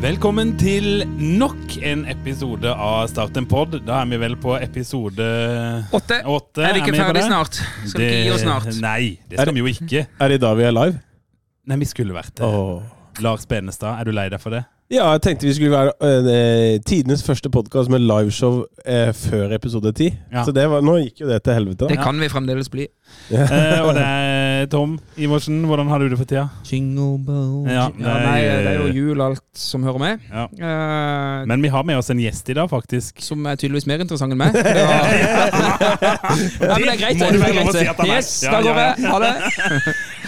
Velkommen til nok en episode av Start en pod. Da er vi vel på episode Åtte. åtte. Er vi ikke ferdig snart? Skal vi ikke gi oss snart? Nei, det skal vi jo ikke. Er det da vi er live? Nei, vi skulle vært det. Åh. Lars Benestad, er du lei deg for det? Ja, jeg tenkte vi skulle være eh, tidenes første podkast med liveshow eh, før episode ti. Ja. Så det var, nå gikk jo det til helvete. Det kan vi fremdeles bli. Eh, og det er Tom Iversen. Hvordan har du det for tida? Jingle bell Ja, ja, Nei, eh, det er jo jul alt som hører med. Ja. Eh, Men vi har med oss en gjest i dag, faktisk. som er tydeligvis mer interessant enn meg. Det, var... ja, men det er greit. må det. du Det er lov å greit. si at han er. Yes, da går jeg. Ha det.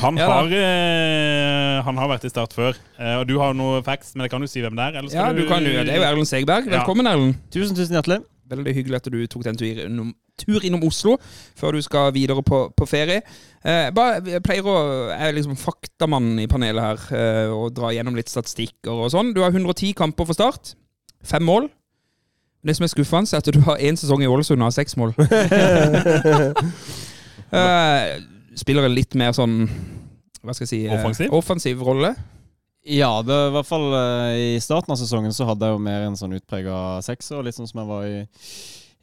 Han, har, eh, han har vært i Start før. Eh, og du har noe facts, men det kan du si hvem det er? Eller skal Ja, du kan jo, det er jo Erlend Segberg. Ja. Velkommen, Erlend. Tusen, tusen hjertelig. Veldig hyggelig at du tok den tur innom, tur innom Oslo før du skal videre på, på ferie. Eh, bare, jeg pleier å Jeg er liksom faktamann i panelet her eh, og dra gjennom litt statistikker og sånn. Du har 110 kamper for Start. Fem mål. Det som er skuffende, er at du har én sesong i Ålesund og har seks mål. eh, spiller en litt mer sånn Hva skal jeg si eh, Offensiv? offensiv rolle. Ja, det, i hvert fall eh, i starten av sesongen så hadde jeg jo mer en sånn utprega sekser, litt sånn som jeg var i,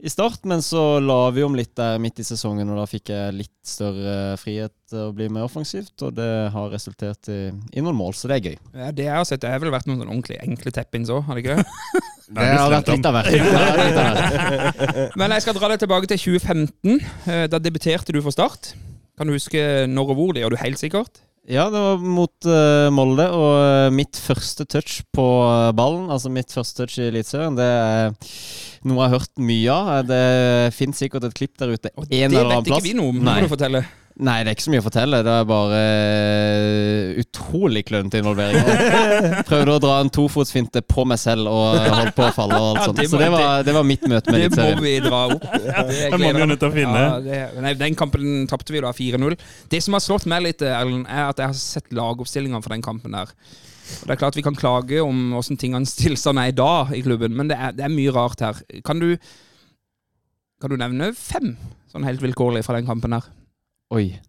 i start. Men så la vi om litt der midt i sesongen, og da fikk jeg litt større frihet til å bli mer offensivt. Og det har resultert i, i noen mål, så det er gøy. Ja, det jeg har sett, det har vel vært noen sånn ordentlig enkle teppins òg, har det ikke det? Det har vært litt av hvert. Det har vært litt av hvert. Men jeg skal dra deg tilbake til 2015. Eh, Da debuterte du for Start. Kan du huske når og hvor? Det gjør du helt sikkert. Ja, det var mot uh, Molde, og eh, mitt første touch på eh, ballen, altså mitt første touch i Eliteserien, det er noe jeg har hørt mye av. Det finnes sikkert et klipp der ute Og en det vet ikke plass. vi noe om. Må du fortelle. Nei, det er ikke så mye å fortelle. Det er bare eh, utrolig klønete involvering. Prøvde å dra en tofotsfinte på meg selv og holdt på å falle og alt sånt. Så det var, det var mitt møte med Det må vi dra opp. Det må vi jo nødt til å finne. Ja, det, nei, den kampen tapte vi da 4-0. Det som har slått meg litt, Erlend, er at jeg har sett lagoppstillingene for den kampen der. Og Det er klart vi kan klage om åssen tingenes tilstand er i dag i klubben, men det er, det er mye rart her. Kan du, kan du nevne fem sånn helt vilkårlig fra den kampen her? Oi.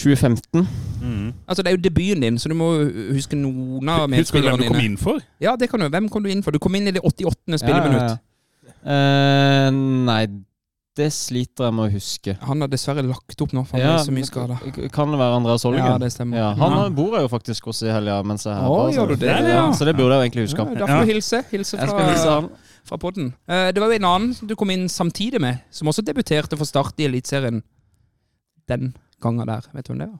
2015. Mm. Altså Det er jo debuten din, så du må huske noen av Husker du hvem du kom inn for? Ja, det kan du. Hvem kom du inn for? Du kom inn i det 88. spilleminutt. Eh, nei, det sliter jeg med å huske. Han har dessverre lagt opp nå, for han Ja, er så mye skada. Kan det være Andreas Ja, det stemmer. Ja, han Ja. bor jeg jo faktisk hos i helga mens jeg er her. Så- gjør du det? Ja. Så det burde jeg jo egentlig huske. Ja, da får du hilse. Hilse Jeg skal fra, hilse han. fra podden. Uh, det var jo en annen du kom inn samtidig med, som også debuterte for Start i Eliteserien den gangen der. Vet du hvem det var?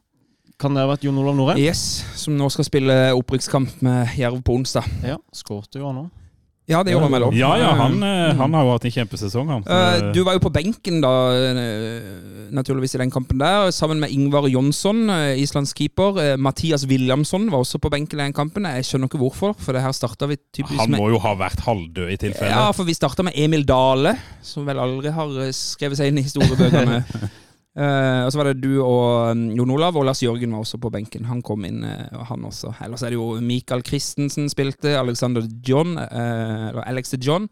Kan det ha vært Jon Olav Nore? Yes, som nå skal spille opprykkskamp med Jerv på onsdag. Ja, skårte jo han òg. Ja, det gjorde han vel òg. Ja, ja, han, eh, han har jo hatt en kjempesesong, han. Eh, du var jo på benken da, eh, naturligvis i den kampen der, sammen med Ingvar Jonsson, Islands keeper. Mathias Williamson var også på benken i den kampen. Jeg skjønner ikke hvorfor, for det her starta vi typisk han må jo ha vært halvdød i tilfelle. Ja, for vi starta med Emil Dale, som vel aldri har skrevet seg inn i historiebøkene. Eh, og så var det du og um, Jon Olav, og Lars Jørgen var også på benken. Han kom inn, uh, og han også. Ellers er det jo Michael Christensen spilte, Alexander John, uh, eller Alex de John.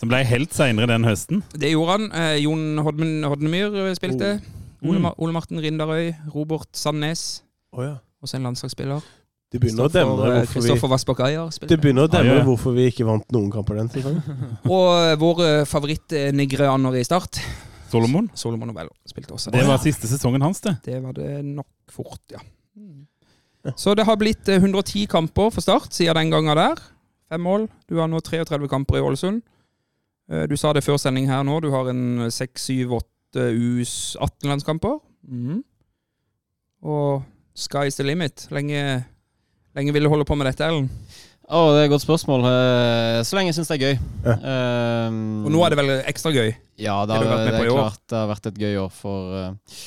Som ble helt seinere den høsten. Det gjorde han. Jon Hodmen, Hodnemyr spilte. Ole, Mm. Ole Martin Rindarøy, Robert Sandnes, Oh, ja. også en landslagsspiller. Det begynner å demre hvorfor vi det begynner å demre hvorfor vi ikke vant noen kamper den sesongen. Og vår favoritt-nigrianer i start, Solomon. Solomon Novello, spilte også. Det var siste sesongen hans, det. Det var det nok fort, ja. Så det har blitt eh, 110 kamper for Start siden den gangen der. Fem mål. Du har nå 33 kamper i Ålesund. Eh, Du sa det før sending her nå, du har en 6-7-8 U18-landskamper. Mm. Og sky's the limit. Lenge, lenge vil du holde på med dette, Ellen? Å, det er et godt spørsmål. Eh, Så lenge jeg syns det er gøy. Ja. Um, Og nå er det vel ekstra gøy. Ja, det, Det har med det er klart det har vært et gøy år for, eh,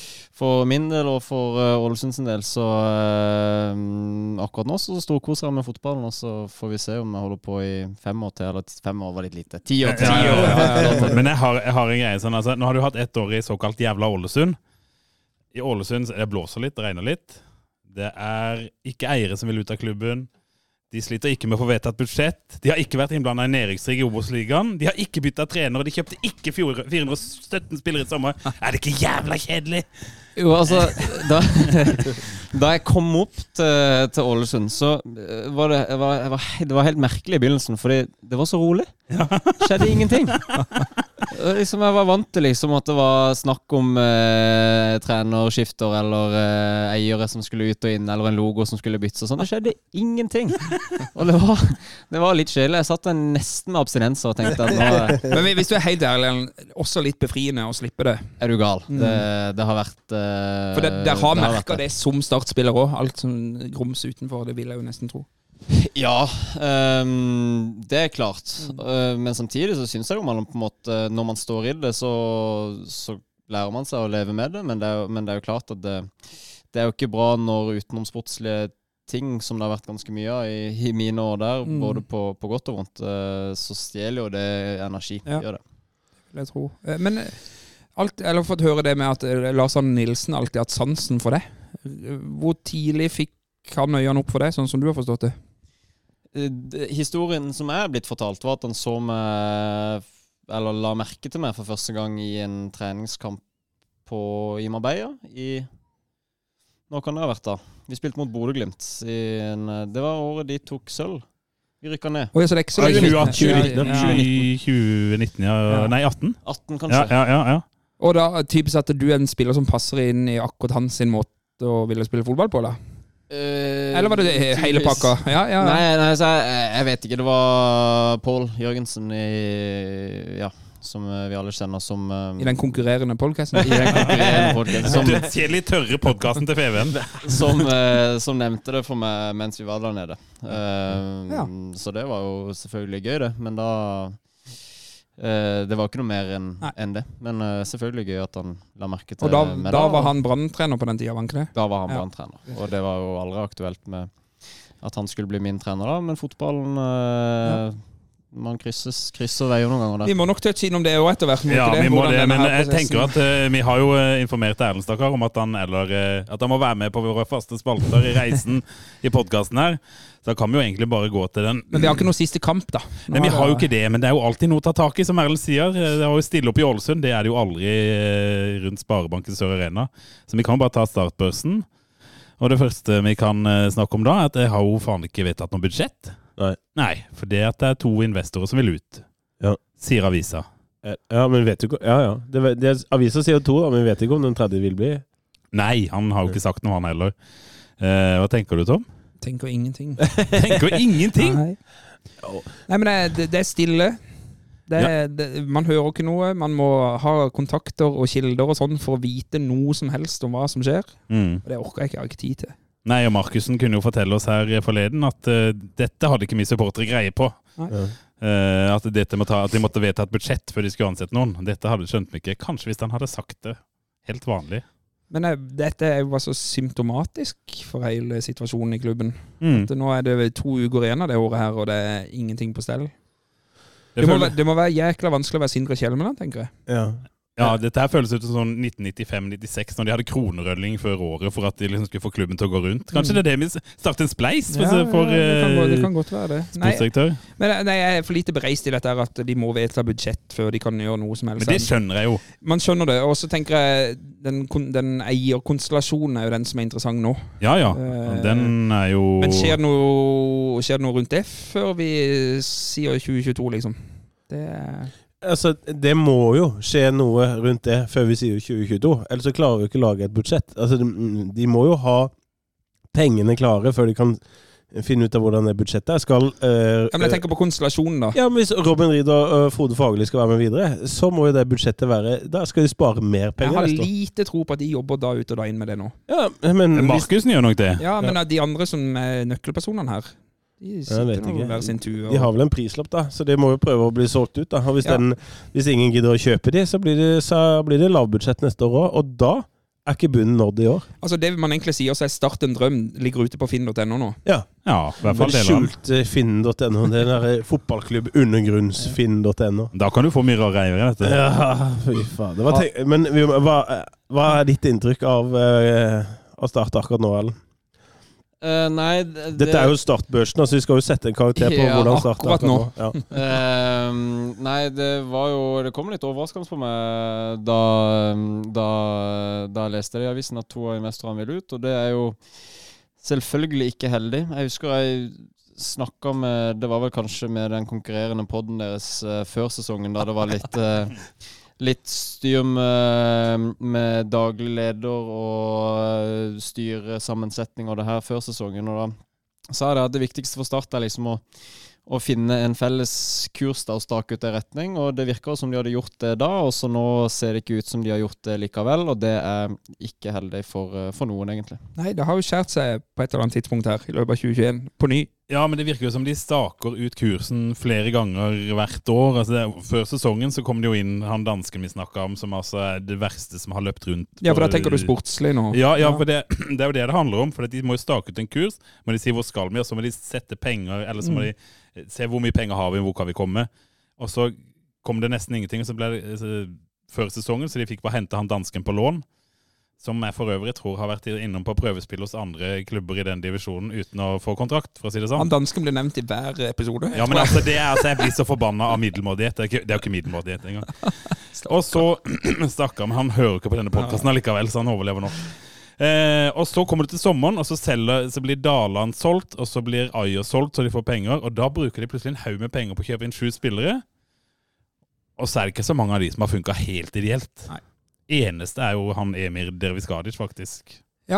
for min del og for Ålesunds Ålesund sin del. Så eh, akkurat nå så storkoser jeg med fotballen, og så får vi se om jeg holder på i fem år til. Eller fem år var litt lite. Ti år til. Ja, ja, ja, ja, ja. Men jeg har, jeg har en greie sånn altså, Nå har du hatt ett år i såkalt jævla Ålesund. I Ålesund så- det blåser litt, det regner litt. Det er ikke eiere som vil ut av klubben. De sliter ikke med å få vedtatt budsjett. De har ikke vært innblanda i nedrykkskrig i Obos-ligaen. De har ikke bytta trener, og de kjøpte ikke 417 spillere i sommer. Er det ikke jævla kjedelig? Jo, altså Da, da jeg kom opp til, til Ålesund, så eh, var det, var, var, det var helt merkelig i begynnelsen, fordi det var så rolig. Skjedde ingenting. Eh, Liksom Jeg var vant til liksom at det var snakk om eh, trenerskifter eller eh, eiere som skulle ut og inn, eller en logo som skulle byttes og sånn. Det skjedde ingenting. Og det var, det var litt kjedelig. Jeg satt der nesten med abstinenser og tenkte at nå Men hvis du er helt ærlig, også litt befriende å slippe det. er du gal. Det, det har vært eh, For det, dere har merka det som startspiller òg. Alt som grums utenfor, det vil jeg jo nesten tro. Ja, um, det er klart. Eh, men samtidig så syns jeg jo man på en måte Når man står i det, så, så lærer man seg å leve med det. Men det er men det er jo klart at det, det er jo ikke bra når utenomsportslige ting, som det har vært ganske mye av i, i mine år der, Mm. både på, på godt og vondt, uh, så stjeler jo det energi. Ja. Gjør det. vil jeg tro. Eh, Men alt, eller har fått høre det med at Lars Arne Nilsen alltid har hatt sansen for det. Hvor tidlig fikk han øynene opp for det, sånn som du har forstått det? Eh, Historien som er blitt fortalt, var at han så meg Eller la merke til meg for første gang i en treningskamp på, i Marbella i Nå kan det ha vært, da? Vi spilte mot Bodø-Glimt. i en, Det var året de tok sølv. Vi rykka ned. Oi, så det er ikke så lenge 2018, siden. Ja, ja. 2019, ja. Ja. Nei, 18. 18, kanskje. ja, ja. ja. Og da typisk at du er en spiller som passer inn i akkurat hans måte å ville spille fotball på, da? Eh, Eller var det det hele pakka? Ja, ja. Nei, nei så jeg, jeg vet ikke. Det var Pål Jørgensen i Ja, som eh, vi alle kjenner som eh, I den konkurrerende podkasten? i den konkurrerende podcasten, som, Dødskjedelig tørre podkasten til FVN. som, uh, som nevnte det for meg mens vi var der nede. Uh, Ja. Så det var jo selvfølgelig gøy, det. Men da Det var ikke noe mer enn en det. Men eh, selvfølgelig gøy at han la merke til Og da, med da var han branntrener på den tida, var han ikke det? Da var han Ja. branntrener. Og det var jo aldri aktuelt med at han skulle bli min trener da, men fotballen ja. Man krysses, krysser veier noen ganger Vi må nok touche innom det òg etter hvert. Ja, vi må det, men jeg prosessen- tenker at uh, vi har jo eh, informert Erlend Stakkar om at han, eller, uh, at han må være med på våre faste spalter i reisen i podkasten her. Så da kan vi jo egentlig bare gå til den. Men vi har ikke noe siste kamp, da. Nå Nei, vi har jo ikke det, men det er jo alltid noe å ta tak i, som Erlend sier. Eh, Det var jo stille opp i Ålesund, det er det jo aldri eh, rundt Sparebanken Sør Arena. Så vi kan jo bare ta startbørsen. Og det første vi kan eh, snakke om da, er at jeg har jo faen ikke vedtatt noe budsjett. Nei. Nei, for det at det er to investorer som vil ut, Ja. sier avisa. Eh, Ja, men vet du ikke Ja, ja. Det, det, avisa sier jo to, da, men vi vet ikke om den tredje vil bli. Nei, han har jo ikke sagt noe, han heller. Eh, hva tenker du, Tom? Tenker ingenting. Tenker ingenting! Nei. Nei, men det, det, det er stille. Det, ja. det, man hører ikke noe. Man må ha kontakter og kilder og sånn for å vite noe som helst om hva som skjer. Mm. Og det orker jeg ikke. Jeg har ikke tid til. Nei, og Markussen kunne jo fortelle oss her forleden at uh, dette hadde ikke vi supportere greie på. Ja. Eh, at, dette må ta, at de måtte vedta et budsjett før de skulle ansette noen. Dette hadde skjønt vi ikke. Kanskje hvis han hadde sagt det helt vanlig. Men dette er jo bare så symptomatisk for hele situasjonen i klubben. Mm. Nå er det to uker igjen av det året her, og det er ingenting på stell. Det må, være- det må være jækla vanskelig å være Sindre Kjelmeland, tenker jeg. Ja. Ja, dette her føles ut som sånn 1995-96, når de hadde kronerølling før året for at de liksom skulle få klubben til å gå rundt. Kanskje det er det vi starter en spleis for, Ja, for ja, det, kan, gå- det eh, kan godt være det. Nei, men nei, jeg er for lite bereist i dette her at de må vedta budsjett før de kan gjøre noe som helst. Men det skjønner jeg jo. Man skjønner det. Og så tenker jeg den, den eierkonstellasjonen er jo den som er interessant nå. Ja ja. Eh, Den er jo Men skjer det noe, skjer det noe rundt det før vi sier 2022, liksom? Det er Altså, det må jo skje noe rundt det før vi sier 2022. Ellers så klarer vi ikke å lage et budsjett. Altså, de, de må jo ha pengene klare før de kan finne ut av hvordan det budsjettet er. Skal eh, ja, Men jeg tenker på konstellasjonen, da. ja, men Hvis Robin Reed og øh, Frode Fagerli skal være med videre, så må jo det budsjettet være Da skal de spare mer Jeg penger har neste år. lite tro på at de jobber da ut og da inn med det nå. Ja, men Markussen gjør nok det. Ja, men de andre som er nøkkelpersonene her, De vet ikke. hver sin tue. De har vel en prislapp, da, så de må jo prøve å bli solgt ut. da. Og Hvis, Ja. den, hvis ingen gidder å kjøpe de, så blir det, så blir det lavbudsjett neste år òg. Og da er ikke bunnen nådd i år. Altså Det man egentlig sier seg Start en drøm ligger ute på finn.no nå. Ja. Ja, i hvert fall Men deler skjult eh, finn.no. Det der eh, fotballklubb undergrunnsfinn.no. Da kan du få mye rare i dette. Ja, fy faen. Det var tenk Men vi, hva, hva er ditt inntrykk av, eh, av Start akkurat nå, Ellen? Eh, nei, det, Dette er jo startbørsen, altså vi skal jo sette en karakter på Ja, hvordan Start er akkurat nå. Ja. uh, nei, det var jo Det kom litt overraskende på meg da, da, da jeg leste det i avisen at to av investorene vil ut, og det er jo selvfølgelig ikke heldig. Jeg husker jeg snakka med Det var vel kanskje med den konkurrerende poden deres uh, før sesongen, da det var litt Litt styr med, med daglig leder og styresammensetning og det her før sesongen. Og da sa jeg at det viktigste for Start er liksom å å finne en felles kurs da og stake ut en retning. Og det virker som de hadde gjort det da, og så nå ser det ikke ut som de har gjort det likevel. Og det er ikke heldig for, for noen, egentlig. Nei, det har jo skjært seg på et eller annet tidspunkt her i løpet av 2021. På ny. Ja, men det virker jo som de staker ut kursen flere ganger hvert år. Altså det, før sesongen så kom det jo inn han dansken vi snakka om, som altså er det verste som har løpt rundt. Ja, for da tenker du sportslig nå. Ja, ja, for det, det er jo det det handler om. For de må jo stake ut en kurs. Må de si hvor skal vi, og så må de sette penger, eller så må de eh, se hvor mye penger har vi, hvor kan vi komme. Og så kom det nesten ingenting. og Så ble det så, før sesongen, så de fikk bare hente han dansken på lån. Som jeg for øvrig tror har vært innom på prøvespill hos andre klubber i den divisjonen uten å få kontrakt, for å si det sånn. Han dansken blir nevnt i hver episode. Ja, men altså, det er, altså, Jeg blir så forbanna av middelmådighet. Det er, ikke, jo ikke middelmådighet engang. Og så Stakkar, men han hører ikke på denne podkasten allikevel, så han overlever nå. Eh, og så kommer det til sommeren, og så, selger, så blir Daland solgt, og så blir Ayer solgt, så de får penger. Og da bruker de plutselig en haug med penger på å kjøpe inn sju spillere. Og så er det ikke så mange av de som har funka helt ideelt. Nei. Eneste er jo han Emir Derviskadic, faktisk. Vi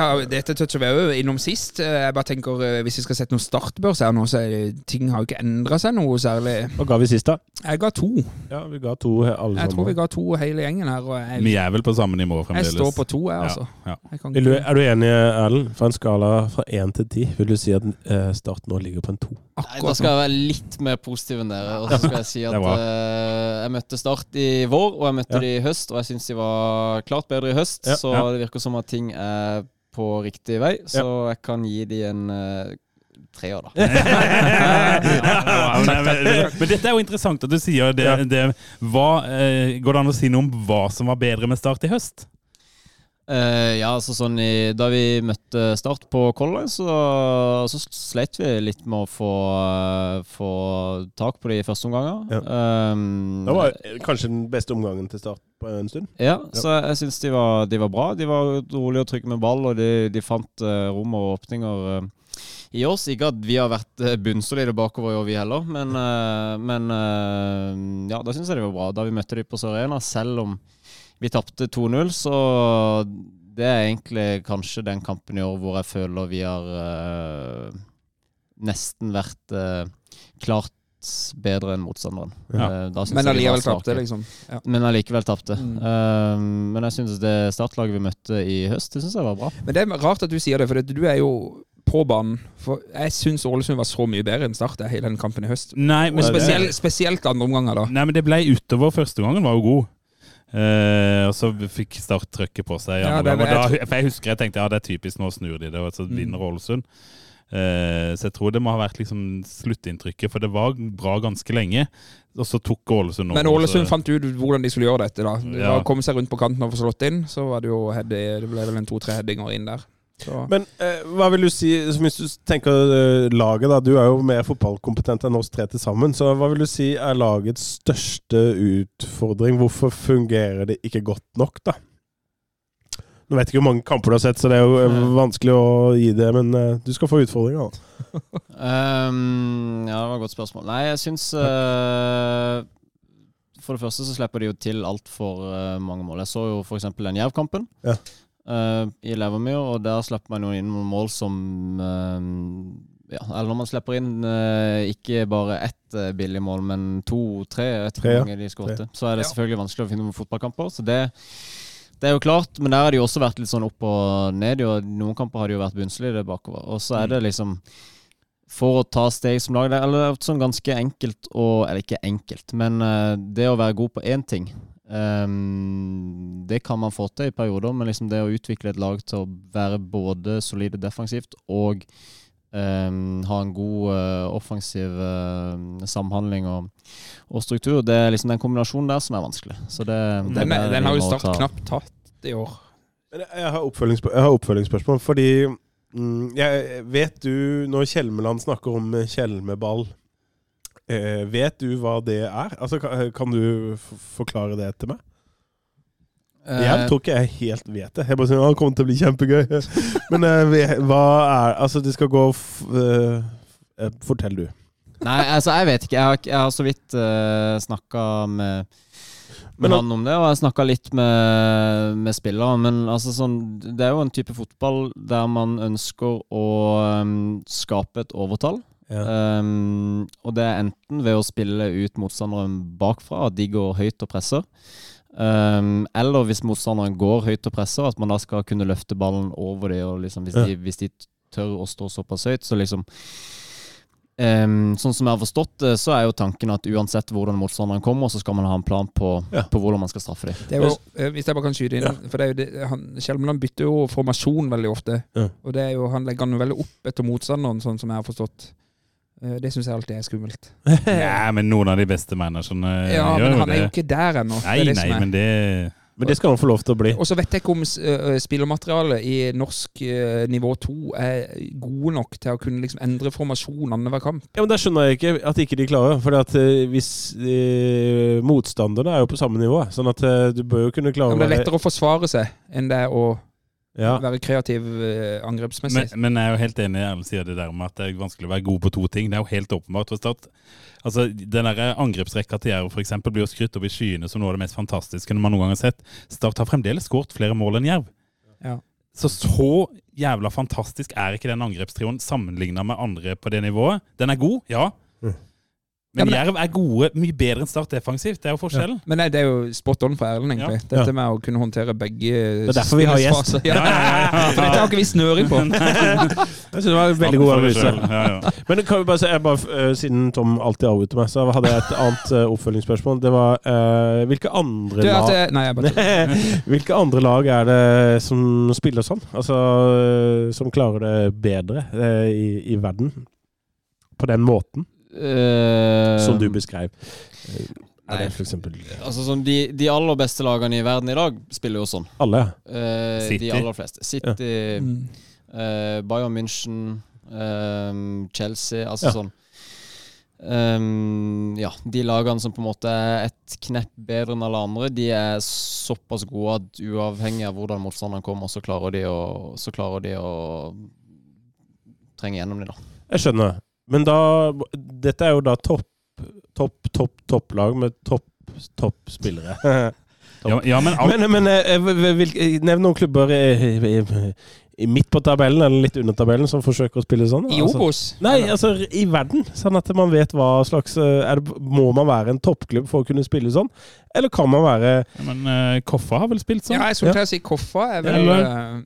har, dette toucher vi jo innom sist. Eh, Jeg bare tenker, eh, Hvis vi skal sette noen startbørs her nå, så er ting har jo ikke endra seg noe særlig. Hva ga vi sist, da? Jeg ga to. Ja, Vi ga to alle sammen. Jeg tror vi ga to hele gjengen her. Og jeg, Vi er vel på samme nivå jeg fremdeles. står på to, jeg, altså. Ja, ja. Jeg kan ikke, er du enig, Erlend? Fra en skala fra én til ti, vil du si at starten Start nå ligger på en to? Nei, da skal jeg være litt mer positiv enn dere. Og så skal jeg si at eh, jeg møtte Start i vår, og jeg møtte Ja. de i høst. Og jeg syns de var klart bedre i høst, Ja. så Ja. det virker som at ting er på riktig vei. Så jeg kan gi de en uh, treer, da. Ja, men, men, men dette er jo interessant at du sier det. Det hva, eh, går det an å si noe om hva som var bedre med Start i høst? Eh, ja, altså sånn i, Da vi møtte Start på Color så, så sleit vi litt med å få, uh, få tak på de første omganger. Ja. Um, Det var kanskje den beste omgangen til Start på en stund. Ja, så jeg, syns de, var- de var bra. De var rolige og trygge med ball, og de, de fant uh, rom og åpninger i oss. Ikke at vi har vært uh, bunnsolide bakover i år, vi heller, men, men ja, da syns jeg de var bra. Da vi møtte de på Sør-Arena, selv om vi tapte 2-0, så det er egentlig kanskje den kampen i år hvor jeg føler vi har uh, nesten vært uh, klart bedre enn motstanderen. Ja. Eh, Men allikevel tapte, liksom. Ja. Men allikevel tapte. Mm. Uh, men jeg syns det startlaget vi møtte i høst, det synes jeg var bra. Men det er rart at du sier det, for du er jo på banen. For jeg syns Ålesund var så mye bedre enn Start hele den kampen i høst. Nei, men, spesielt, spesielt andre omganger, da. nei, men det ble utover. Første gangen var jo god. Eh, og så fikk Start trøkket på seg. Ja, det- da, for jeg husker jeg tenkte ja, det er typisk, nå snur de det, og så Mm. vinner Ålesund. Uh, så jeg tror det må ha vært liksom sluttinntrykket, for det var bra ganske lenge. Og så tok Ålesund over. Men Ålesund fant ut hvordan de skulle gjøre dette. da Det Ja. komme seg rundt på kanten og få slått inn. Så var det jo Det ble vel en to-tre headinger inn der. Så. Men eh, hva vil du si, hvis du tenker eh, laget, da. Du er jo mer fotballkompetent enn oss tre til sammen. Så hva vil du si er lagets største utfordring? Hvorfor fungerer det ikke godt nok, da? Nå vet jeg ikke hvor mange kamper du har sett, så det er jo eh, vanskelig å gi det, men eh, du skal få utfordringer. da. Um, ja, det var et godt spørsmål. Nei, jeg syns uh, For det første så slipper de jo til altfor uh, mange mål. Jeg så jo f.eks. den Jerv-kampen Ja. Uh, i Levermyr, og der slipper man jo inn noen mål som uh, ja, Eller når man slipper inn uh, ikke bare ett uh, billig mål, men to-tre, ja. hvor mange de skåret, så er det selvfølgelig vanskelig å finne noen fotballkamper. Så det det er jo klart, men der har det jo også vært litt sånn opp og ned. Og noen kamper har det jo vært bunnsolide bakover. Og så er det liksom for å ta steg som lag. Det er eller sånn ganske enkelt og Eller ikke enkelt, men eh, det å være god på én ting ehm, Det kan man få til i perioder, men liksom det å utvikle et lag til å være både solide defensivt og um, ha en god uh, offensiv uh, samhandling og, og struktur, det er liksom den kombinasjonen der som er vanskelig. Så det, det Den, er- den har jo Start ta- knapt tatt i år. Jeg har, jeg har oppfølgingsspørsmål, fordi mm, jeg, Vet du, når Kjelmeland snakker om Kjelmeball, eh, vet du hva det er? Altså, kan, kan du forklare det til meg? Jeg Eh, tror ikke jeg helt vet det. Jeg bare sier at det kommer til å bli kjempegøy. Men eh, hva er Altså, det skal gå eh, eh, Fortell, du. Nei, altså jeg vet ikke. Jeg har, jeg har så vidt uh, snakka med, med han om det, og jeg snakka litt med, med spillere. Men altså sånn, det er jo en type fotball der man ønsker å um, skape et overtall. Um, og det er enten ved å spille ut motstanderen bakfra, at de går høyt og presser. Um, eller hvis motstanderen går høyt og presser, at man da skal kunne løfte ballen over det. Og liksom, hvis, Ja. de, hvis de tør å stå såpass høyt, så liksom um, Sånn som jeg har forstått det, så er jo tanken at uansett hvordan motstanderen kommer, så skal man ha en plan på, Ja. på hvordan man skal straffe dem. Det er jo, eh, hvis jeg bare kan skyte inn Ja. For det er jo det, han, Kjelmeland bytter jo formasjon veldig ofte. Ja. Og det er jo, han legger han jo veldig opp etter motstanderen, sånn som jeg har forstått. Eh, Det syns jeg alltid er skummelt. Ja, men noen av de beste managerne Ja, gjør men han er jo ikke der ennå. Det Nei, er det nei, er. men det Men det skal han få lov til å bli. Og så vet jeg ikke om uh, spillermaterialet i norsk eh, nivå 2 er gode nok til å kunne liksom endre formasjon annenhver kamp. Ja, men Der skjønner jeg ikke at ikke de klarer. For at eh, hvis eh, Motstanderne er jo på samme nivå. Sånn at eh, du bør jo kunne Ja, klare men det er lettere å forsvare seg enn det er å Ja. være kreativ eh, men, angrepsmessig. men jeg er jo helt enig i Erlend sier det der med at det er vanskelig å være god på to ting. Det er jo helt åpenbart for Start. Altså, Den der angrepsrekka til Jerv for eksempel, blir jo skrytt opp i skyene som noe av det mest fantastiske man noen gang har sett. Start har fremdeles skåret flere mål enn Jerv. Ja. Så så jævla fantastisk er ikke den angrepstrioen sammenligna med andre på det nivået. Den er god, ja. Men, Ja, men- Jerv er gode, mye bedre enn Start defensivt. Det er jo forskjellen. Men nei, det er jo spot on for Erlend, egentlig. Ja. Dette med å kunne håndtere begge Det er derfor vi har gjest. Ja. Ja, ja, ja. For dette har ikke vi snøring på. Jeg synes det var veldig god analyse. Ja, ja. Men kan vi bare se, jeg bare, eh, siden Tom alltid avbryter meg, så hadde jeg et annet eh, oppfølgingsspørsmål. Det var uh, hvilke andre Du, lag eh, nei, jeg bare Hvilke andre lag er det som spiller sånn? Altså som klarer det bedre uh, i, i verden? På den måten Eh, som du beskrev. Eh, Er nei. det for eksempel Altså sånn, de, de aller beste lagene i verden i dag spiller jo sånn. alle? Uh, City. De aller fleste. City, Mm. uh, Bayern München, eh, Chelsea Altså Ja. sånn Um, ja, de lagene som på en måte er et knepp bedre enn alle andre, de er såpass gode at uavhengig av hvordan motstanderen kommer, så klarer de å, så klarer de å trenge gjennom dem, da. Jeg skjønner. Men da Dette er jo da topp, topp, topp, topplag med topp, topp spillere. Ja, ja, men alt, Men, men eh, nevn noen klubber i, i, i midt på tabellen, eller litt under tabellen, som forsøker å spille sånn. I altså. Nei, altså i verden. Sånn at man vet hva slags eh, er det, Må man være en toppklubb for å kunne spille sånn? Eller kan man være ja, men uh, Koffa har vel spilt sånn? Ja, jeg skulle til å si Koffa. Er vel, Ja, eh,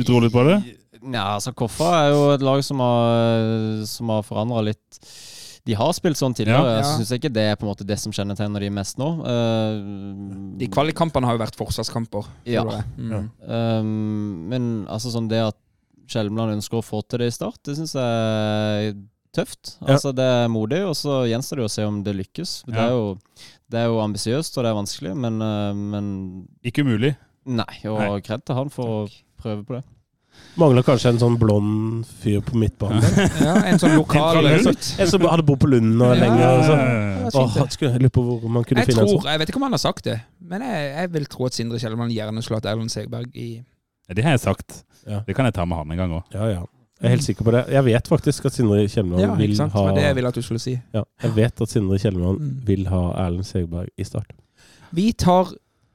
Du tror litt på det? Ja, altså Koffa er jo et lag som har, som har forandra litt. De har spilt sånn tidligere. Ja. Jeg syns ikke det er på en måte det som kjennetegner de mest nå. Uh, de kvalikkampene har jo vært forsvarskamper. Ja. Mm. Um, men altså sånn det at Skjelmland ønsker å få til det i start, det syns jeg er tøft. Ja. Altså Det er modig, og så gjenstår det jo å se om det lykkes. Det Ja. er jo, det er jo ambisiøst, og det er vanskelig, men, uh, men Ikke umulig. Nei. Og kred til han for å prøve på det. Mangler kanskje en sånn blond fyr på midtbanen. Ja, en sånn lokal En fra En som hadde bodd på Lunden og Ja, lenge. ja, og så. Åh, jeg lurer på hvor man kunne Jeg finne en sånn. jeg vet ikke om han har sagt det, men jeg, jeg vil tro at Sindre Kjellemann gjerne skulle hatt Erlend Segberg i Ja, det har jeg sagt. Ja. Det kan jeg ta med han en gang òg. Ja, ja. Jeg er helt sikker på det. Jeg vet faktisk at Sindre Kjellemann Ja, vil sant? Ha det jeg vil at du skulle si. ja, Jeg vet at Sindre Kjellemann Mm. vil ha Erlend Segberg i start. Vi tar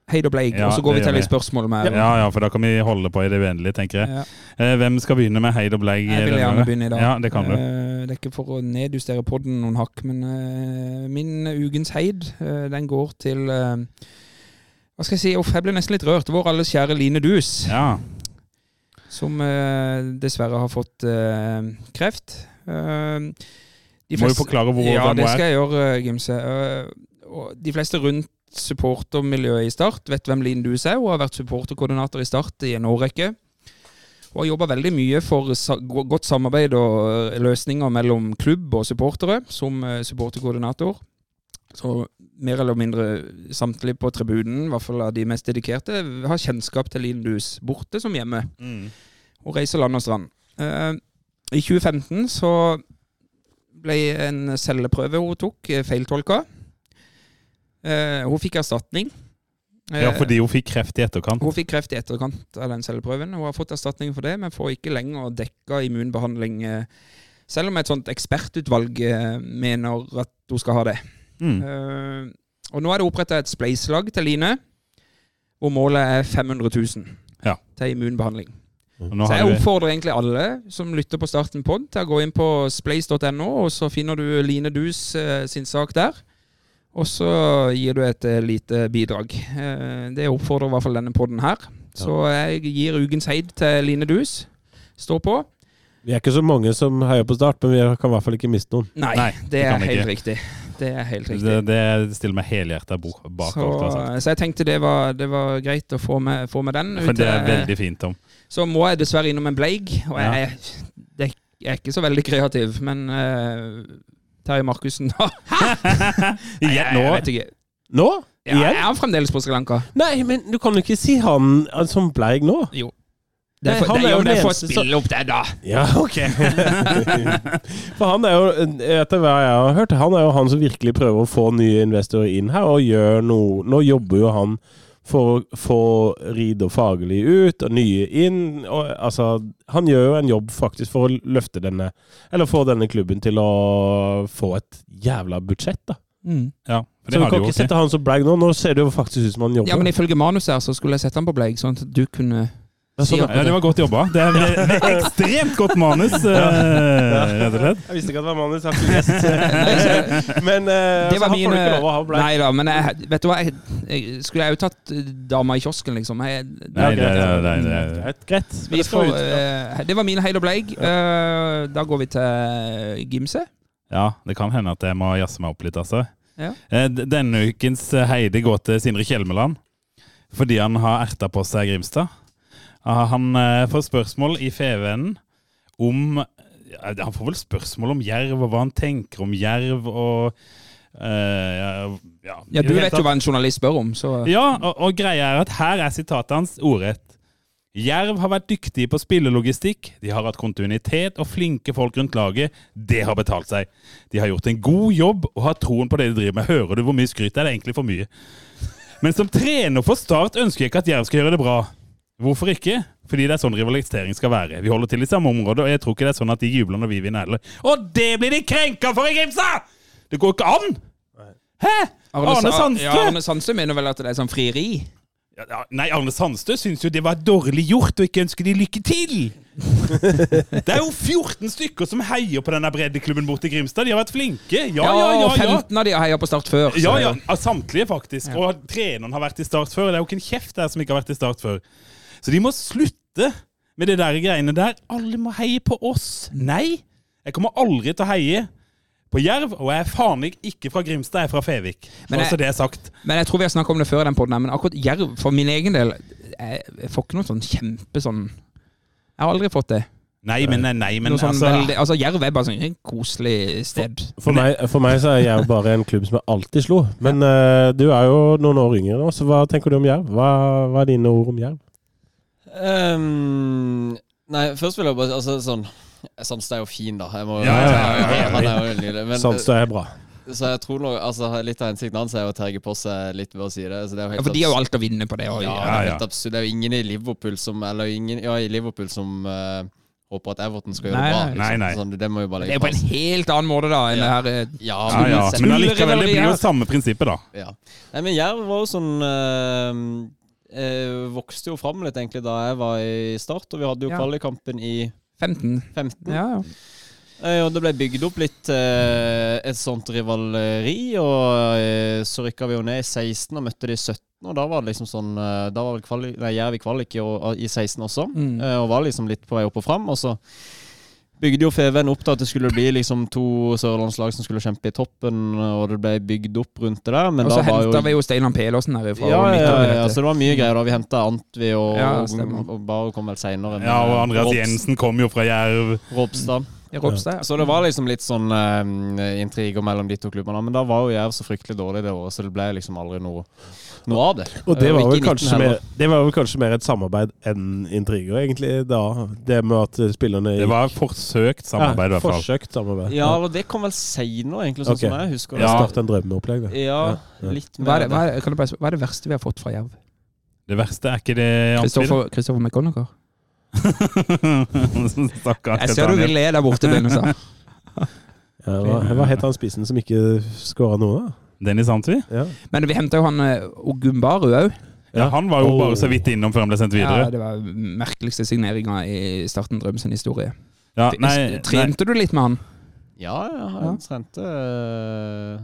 Heid og Bleig, Ja, og så går vi til litt spørsmål med Ja, ja, for da kan vi holde på i det uendelige, tenker jeg. Ja. Eh, hvem skal begynne med Heid og Bleig? Jeg vil gjerne begynne i dag. Ja, det kan du. Eh, det er ikke for å nedjustere podden noen hakk, men eh, min ukens heid, den går til Hva skal jeg si? Uff, jeg ble nesten litt rørt. Vår alles kjære Line Dus, Ja. som dessverre har fått kreft. Eh, de Må du forklare hvor Ja, det Ja, det skal jeg gjøre, Gimse. De fleste rundt supportermiljøet i Start vet hvem Linn Dus er. Hun har vært supporterkoordinator i Start i en årrekke. Hun har jobba veldig mye for godt samarbeid og eh, løsninger mellom klubb og supportere som eh, supporterkoordinator. Så mer eller mindre samtlige på tribunen, i hvert fall av de mest dedikerte, har kjennskap til Linn Dus borte som hjemme Mm. Hun reiser land og strand. Eh, I 2015 så ble en celleprøve hun tok, eh, feiltolka. Eh, hun fikk erstatning. Eh, Ja, fordi hun fikk kreft i etterkant. Hun fikk kreft i etterkant av den celleprøven. Hun har fått erstatning for det, men får ikke lenger dekka immunbehandling. eh, Selv om et sånt ekspertutvalg eh, mener at hun skal ha det. Mm. Eh, og nå er det oppretta et spleiselag til Line, hvor målet er 500 000 Ja. til immunbehandling. Så jeg oppfordrer egentlig alle som lytter på Starten pod, til å gå inn på spleis.no, og så finner du Line Dus eh, sin sak der. Og så gir du et eh, lite bidrag. Eh, det oppfordrer i hvert fall denne podden her. Så jeg gir ukens heid til Line Dus. Stå på. Vi er ikke så mange som heier på Start, men vi kan i hvert fall ikke miste noen. Nei, Nei, det det er helt riktig. Det er helt riktig. Det, det stiller meg helhjertet bak bak så, alt så jeg tenkte det var, det var greit å få med, få med den. For ut, det er eh, veldig fint, Tom. Så må jeg dessverre innom en bleig, og Ja. jeg, jeg er ikke så veldig kreativ, men uh, Terje Markussen Nei, jeg, nå? jeg vet ikke. Nå? Ja, Igjen? er han fremdeles på Sri Lanka? Nei, men du kan jo ikke si han eh, som bleig nå. Jo. Det er Nei, han det, er jo det er for å spille opp det, da. Ja, ok. For han er jo, etter hva jeg har hørt, han er jo han som virkelig prøver å få nye investorer inn her, og gjør noe Nå jobber jo han for å få Rido faglig Fagerli ut, og nye inn. Og, altså, han gjør jo en jobb faktisk for å løfte denne Eller få denne klubben til å få et jævla budsjett, da. Ja, Så vi du kan ikke sette han som bragg nå. Nå ser det jo faktisk ut som han jobber. Ja, men ifølge manus her så skulle jeg sette han på bleig, sånn at du kunne Ja, det var godt jobba. Det er, er ekstremt godt manus, eh, rett og slett. Jeg visste ikke at det var manus, jeg har ikke lest. Men uh, Det var altså, han får mine ikke lov å ha bleik. Nei da, men jeg, vet du hva? Jeg, jeg, skulle jeg jo tatt eh, dama i kiosken, liksom? Jeg, Nei, det, det, det, det, Greit, greit. Vi det får, ut. eh, det var min heil og bleig. Eh, da går vi til Gimse. Ja, det kan hende at jeg må jazze meg opp litt, altså. Ja. Eh, Denne ukens eh, Heidi går til Sindre Kjelmeland fordi han har erta på seg Grimstad. Han eh, får spørsmål i FVN om Han får vel spørsmål om jerv, og hva han tenker om jerv, og eh, ja, ja, Ja, du vet jo hva en journalist spør om, så Ja, og, og greia er at her er sitatet hans ordrett. Jerv har vært dyktige på spillelogistikk, de har hatt kontinuitet og flinke folk rundt laget. Det har betalt seg. De har gjort en god jobb og har troen på det de driver med. Hører du hvor mye skryt det er? Det er egentlig for mye. Men som trener for Start ønsker jeg ikke at Jerv skal gjøre det bra. Hvorfor ikke? Fordi det er sånn rivalisering skal være. Vi holder til i samme område, og jeg tror ikke det er sånn at de jubler når vi vinner heller. Og det blir de krenka for i Grimstad! Det går ikke an! Hæ? Arne Sa- Sandstø? Ja, Arne Sandstø mener vel at det er sånn frieri? Ja, ja, Nei, Arne Sandstø syns jo det var dårlig gjort, og ikke ønsker de lykke til. Det er jo 14 stykker som heier på denne breddeklubben borte i Grimstad. De har vært flinke. Ja, ja, ja. ja. 15 av de har heia på Start før. Ja, ja, Samtlige, faktisk. Og treneren har vært i Start før. Det er jo ikke en kjeft der som ikke har vært i Start før. Så de må slutte med det der greiene der. Alle må heie på oss. Nei, jeg kommer aldri til å heie på Jerv, og jeg er faen ikke fra Grimstad, jeg er fra Fevik. Men jeg- det er sagt. Men jeg tror vi har snakket om det før, den podden men akkurat Jerv, for min egen del Jeg, jeg får ikke noe sånn kjempe sånn Jeg har aldri fått det. Nei, men nei, men sånn altså veldig, altså Jerv er bare sånn et koselig sted. For meg, for meg så er Jerv bare en klubb som jeg alltid slo. Men eh, du er jo noen år yngre nå, så hva tenker du om Jerv? Hva, hva er dine ord om Jerv? Ehm, nei, først vil jeg bare Altså sånn Sandstad er jo fin, da. Jeg må, Ja, ja, ja, ja, Han er jo nydelig. Men, Sandstad er bra. så jeg tror nok altså, Litt av hensikten hans er jo å terge på seg litt ved å si det. Så det er jo Ja, For de har jo alt å vinne på det. Og, ja, ja. det er helt absurd. Det er jo ingen i Liverpool som Eller ingen ja, i Liverpool som uh, håper at Everton skal gjøre Nei, det bra. Liksom. Nei, nei. Sånn, det må jo bare Det er på en helt annen måte da enn Ja. det her uh, Ja, Ja, ja. men- Men allikevel, det blir jo samme prinsippet, da. Ja. Nei, men Jerv var jo sånn eh, eh, Vokste jo fram litt egentlig da jeg var i Start, og vi hadde jo Ja. kvalikkampen i 15. 15. Ja, ja. Eh, Og det ble bygd opp litt eh, et sånt rivaleri, og eh, så rykka vi jo ned i 16 og møtte de i 17, og da var det liksom sånn eh, Da var vel kvali nei, Jerv i kvalik i, og- i 16 også, Mm. eh, og var liksom litt på vei opp og fram, og så bygde jo Feven opp til at det skulle bli liksom to sørlandslag som skulle kjempe i toppen, og det ble bygd opp rundt det der. Men Og så henta jo vi jo Steinar Pelåsen derifra. ja, ja, ja, ja, så det var mye greier da. Vi henta Antvi og, Ja, og, og Baro kom vel seinere. Ja, og Andreas Jensen kom jo fra Jerv. Ropstad. I Ropstad. ja. Så det var liksom litt sånn eh, intriger mellom de to klubbene. Men da var jo Jerv så fryktelig dårlig det året, så det ble liksom aldri noe, noe av det. Og det var, vel kanskje mer, det var vel kanskje mer et samarbeid enn intriger, egentlig, da. Det med at spillerne gikk. Det var forsøkt samarbeid, i hvert fall. Forsøkt samarbeid. Ja, og det kom vel seinere, egentlig, sånn okay. som jeg husker Ja. Start en drømmeopplegg, det. Ja, Ja. litt Hva er, det, hva, er, det- bare, hva er det verste vi har fått fra Jerv? Det verste er ikke det Kristoffer McGonagher? Stakkars Jeg ser du vil le der borte, Benestad. Ja, hva, hva het han spissen som ikke skåra noe, da? Dennis Antwi? Ja. Men vi henta jo han eh, Ogumbaru òg. Ja, han var jo Oh. bare så vidt innom før han ble sendt videre. Ja, det var merkeligste signeringa i Starten Drøm sin historie. Ja, nei, nei, Trente du litt med han? Ja, ja, Ja. han trente eh,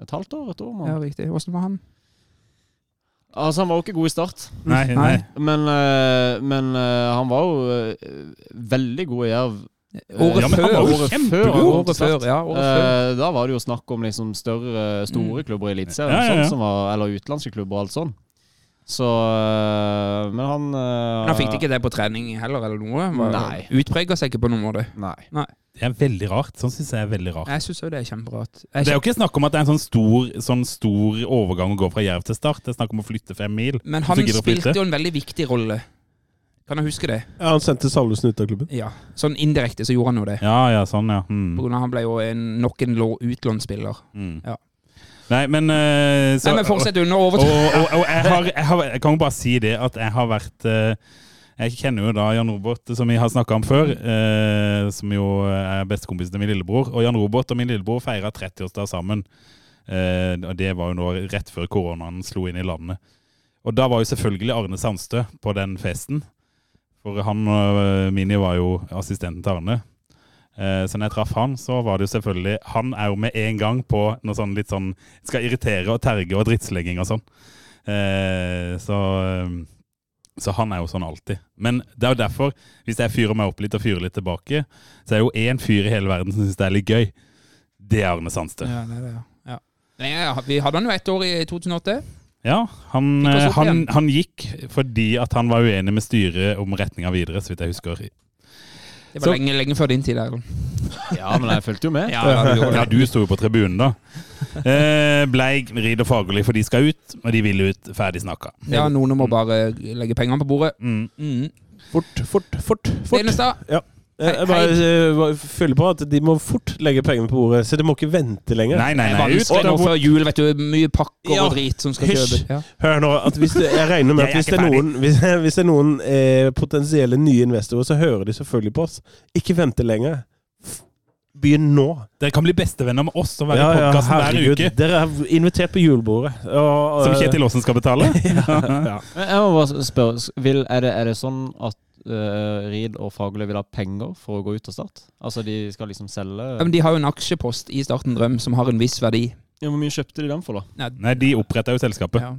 et halvt år, et år. Ja, riktig. Åssen var han? Altså, han var jo ikke god i start, nei, Nei. nei. men, eh, men han var jo veldig god i Jerv. Året Ja, før. Året før Året før, ja. Året før. Eh, da var det jo snakk om liksom større, store Mm. klubber i Eliteserien, Ja, ja, ja. sånn som var- eller utenlandske klubber og alt sånn. Så eh, Men han eh, Men han fikk det ikke det på trening heller, eller noe? Var- Nei. Utprega seg ikke på noen måte. Nei. Det er veldig rart. Sånn syns jeg er veldig rart. Jeg syns òg det er kjemperart. Det er jo ikke snakk om at det er en sånn stor, sånn stor overgang å gå fra Jerv til Start. Det er snakk om å flytte fem mil. Men han spilte jo en veldig viktig rolle. Kan jeg huske det? Ja, han sendte Salvesen ut av klubben. Ja. Sånn indirekte så gjorde han jo det. Ja, ja, sånn, ja. Mm. På grunn av Han ble jo en, nok en lå- utlånsspiller. Mm. Ja. Nei, men uh, så, Nei, men fortsett under Og, og, og, og jeg, har, jeg, har, jeg kan jo bare si det at jeg har vært uh, Jeg kjenner jo da Jan Robert, som vi har snakka om før, eh, som jo er bestekompisen til min lillebror. Og Jan Robert og min lillebror feira 30-årsdag sammen. Eh, og det var jo nå rett før koronaen slo inn i landet. Og da var jo selvfølgelig Arne Sandstø på den festen. For han og Mini var jo assistenten til Arne. Eh, Så når jeg traff han, så var det jo selvfølgelig Han er jo med en gang på noe sånn litt sånn Skal irritere og terge og drittslegging og sånn. Eh, Så eh, så han er jo sånn alltid. Men det er jo derfor, hvis jeg fyrer meg opp litt og fyrer litt tilbake, så er det jo én fyr i hele verden som syns det er litt gøy. Det er Arne Sandstø. Ja, det er det, ja. Ja, vi hadde han jo ett år i 2008. Ja, han, eh, han, han gikk fordi at han var uenig med styret om retninga videre, så vidt jeg husker. Det var Så- lenge, lenge før din tid. Erlend. Ja, men jeg fulgte jo med. Ja, ja, du Ja, du sto jo på tribunen da. Eh, Bleik, Rid og Fagerli, for de skal ut, og de vil ut. Ferdig snakka. Ja, noen må bare legge pengene på bordet. Mm. Mm. Fort, fort, fort. fort. Stenestad, Eh, Jeg bare eh, bare føler på at de må fort legge pengene på bordet, så de må ikke vente lenger. Nei, nei, det nei. Ut, vanskelig nå før jul, vet du. Mye pakker Ja, og drit som skal kjøpes. Ja. Hør nå, at hvis det, jeg regner med at hvis det er noen, hvis, hvis det er noen eh, potensielle nye investorer, så hører de selvfølgelig på oss. Ikke vente lenger. Begynn nå. Dere kan bli bestevenner med oss og være Ja, i ja, podkasten hver herregud. uke. Dere er invitert på julebordet. Og, Som Kjetil Aasen skal betale. ja. ja. Jeg må bare spørre, er, det, er det sånn at uh, Reed og Fagerli vil ha penger for å gå ut av Start? Altså de skal liksom selge Ja, men de har jo en aksjepost i Starten Drøm som har en viss verdi. Ja, Hvor mye kjøpte de den for, da? Nei, de oppretta jo selskapet. Ja.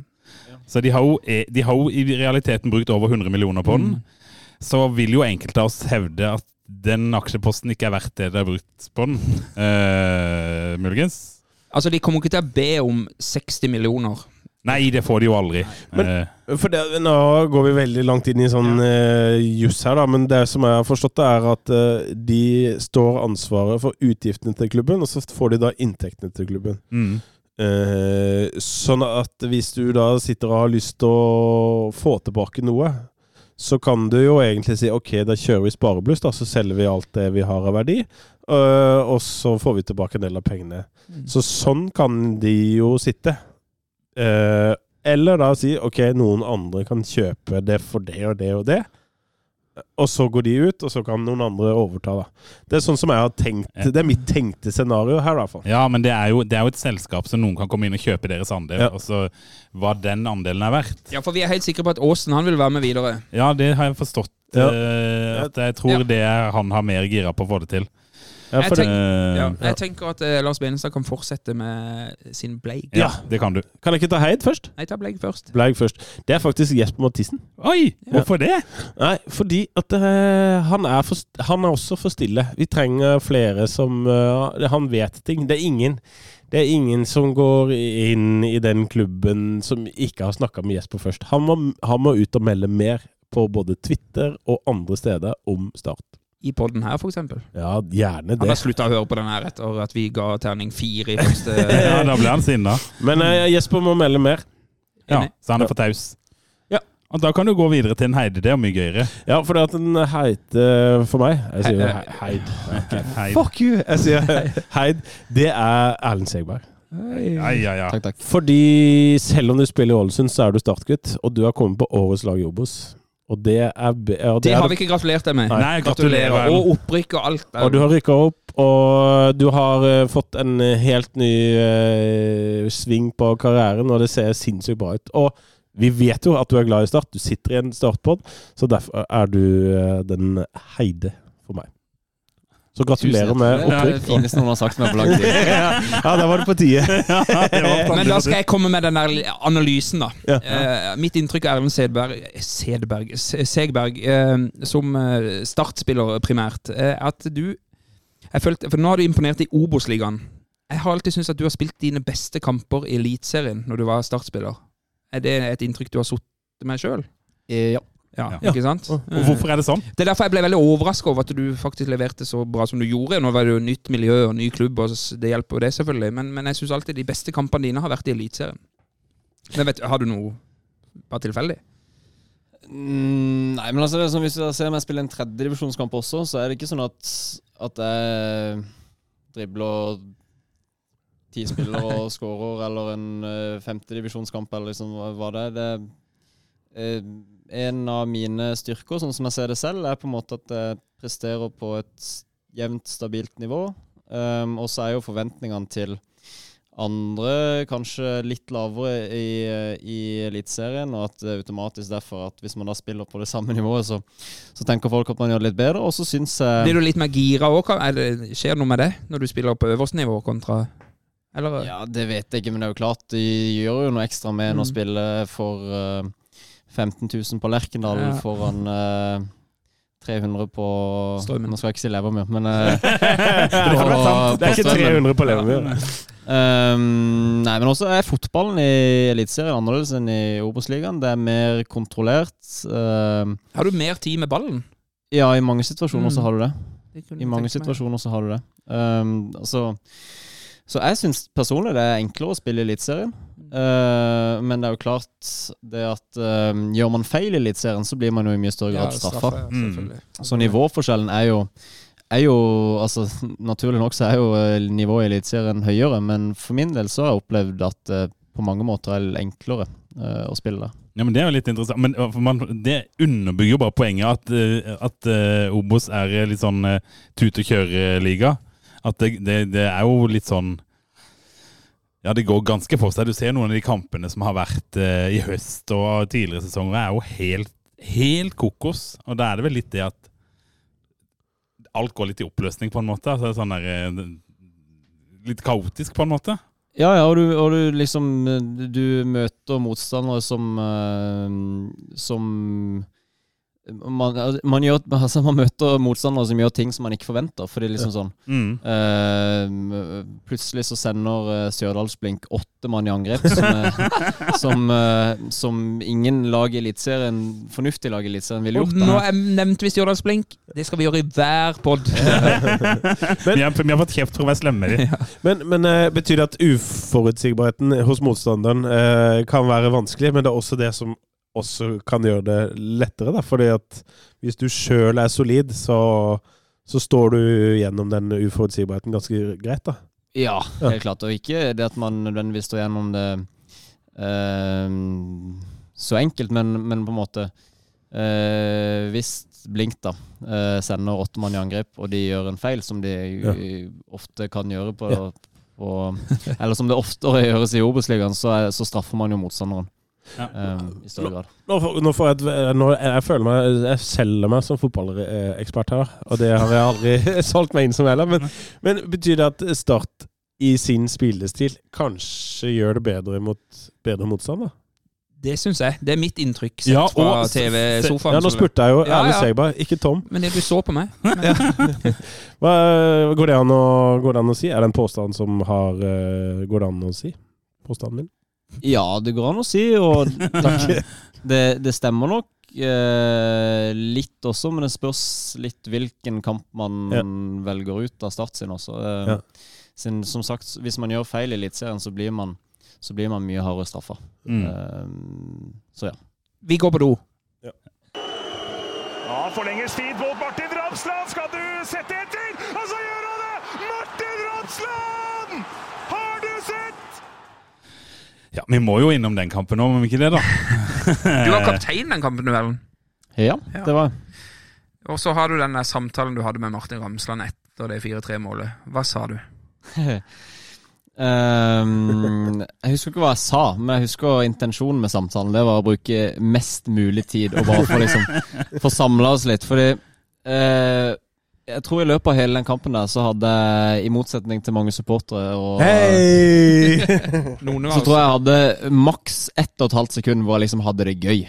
Så de har, jo, e- de har jo i realiteten brukt over 100 millioner på den. Mm. Så vil jo enkelte av oss hevde at den aksjeposten ikke er verdt det de har brukt på den. Uh, muligens. Altså, de kommer ikke til å be om 60 millioner. Nei, det får de jo aldri. Men- Eh, For det, Nå går vi veldig langt inn i sånn eh, juss her, da, men det som jeg har forstått, det er at eh, de står ansvaret for utgiftene til klubben, og så får de da inntektene til klubben. mm. Eh, sånn at hvis du da sitter og har lyst til å få tilbake noe, så kan du jo egentlig si ok, da kjører vi sparebluss, da, så selger vi alt det vi har av verdi, og så får vi tilbake en del av pengene. Så sånn kan de jo sitte. Eh, eller da si ok, noen andre kan kjøpe det for det og det og det. Og så går de ut, og så kan noen andre overta. da. Det er sånn som jeg har tenkt, det er mitt tenkte scenario her, i hvert fall. Ja, men det er, jo, det er jo et selskap som noen kan komme inn og kjøpe deres andel, Ja. og så hva den andelen er verdt. Ja, for vi er helt sikre på at Aasen han vil være med videre. Ja, det har jeg forstått. Ja. Uh, at jeg tror Ja. det er, han har mer gira på å få det til. Ja, Jeg tenk- ja, jeg tenker at eh, Lars Benestad kan fortsette med sin Bleig. ja, det kan du. kan jeg ikke ta Heid først? Nei, ta Bleig først. Bleig først. Det er faktisk Jesper Mathisen. Oi, hvorfor det? Nei, fordi at eh, han, er for, han er også for stille. Vi trenger flere som uh, Han vet ting. Det er ingen det er ingen som går inn i den klubben som ikke har snakka med Jesper først. Han må, han må ut og melde mer på både Twitter og andre steder om Start. I podden her, eksempel. Ja, gjerne det. Han har slutta å høre på den her etter at vi ga terning fire i første Ja, Da ble han sinna. Men eh, Jesper må melde mer. Ja, Enig. så han er for taus. Ja. Og da kan du gå videre til en Heide. Det er mye gøyere. Ja, for det at den heite for meg Jeg sier jo He- he- Heid. Heide. Fuck you! Jeg sier Heid. Det er Erlend Segberg. Ja, ja, ja. Takk, takk. Fordi selv om du spiller i Ålesund, så er du startgutt, og du har kommet på årets lag i Obos. Og det er, og Det er har vi ikke gratulert deg med. Nei, Gratulerer. gratulerer. Og opprykk og alt. Og du har rykka opp, og du har eh, fått en helt ny uh, sving på karrieren, og det ser sinnssykt bra ut. Og vi vet jo at du er glad i Start. Du sitter i en startpod, så derfor er du uh, den heide. Så gratulerer med Det er det fineste noen har sagt meg på lang tid. ja, da var det på tide. Men da skal jeg komme med den der analysen, da. Ja. Uh, mitt inntrykk av Erlend Sedberg, Sedberg Segberg, uh, som eh, startspiller primært, er at du jeg følte, For nå har du imponert i Obos-ligaen. Jeg har alltid syntes at du har spilt dine beste kamper i Eliteserien når du var startspiller. Er det et inntrykk du har sittet med sjøl? Ja. Ja, Ja. ikke sant? Og hvorfor er det sånn? Det er derfor jeg ble veldig overraska over at du faktisk leverte så bra som du gjorde. Nå var det jo nytt miljø og ny klubb, og det hjelper jo det, selvfølgelig. Men, men jeg syns alltid de beste kampene dine har vært i Eliteserien. Men vet Har du noe bare tilfeldig? Mm, nei, men altså det er sånn, Hvis jeg ser meg spille en tredjedivisjonskamp også, så er det ikke sånn at, at jeg dribler ti spillere og skårer, eller en uh, femtedivisjonskamp, eller liksom hva det er. Det er eh, en av mine styrker, sånn som jeg ser det selv, er på en måte at jeg presterer på et jevnt, stabilt nivå. Um, og så er jo forventningene til andre kanskje litt lavere i, i Eliteserien, og at det er automatisk derfor at hvis man da spiller på det samme nivået, så, så tenker folk at man gjør det litt bedre. Og så syns jeg Blir du litt mer gira òg? Skjer det noe med det når du spiller på øverste nivå kontra Eller? Ja, det vet jeg ikke, men det er jo klart de gjør jo noe ekstra med enn å Mm. spille for eh, 15 000 på Lerkendal Ja. foran uh, 300 på Strømmen. Nå skal jeg ikke si Levermyr, men eh, Det er ikke 300 på Levermyr. Um, nei, men også er fotballen i Eliteserien annerledes enn i Obos-ligaen. Det er mer kontrollert. Um, Har du mer tid med ballen? ja, i mange situasjoner Mm. så har du det. Det I mange situasjoner så har du det. Um, altså, så jeg syns personlig det er enklere å spille i Eliteserien. Uh, men det er jo klart det at uh, gjør man feil i Eliteserien, så blir man jo i mye større Ja, grad straffa. ja, Mm. Så nivåforskjellen er jo er jo, altså Naturlig nok så er jo eh, nivået i Eliteserien høyere, men for min del så har jeg opplevd at det på mange måter er enklere å spille der. Ja, men Det er jo litt interessant. Men uh, for man, Det underbygger jo bare poenget at, uh, at uh, Obos er uh, litt sånn uh, tut og kjøre-liga. At det, det, det er jo litt sånn Ja, det går ganske for seg. Du ser noen av de kampene som har vært uh, i høst og tidligere sesonger, er jo helt, helt kokos. Og da er det vel litt det at alt går litt i oppløsning, på en måte. Altså sånn der, uh, Litt kaotisk, på en måte. Ja, ja, og du, og du liksom eh, Du møter motstandere som uh, Som man, man, gjør, altså man møter motstandere som gjør ting som man ikke forventer. Fordi liksom sånn Mm. uh, Plutselig så sender uh, Stjørdalsblink åtte mann i angrep, som, eh, som, uh, som ingen lag i Eliteserien Fornuftig lag i Eliteserien ville Og gjort. nå Da. er- nevnte vi Stjørdalsblink. Det skal vi gjøre i hver pod. Vi har, vi har fått kjeft for å være slemme. ja. Men, men betyr det at uforutsigbarheten hos motstanderen eh, kan være vanskelig, men det er også det som også kan gjøre det lettere? Da? Fordi at hvis du sjøl er solid, så, så står du gjennom den uforutsigbarheten ganske greit, da. Ja, Ja. helt klart. Og ikke det at man nødvendigvis står gjennom det eh, så enkelt, men, men på en måte eh, Hvis Blink da eh, sender åtte mann i angrep, og de gjør en feil, som de ja. ofte kan gjøre på, Ja. på Eller som det oftere gjøres i Obos-ligaen, så, så straffer man jo motstanderen. Ja. Um, i større grad. Nå, får- nå får jeg, et, nå, jeg føler meg Jeg selger meg som fotballekspert her, og det har jeg aldri solgt meg inn som heller. Men, men betyr det at Start i sin spillestil kanskje gjør det bedre mot bedre motstand, da? Det syns jeg. Det er mitt inntrykk sett Ja, fra TV-sofaen. Ja, nå spurte jeg jo Ja, ærlig ja. Segberg, ikke Tom. Men det du så på meg Hva, går, det an å, går det an å si? Er det en påstand som har eh, Går det an å si? Påstanden min? Ja, det går an å si, og det, det stemmer nok eh, litt også, men det spørs litt hvilken kamp man Ja. velger ut av Start sin også. Eh, Ja. sin, som sagt, hvis man gjør feil i Eliteserien, så blir man så blir man mye hardere straffa. Mm. Eh, så ja. Vi går på do. Ja, forlenges tid mot Martin Ramsland. Skal du sette en til? Og så gjør han det! Martin Ramsland! Ja, Vi må jo innom den kampen nå, må vi ikke det, da? Du var kaptein den kampen, du, Ja, Ja. det var Og så har du den der samtalen du hadde med Martin Ramsland etter det 4-3-målet. Hva sa du? um, jeg husker ikke hva jeg sa, men jeg husker intensjonen med samtalen. Det var å bruke mest mulig tid og bare få liksom samla oss litt. Fordi eh, jeg tror i løpet av hele den kampen der så hadde jeg, i motsetning til mange supportere og Hei! Så tror jeg jeg hadde maks ett og et halvt sekund hvor jeg liksom hadde det gøy.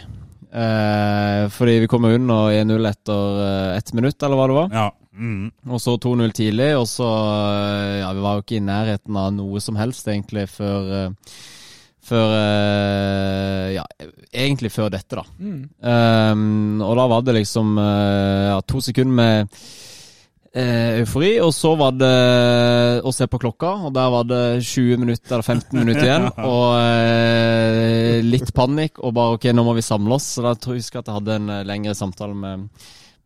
Eh, fordi vi kom under 1-0 etter eh, ett minutt, eller hva det var. Ja. Mm. Og så 2-0 tidlig, og så eh, Ja, vi var jo ikke i nærheten av noe som helst, egentlig, før eh, Før Ja, egentlig før dette, da. Mm. Um, og da var det liksom ja, to sekunder med eh, eufori, og så var det å se på klokka, og der var det 20 minutter eller 15 minutter igjen. Og eh, litt panikk, og bare OK, nå må vi samle oss. Så da tror jeg at jeg hadde en eh, lengre samtale med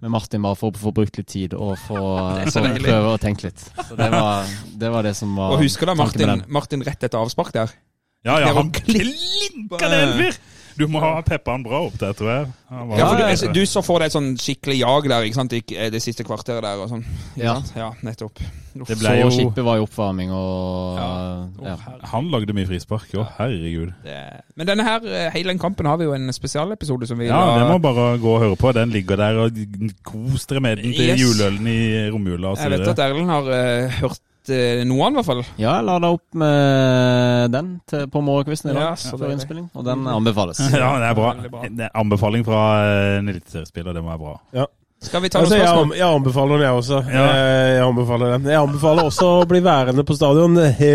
med Martin bare for å få brukt litt tid og få få prøve å tenke litt. Så det var det, var det som var Og husker da Martin. Martin rett etter avspark der? Ja, ja, han klinka det en fyr! Du må ha peppa han bra opp der, tror jeg. Ja, for du, ja. du så for deg et sånn skikkelig jag der, ikke sant? Det siste kvarteret der og sånn. Ja. ja nettopp. Uff. Det ble Så jo skippet var i oppvarming og Ja. ja. Han lagde mye frispark. jo. herregud. Det- Men denne her, eh, hele den kampen har vi jo en spesialepisode som vi Ja, la- det må bare gå og høre på. Den ligger der, og kos dere med den til Yes. juleølen i romjula. Jeg vet at Erlend har uh, hørt uh, noe av i hvert fall. Ja, jeg lada opp med den til, på morgenkvisten i dag Ja, så før innspilling, og den anbefales. Ja, det er bra. Det er anbefaling fra eh, en eliteseriespiller, det må være bra. Skal vi ta noen Altså, spørsmål? jeg anbefaler den, jeg også. Ja. Eh, Jeg anbefaler den. Jeg anbefaler også å bli værende på stadion he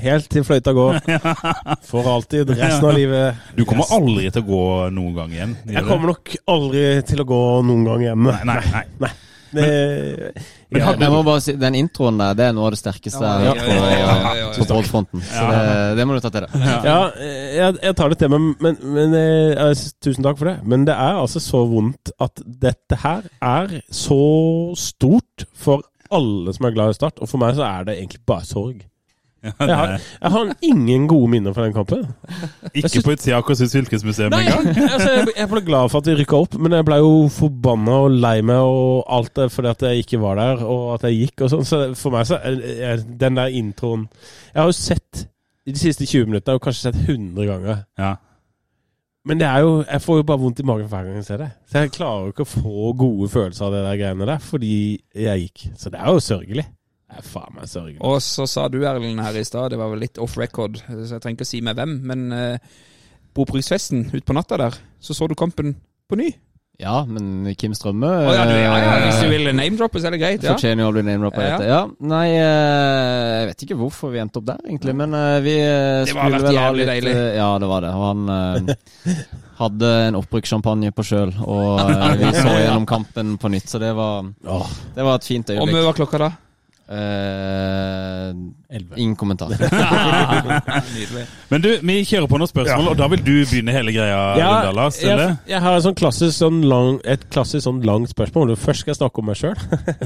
helt til fløyta går. For alltid. Resten av livet. Du kommer aldri til å gå noen gang igjen. Jeg kommer nok aldri til å gå noen gang igjen. Nei, nei, nei. Det, Men Ja, jeg må bare si, Den introen der, det er noe av det sterkeste jeg har Ja, hørt ja, på, ja, ja, ja, ja. på Brodd-fronten. Så Ja. det, det må du ta til deg. ja, jeg, jeg tar det til meg, men, men eh, jeg tusen takk for det. Men det er altså så vondt at dette her er så stort for alle som er glad i Start. Og for meg så er det egentlig bare sorg. Ja, Jeg har, jeg har ingen gode minner fra den kampen. Ikke ikke på utsida av Akershus fylkesmuseum engang. altså, jeg, jeg ble glad for at vi rykka opp, men jeg ble jo forbanna og lei meg og alt det fordi at jeg ikke var der, og at jeg gikk og sånn. Så for meg så er er den der introen Jeg har jo sett de siste 20 minuttene, og kanskje sett 100 ganger. Ja. Men det er jo, jeg får jo bare vondt i magen hver gang jeg ser det. Så jeg klarer jo ikke å få gode følelser av det der greiene der, fordi jeg gikk. Så det er jo sørgelig. Er faen meg sørgelig. Og så sa du, Erlend, her i stad, det var vel litt off record, så jeg trenger ikke å si med hvem, men uh, Boprisfesten utpå natta der, så så du kampen på ny. Ja, men Kim Strømme oh, ja, du, ja, ja, eh, hvis du vil name-droppe, så er det greit. Ja. Fortjener jo å bli name-droppa Ja. Ja, nei, eh, jeg vet ikke hvorfor vi endte opp der, egentlig. Men eh, vi eh, Det var skulle vel ha litt deilig. eh, Ja, det var det. Og han eh, hadde en opprykkssjampanje på sjøl, og eh, vi så gjennom kampen på nytt, så det var, det var et fint Og øyeblikk. mye var klokka da? Eh, elleve. ingen kommentar. Men du, vi kjører på noen spørsmål, og da vil du begynne hele greia, Ja, Lundala. Jeg, jeg har et sånn klassisk, sånn lang, et klassisk sånn langt spørsmål. Først skal jeg snakke om meg sjøl.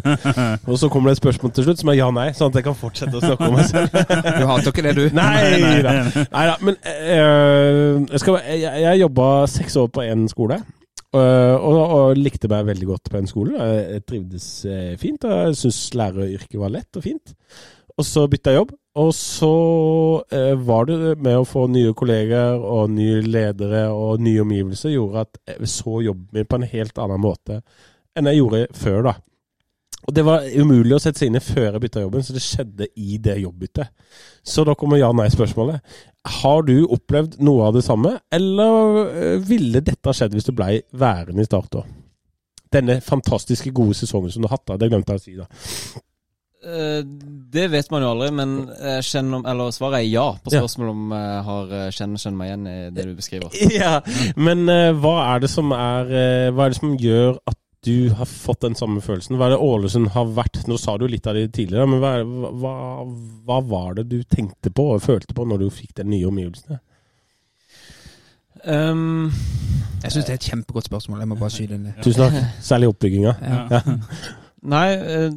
og så kommer det et spørsmål til slutt som er ja-nei, sånn at jeg kan fortsette å snakke om meg selv. Du hater ikke det, du? Nei nei, Nei da. Men uh, jeg, skal, jeg, jeg jobba seks år på en skole. Øh, og, og likte meg veldig godt på en skole. Jeg, jeg trivdes eh, fint, og jeg syntes læreryrket var lett og fint. Og så bytta jeg jobb, Og så eh, var det med å få nye kolleger og nye ledere og nye omgivelser gjorde at jeg så jobben min på en helt annen måte enn jeg gjorde før. da. Og Det var umulig å sette seg inn i før jeg bytta jobben, så det skjedde i det jobbbyttet. Så da kommer ja-nei-spørsmålet. Har du opplevd noe av det samme, eller eh, ville dette skjedd hvis du blei værende i Start da? Denne fantastiske gode sesongen som du har hatt, da. Det glemte jeg å si, da. Eh, det vet man jo aldri, men eller svaret er ja på spørsmålet om jeg har eh, kjenner, kjenner meg igjen i det du beskriver. Ja, men hva er det som er Hva er det som gjør at du har fått den samme følelsen? Hva er det Ålesund har vært Nå sa du litt av det tidligere, men hva, hva, hva var det du tenkte på og følte på når du fikk de nye omgivelsene? Um, Jeg syns det er et kjempegodt spørsmål. Jeg må bare skyte inn det. Tusen takk. Særlig oppbygginga. Ja. nei, eh,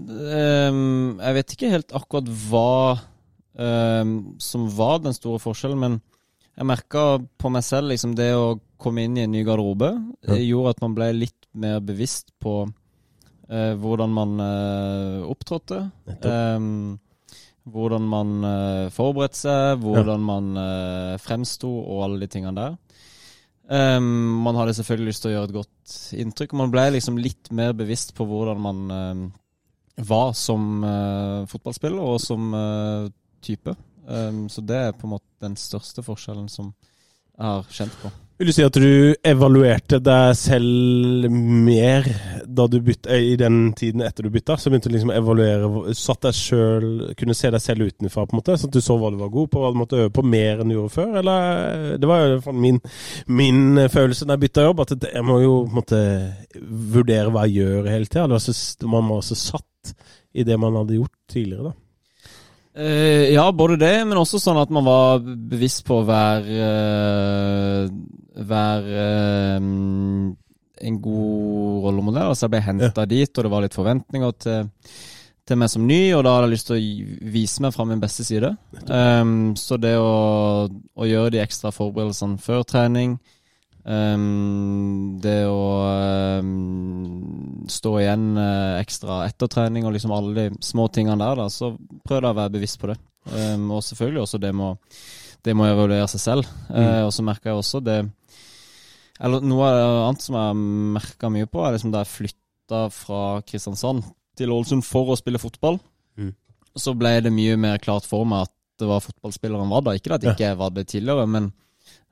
um, jeg vet ikke helt akkurat hva um, som var den store forskjellen, men jeg merka på meg selv liksom det å komme inn i en ny garderobe Ja. eh, gjorde at man ble litt mer bevisst på eh, hvordan man eh, opptrådte. Um, hvordan man uh, forberedte seg, hvordan man eh, fremsto og alle de tingene der. Um, man hadde selvfølgelig lyst til å gjøre et godt inntrykk. Man ble liksom litt mer bevisst på hvordan man var som fotballspiller og som type. Så det er på en måte den største forskjellen som jeg har kjent på. Vil du si at du evaluerte deg selv mer du bytta, i den tiden etter du bytta? Så begynte du liksom å evaluere, satt deg selv, kunne se deg selv utenfra, på en måte, sånn at du så hva du var god på, hva du måtte øve på mer enn du gjorde før? Eller Det var jo min, min følelse da jeg bytta jobb, at jeg må jo måte vurdere hva jeg gjør hele tida. Man var så satt i det man hadde gjort tidligere, da. Eh, ja, både det, men også sånn at man var bevisst på å være eh, Være eh, en god rollemodell. Altså, jeg ble henta dit, og det var litt forventninger til, til meg som ny, og da hadde jeg lyst til å vise meg fra min beste side. Um, så det å, å gjøre de ekstra forberedelsene før trening um, Det å um, stå igjen uh, ekstra etter trening og liksom alle de små tingene der, da, så prøv da å være bevisst på det. Um, og selvfølgelig også det med å det med å evaluere seg selv. Uh, og så merka jeg også det Eller noe annet som jeg merka mye på, er liksom da jeg flytta fra Kristiansand til Ålesund for å spille fotball, Mm. så ble det mye mer klart for meg at det var fotballspilleren var da. Ikke at jeg ikke var det tidligere, men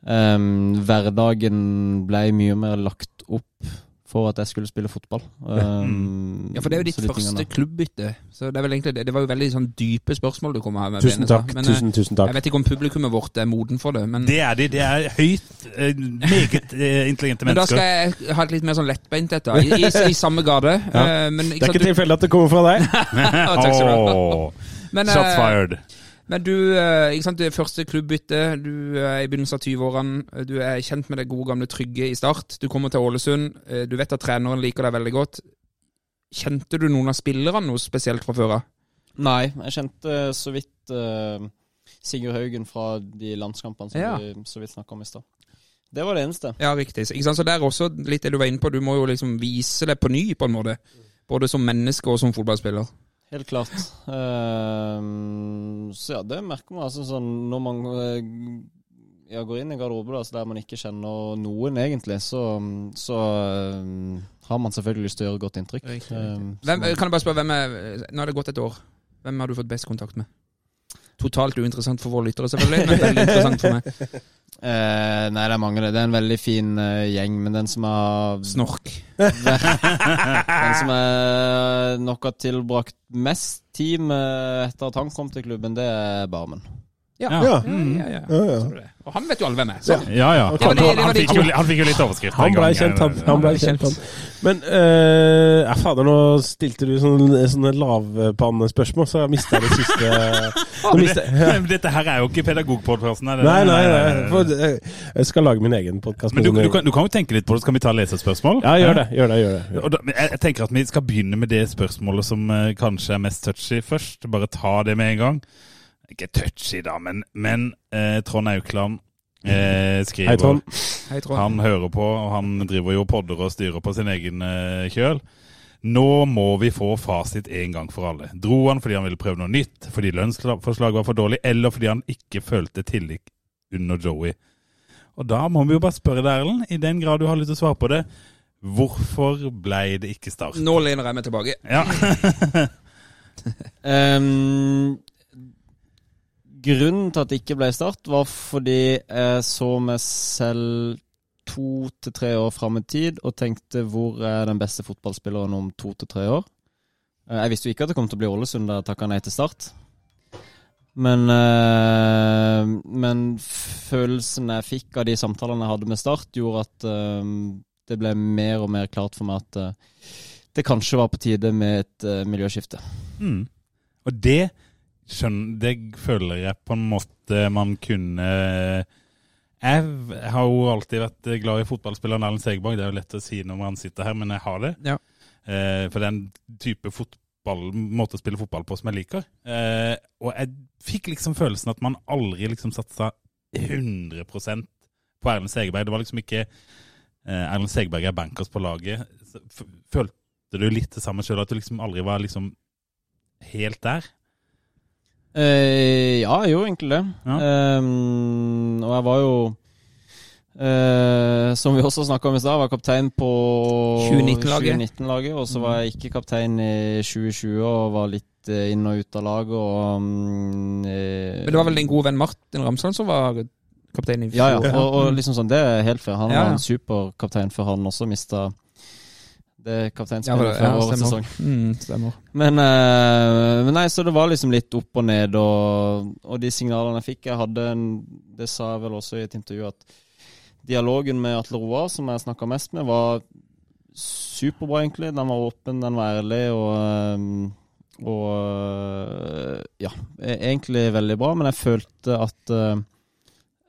um, hverdagen ble mye mer lagt opp for at jeg skulle spille fotball. Um, Ja, for det er jo ditt første tingene klubbbytte. Så det er vel egentlig det. Det var jo veldig sånn dype spørsmål du kom her med. Tusen takk. Men, eh, tusen, tusen takk. Jeg vet ikke om publikummet vårt er moden for det, men, Det er de. Det er høyt, eh, meget intelligente intelligente men da skal jeg ha et litt mer sånn lettbeint dette. I, i, i samme gate. Ja. Eh, men, Det er ikke tilfeldig at det kommer fra deg. Takk skal du ha. Shots eh, fired. Men du, eh, ikke sant, det første klubbbytte, du er i begynnelsen av 20-årene, du er kjent med det gode gamle Trygge i start. Du kommer til Ålesund, eh, du vet at treneren liker deg veldig godt. Kjente du noen av spillerne noe spesielt fra før av? Nei, jeg kjente så vidt uh, Sigurd Haugen fra de landskampene som Ja. vi så vidt snakka om i stad. Det var det eneste. Ja, riktig. Så det er også litt det du var inne på, du må jo liksom vise det på ny, på en måte. Både som menneske og som fotballspiller. Helt klart. Uh, så ja, det merker man altså sånn når man eh, ja, går inn i garderobe da, der man ikke kjenner noen egentlig, så, så eh, har man selvfølgelig lyst til å gjøre godt inntrykk. Riktig, riktig. så Hvem, kan jeg bare spørre, er, Nå har det gått et år. Hvem har du fått best kontakt med? Totalt uinteressant for våre lyttere, selvfølgelig, men veldig interessant for meg. Eh, nei, det er mange. det. Er en veldig fin eh, gjeng, men den som har Snork. Den som er nok har tilbrakt mest tid med etter at han kom til klubben, det er Barmen. Ja. Ja. Ja. Ja, ja, ja. Ja, ja. Så det. Og han vet jo alle hvem er. Så. Ja, ja. Det Han, det- det han, fikk jo, han fikk jo litt overskrift Han ble kjent, han. eh, han ble kjent, han. Men uh, ja, fader, nå stilte du sånne, sånne lavpannespørsmål, så jeg mista det siste Nå mistet ja. Men Dette her er jo ikke pedagogpodkasten. Nei, nei, nei. For, eh, jeg skal lage min egen podkast. Men du, du, kan, du kan jo tenke litt på det. Skal vi ta lesespørsmål? Ja, gjør det. Gjør det, gjør det. Og da, jeg, jeg tenker at vi skal begynne med det spørsmålet som uh, kanskje er mest touchy først. Bare ta det med en gang. Ikke touchy, da, men, men eh, Trond Aukland eh, skriver Hei, Trond. Hei, Trond. Han hører på, og han driver jo podder og styrer på sin egen eh, kjøl. Nå må vi få fasit en gang for alle. Dro han fordi han ville prøve noe nytt, fordi lønnsforslaget var for dårlig, eller fordi han ikke følte tillit under Joey? Og da må vi jo bare spørre deg, Erlend, i den grad du har lyst til å svare på det, hvorfor ble det ikke start? Nå lener jeg meg tilbake. Ja. Ehm, grunnen til at det ikke ble start, var fordi jeg så meg selv to til tre år fram i tid og tenkte hvor er den beste fotballspilleren om to til tre år? Eh, Jeg visste jo ikke at det kom til å bli Ålesund da jeg takka nei til start. Men, eh, men følelsen jeg fikk av de samtalene jeg hadde med Start, gjorde at eh, det ble mer og mer klart for meg at det kanskje var på tide med et miljøskifte. Mm. Og det skjønner Det føler jeg på en måte man kunne Jeg har jo alltid vært glad i fotballspilleren Erlend Segerborg. Det er jo lett å si når man sitter her, men jeg har det. Ja. Eh, for en type fotball, måte å spille fotball på som jeg liker. Eh, og jeg fikk liksom følelsen at man aldri liksom satsa 100% på Erlend Segerberg. Det var liksom ikke eh, Erlend Segerberg er bankers på laget. Følte du litt det samme sjøl, at du liksom aldri var liksom helt der? Eh, ja, jeg gjorde egentlig det. Ja. Eh, og jeg var jo eh, Som vi også snakka om i stad, var kaptein på 2019-laget. 2019-laget, Og så var jeg ikke kaptein i 2020 og var litt eh, inn og ut av laget. Og, eh, Men det var vel din gode venn Martin Ramsland som var kaptein i Ja, ja. Og, og liksom sånn, det er helt fair. Han Ja, ja. var en superkaptein før han også mista det er kapteinspillet ja, for årets sesong. Mm, stemmer. Men, uh, men nei, så det var liksom litt opp og ned, og, og de signalene jeg fikk Jeg hadde en Det sa jeg vel også i et intervju, at dialogen med Atle Roar, som jeg snakka mest med, var superbra, egentlig. Den var åpen, den var ærlig, og eh, og eh, ja, e- egentlig veldig bra, men jeg følte at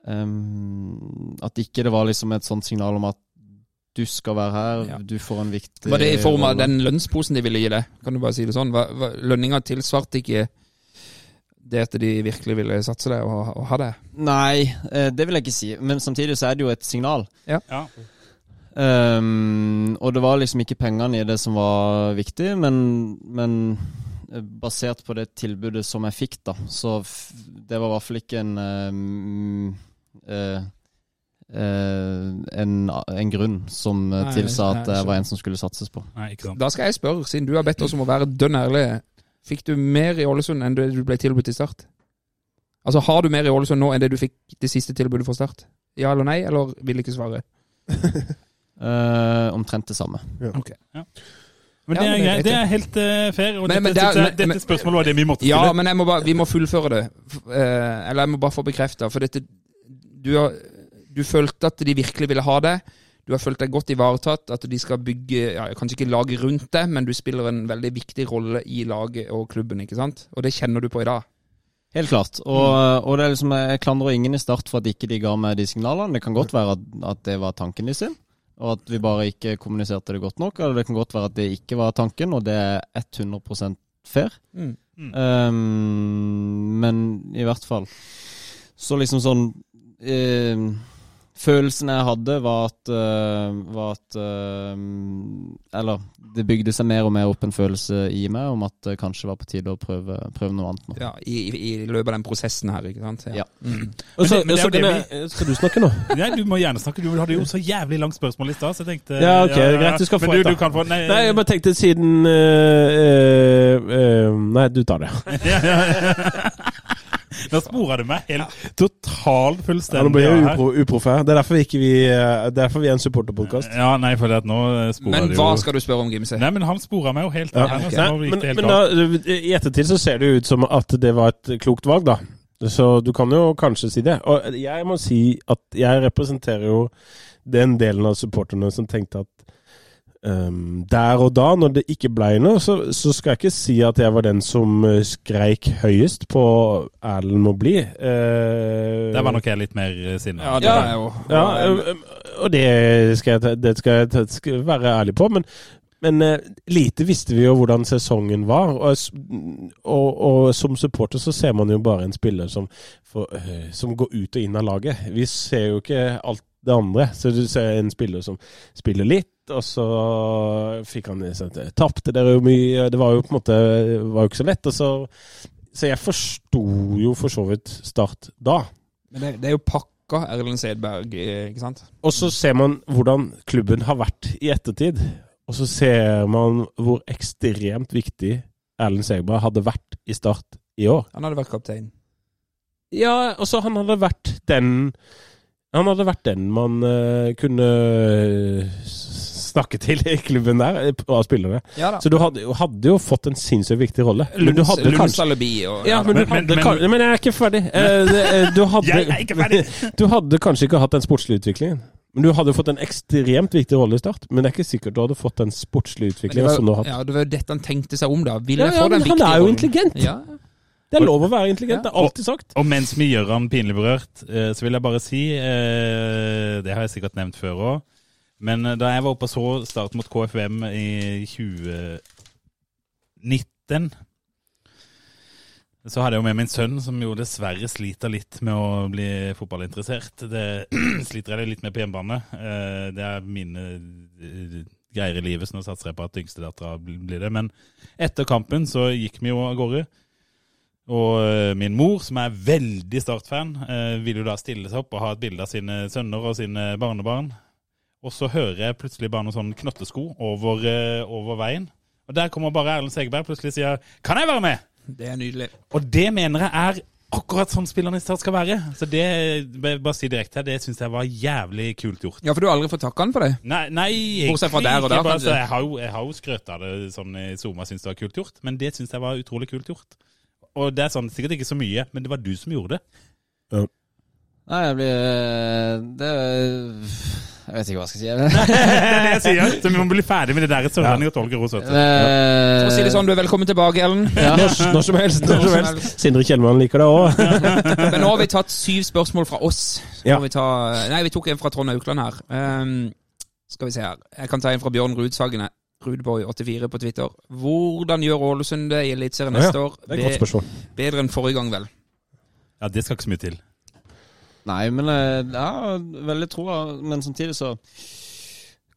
em, At ikke det var liksom et sånt signal om at du skal være her, Ja. du får en viktig Var det i form av rolle. den lønnsposen de ville gi deg? Kan du bare si det sånn? Lønninga tilsvarte ikke det at de virkelig ville satse deg og, og ha det? Nei, eh, det vil jeg ikke si. Men samtidig så er det jo et signal. Ja. Ehm, og det var liksom ikke pengene i det som var viktig, men, men eh, basert på det tilbudet som jeg fikk, da, så f det var i hvert fall ikke en um, eh, en, en grunn som eh, Nei, tilsa at det var en som skulle satses på. Nei, ikke sant. Da skal jeg spørre, siden du har bedt oss om å være dønn ærlig. Fikk du mer i Ålesund enn det du ble tilbudt i Start? Altså, Har du mer i Ålesund nå enn det du fikk det siste tilbudet for Start? Ja eller nei, eller vil ikke svare? uh, omtrent det samme. Ja. Men Ja, det er men det er. Det er helt uh, fair. Og Men- men dette, det er- jeg- men- dette spørsmålet var det vi måtte Ja, men jeg må bare, vi må fullføre det. Eh, eller jeg må bare få bekrefta. For dette du, har, du følte at de virkelig ville ha det. Du har følt deg godt ivaretatt. At de skal bygge ja, Kanskje ikke laget rundt deg, men du spiller en veldig viktig rolle i laget og klubben. ikke sant? Og det kjenner du på i dag. Helt klart. Og, og det er liksom, jeg klandrer ingen i start for at ikke de ga meg de signalene. Det kan godt være at, at det var tanken de sin, og at vi bare ikke kommuniserte det godt nok. Eller det kan godt være at det ikke var tanken, og det er 100 fair. Mm. Um, men i hvert fall Så liksom sånn eh, Følelsen jeg hadde, var at, eh, var at eh, Eller det bygde seg mer og mer opp en følelse i meg om at det kanskje var på tide å prøve, prøve noe annet nå. Ja, i, i, I løpet av den prosessen her, ikke sant? Ja. Mm. Også, Men det- men det så kan skal du snakke nå? Nei, du må gjerne snakke. Du hadde jo så jævlig langt spørsmål i stad, så jeg tenkte Ja, ok, greit, du skal få Men et, da. du kan få Nei, Nei, jeg bare tenkte siden eh, eh, eh, Nei, du tar det. Nå spora du meg helt totalt fullstendig. Ja, nå blir jeg upro, uproffe. Det er derfor vi ikke vi eh, Derfor vi er en supporterpodkast. Ja, nei, for det at nå spora Men du hva skal du spørre om, Gimse? Nei, men han spora meg jo helt Ja. nå, Nei, men helt men da, i ettertid så ser det jo ut som at det var et klokt valg, da. Så du kan jo kanskje si det. Og jeg må si at jeg representerer jo den delen av supporterne som tenkte at ehm, der og da, når det ikke ble noe, så, så skal jeg ikke si at jeg var den som eh, skreik høyest på Erlend må bli. Uh, Der var nok jeg litt mer eh, sinna. Ja, det Ja. er jo Ja, ø- og det skal jeg, det skal jeg skal være ærlig på, men, men uh, lite visste vi jo hvordan sesongen var. Og, og, og som supporter så ser man jo bare en spiller som, for, eh, som går ut og inn av laget. Vi ser jo ikke alt det andre. Så du ser en spiller som spiller litt, og så fikk han sånn, Tapte dere jo mye Det var jo på en måte var jo ikke så lett. Så, så jeg forsto jo for så vidt Start da. Men det, det er jo pakka Erlend Sedberg, eh, ikke sant? Og så ser man hvordan klubben har vært i ettertid. Og så ser man hvor ekstremt viktig Erlend Segberg hadde vært i Start i år. Han hadde vært kaptein. Ja, og så han hadde vært den Han hadde vært den man uh, kunne eh, snakke til i klubben der, eh, av spillere. Ja. Så du hadde, jo- hadde jo fått en sinnssykt viktig rolle. Men du hadde Lunds kanskje alibi og ja, men, du Men- men- hadde, men- kan- men jeg er ikke ferdig. Eh, eh, du, hadde, Jeg er ikke ferdig! du hadde kanskje ikke hatt den sportslige utviklingen. Men du hadde fått en ekstremt viktig rolle i start. Men det er ikke sikkert du hadde fått den sportslige utviklingen som du var, har hatt. ja, det var jo dette han tenkte seg om, da. Ville Ja, jeg ja, få den men han er jo intelligent. Ja. Det er lov å være intelligent. Det er alltid sagt. Og mens vi gjør han pinlig berørt, så vil jeg bare si eh, Det har jeg sikkert nevnt før òg. Men eh, da jeg var oppe og så Start mot KFUM i 2019 så hadde jeg jo med min sønn, som jo dessverre sliter litt med å bli fotballinteressert. Det sliter jeg litt med på hjemmebane. Eh, Det er mine eh, greier i livet, så nå satser jeg på at yngstedattera blir det. Men etter kampen så gikk vi jo av gårde. Og min mor, som er veldig Start-fan, ville jo da stille seg opp og ha et bilde av sine sønner og sine barnebarn. Og så hører jeg plutselig bare noen sånn knøttesko over, eh, over veien. Og der kommer bare Erlend Segerberg plutselig og sier 'Kan jeg være med?' Det er nydelig. Og det mener jeg er akkurat sånn spillerne i Start skal være. Så det bare si direkte her, det syns jeg var jævlig kult gjort. Ja, for du har aldri fått takka han for det? Nei, nei Bortsett fra der og der, bare, kanskje. jeg har jo, jeg har jo skrøt av det sånn i Zoma, syns det var kult gjort. Men det syns jeg var utrolig kult gjort. Og det er sånn, sikkert ikke så mye, men det var du som gjorde det. Nei, jeg blir eh, Det Jeg vet ikke hva jeg skal si. Det er det jeg sier. Så vi må bli ferdig med det der sørlending og tolker hos oss. Eh, For si det sånn, du er velkommen tilbake, Ellen. Når, når som helst. Når som helst. Sindre Kjellmann liker det òg. Men nå har vi tatt syv spørsmål fra oss. Ja. vi ta, nei, vi tok en fra Trond Aukland her. Um, skal vi se her. Jeg kan ta en fra Bjørn Rudsagene, Rudboy84 på Twitter. Hvordan gjør Ålesund det i Eliteserien Ja, ja. neste år? Det er et godt spørsmål. bedre enn forrige gang, vel? Ja, det skal ikke så mye til. Nei, men jeg ja, veldig troa. Men samtidig så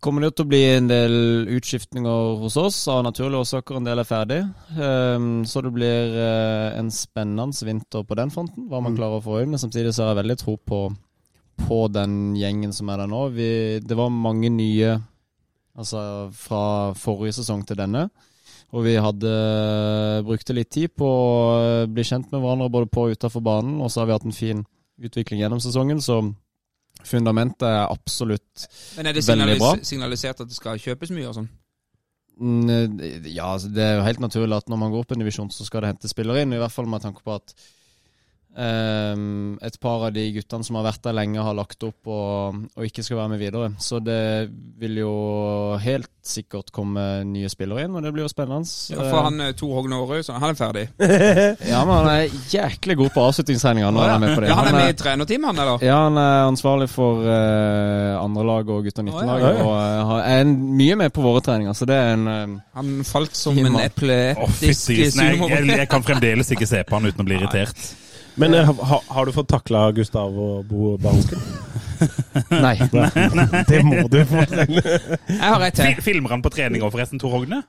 kommer det til å bli en del utskiftninger hos oss. Av naturlige årsaker en del er ferdig. Ehm, så det blir eh, en spennende vinter på den fronten, hva man klarer å få inn. Men samtidig så har jeg veldig tro på, på den gjengen som er der nå. Vi, det var mange nye altså fra forrige sesong til denne. Og vi hadde brukte litt tid på å bli kjent med hverandre både på og utafor banen. Og så har vi hatt en fin utvikling gjennom sesongen, så fundamentet er absolutt Men er det Veldig bra. signalis signalisert at det skal kjøpes mye og sånn? Mm, Ja, altså, det er jo helt naturlig at når man går opp en divisjon, så skal det hente spillere inn. I hvert fall med tanke på at ehm, et par av de guttene som har vært der lenge, har lagt opp og, og ikke skal være med videre. Så det vil jo helt sikkert komme nye spillere inn, og det blir jo spennende. Ja, for han er Tor Hogne Aarøy, så han er ferdig. Ja, men han er jæklig god på avslutningstreninger når han er med på det. Ja, han er med i trenerteamet, han, eller? Ja, han er ansvarlig for uh, andrelaget og gutta 19-lag. Å, ja, ja. Og uh, er en, mye med på våre treninger, så det er en uh, Han falt som en mann. oh, jeg, jeg kan fremdeles ikke se på han uten å bli irritert. Men eh, ha, har du fått takla Gustav og Bo Bahansken? Nei. Det må du få. Jeg har et til. Filmer han på trening òg, forresten, Tor Hogne?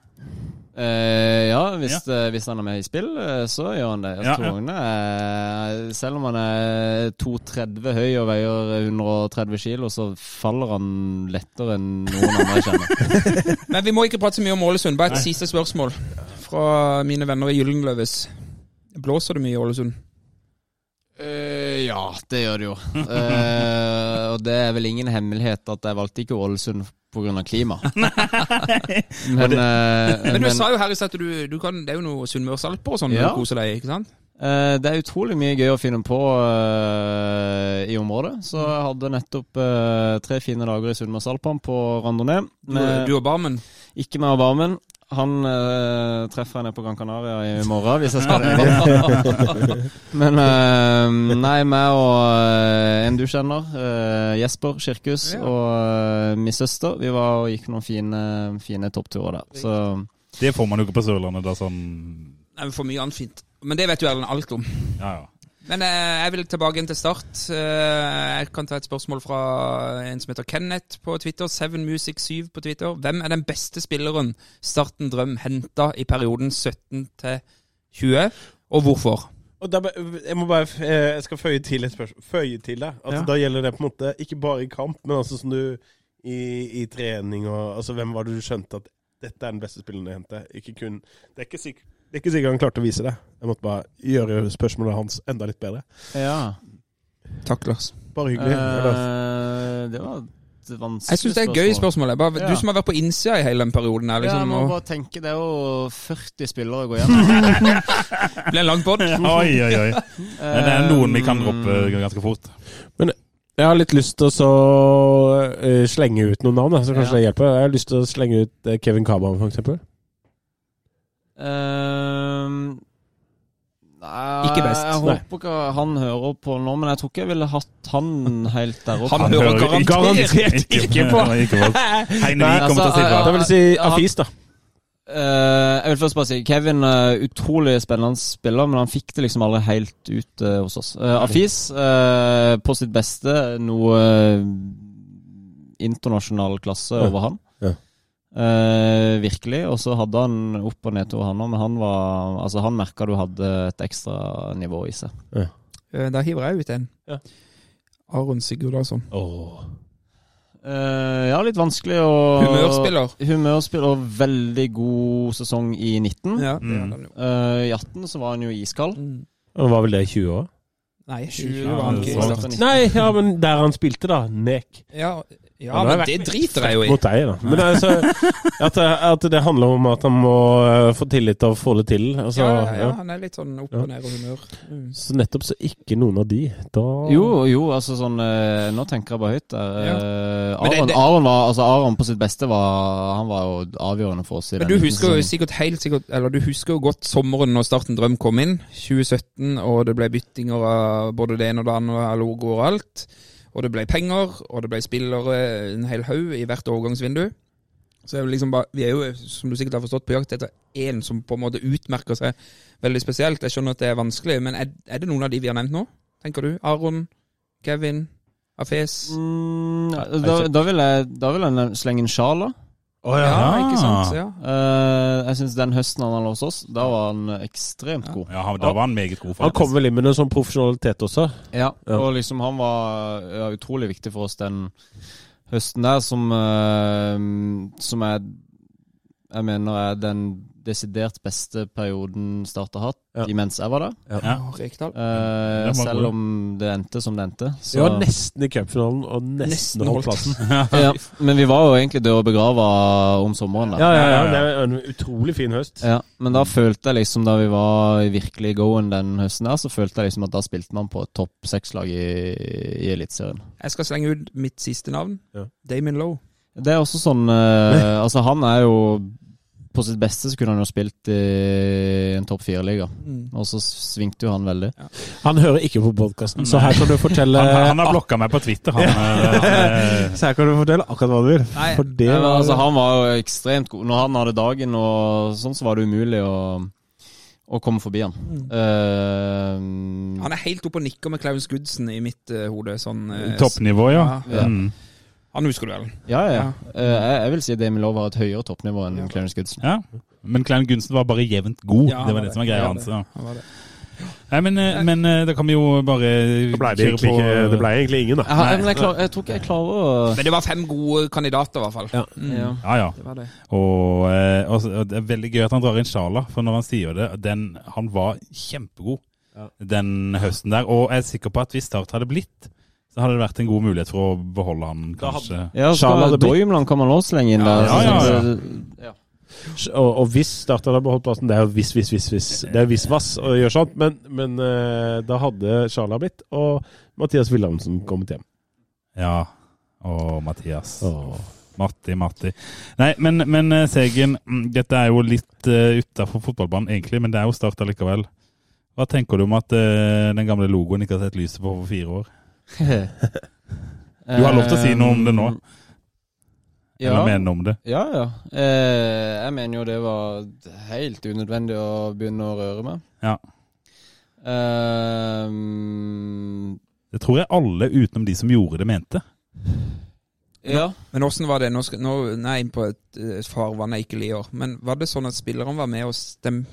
Uh, ja, hvis, eh, hvis han er med i spill, så gjør han det. Altså, Ja, Tor ja. Hogne selv om han er 2,30 høy og veier 130 kilo, så faller han lettere enn noen andre jeg kjenner. Men vi må ikke prate så mye om Ålesund. Bare et siste spørsmål fra mine venner i Gyldenløves. Blåser det mye i Ålesund? Eh, ja, det gjør det jo. Uh, og det er vel ingen hemmelighet at jeg valgte ikke Ålesund pga. klima. men, uh, Men du men- sa jo her i stad at du, du kan, det er jo noe sunnmørsalper og sånn Ja. du koser deg i, ikke sant? Eh, det er utrolig mye gøy å finne på uh, i området. Så jeg hadde nettopp uh, tre fine dager i Sunnmørsalpene på randonee. Du, med- du og barmen. Ikke meg og Barmen. Han eh, treffer jeg nede på Gran Canaria i morgen, hvis jeg skal det. Men eh, nei, meg og eh, en du kjenner, eh, Jesper Kirkhus, Ja. og min søster, vi var og gikk noen fine, fine toppturer der. Så Det får man jo ikke på Sørlandet, da sånn Nei, vi får mye annet fint. Men det vet jo Erlend alt om. Ja, ja. Men eh, jeg vil tilbake inn til start. Eh, jeg kan ta et spørsmål fra en som heter Kenneth på Twitter. Seven Music 7 på Twitter. Hvem er den beste spilleren Starten Drøm henta i perioden 17 til 20, og hvorfor? Og da, jeg må bare eh, Jeg skal føye til et spørsmål. Føye til det. Altså, Ja. Da gjelder det på en måte ikke bare i kamp, men altså som du i, i trening og Altså, hvem var det du skjønte at dette er den beste spilleren du henter? Ikke kun Det er ikke sikkert det er ikke sikkert han klarte å vise det. Jeg måtte bare gjøre spørsmålet hans enda litt bedre. Ja. Takk, Lars. Bare hyggelig. Lars. Eh, det var et vanskelig Jeg syns det er et gøy spørsmål. jeg. Bare, Ja. Du som har vært på innsida i hele den perioden. her, Ja, jeg liksom, må og bare tenke, Det er jo 40 spillere å gå gjennom. Blir en lang pod. Oi, oi, oi. Men det er noen vi kan droppe ganske fort. Men Jeg har litt lyst til å så, eh, slenge ut noen navn, så kanskje det hjelper. Jeg har lyst til å slenge ut eh, Kevin Kaban, for eksempel. Ehm, nei, Ikke best. Jeg Nei. håper ikke han hører på nå, men jeg tror ikke jeg ville hatt han helt der oppe. Han hører garantert ikke på. Ikke på. Heine Nei, Vik kommer til å si altså, fra. Da vil jeg si Afis, da. Eh, jeg vil først bare si Kevin er utrolig spennende spiller, men han fikk det liksom aldri helt ut uh, hos oss. Uh, Afis uh, på sitt beste noe internasjonal klasse Ja. over han. Ja. Eh, virkelig. Og så hadde han opp- og nedtur, han òg, men han var Altså, han merka du hadde et ekstra nivå i seg. Eh, Da hiver jeg ut en. Ja. Aron Sigurdarsson. Uh, ja, litt vanskelig å Humørspiller. Humørspiller og veldig god sesong i 19. Ja, Mm. Eh, I 18 så var han jo iskald. Mm. Han var vel det i 20 år? Nei, 20 Ja, var han ikke. Nei, ja, men der han spilte, da. Nek. Ja, ja men, men det driter jeg jo i. Mot deg, da. Men altså, at, det, at det handler om at han må eh, få tillit og få det til. Altså, Ja, ja, ja, han er litt sånn opp og ned og humør. Mm. Så nettopp så ikke noen av de. Da Jo, jo, altså sånn eh, Nå tenker jeg bare høyt der. Ja. Eh, det- det- Aron, var, altså Aron på sitt beste var Han var jo avgjørende for oss i Men den du husker jo sikkert helt sikkert Eller du husker jo godt sommeren når Starten Drøm kom inn, 2017, og det ble byttinger av både det ene og det andre logo logoer og alt. Og det ble penger, og det ble spillere en hel haug i hvert overgangsvindu. Så er vi liksom bare, vi er jo, som du sikkert har forstått, på jakt etter én som på en måte utmerker seg veldig spesielt. Jeg skjønner at det er vanskelig, men er, er det noen av de vi har nevnt nå? Tenker du? Aron? Kevin? Afes? mm, da, da, vil jeg, da vil jeg nev- slenge inn Sjala. Å Ja, ja. ikke sant? Ja. Uh, jeg syns den høsten han var hos oss, da var han ekstremt god. Ja, han- da var han meget god, Han kom vel inn med en sånn profesjonalitet også. Ja, Ja. og liksom han var ja, utrolig viktig for oss den høsten der, som uh, Som jeg Jeg mener er den desidert beste perioden Start har hatt, Ja. imens jeg var der. Ja. Eh, selv om det endte som det endte. Vi var nesten i cupfinalen og nesten, Nesten holdt plassen. ja, men vi var jo egentlig døde og begrava om sommeren. Da. Ja, ja. Det er en utrolig fin høst. Ja, men da følte jeg liksom Da vi var virkelig going den høsten der, så følte jeg liksom at da spilte man på et topp seks-lag i, i Eliteserien. Jeg skal slenge ut mitt siste navn. Ja. Damien Lowe. Det er også sånn eh, Altså, han er jo På sitt beste så kunne han jo spilt i en topp fire-liga, Mm. og så svingte jo han veldig. Han hører ikke på podkasten, så her kan du fortelle Han, han har blokka meg på Twitter. Han, eh, han, eh, Så her kan du fortelle akkurat hva du vil. Nei, For det var altså, han var jo ekstremt god. Når han hadde dagen og sånn, så var det umulig å, å komme forbi han. Eh, Han er helt oppe og nikker med Klaus Goodsen i mitt uh, hode. Sånn, uh, Toppnivå, ja. Ja. Mm. Han husker du vel? ja, ja. Ja. Eh, jeg, jeg vil si Damien Lowe har et høyere toppnivå enn Ja. Clarence Goodson. ja. Men Clarence Goodson var bare jevnt god. Ja, det var var det det. som var greia hans. Ja. Var. Nei, men, eh, men eh, da kan vi jo bare Det ble, det, egentlig ikke, det ble egentlig ingen, da. Jeg, Nei. men jeg, klar, jeg tror ikke jeg klarer å Men det var fem gode kandidater, i hvert fall. Ja. Mm. ja. Ja. Det det. Og, og og det er veldig gøy at han drar inn Sjala, for når han sier det den, Han var kjempegod Ja. den høsten der. Og jeg er sikker på at hvis Start hadde blitt, så hadde det vært en god mulighet for å beholde han, Da hadde- kanskje. Ja, Charles skal, Doimland man også slenge inn Ja, der. ja, ja, ja. Ja. Og, og hvis Start hadde beholdt plassen, det er jo hvis, hvis, hvis, hvis. Det er hvis vass å gjøre sånt, men, men eh, da hadde Charla blitt, og Mathias Wilhelmsen kommet hjem. Ja. Og Mathias. Åh. Matti, Matti. Nei, men, men eh, Segen, mm, dette er jo litt uh, utafor fotballbanen egentlig, men det er jo Start allikevel. Hva tenker du om at uh, den gamle logoen ikke har sett lyset på for fire år? Du har lov til å si noe om det nå. Ja, Eller mene om det? ja. ja. Eh, jeg mener jo det var helt unødvendig å begynne å røre med. Ja. Ehm, Det tror jeg alle utenom de som gjorde det, mente. ja. Men åssen var det? Nå, skal, nå nå er jeg inne på et, et farvann jeg ikke liker. Men var det sånn at spillerne var med og stemte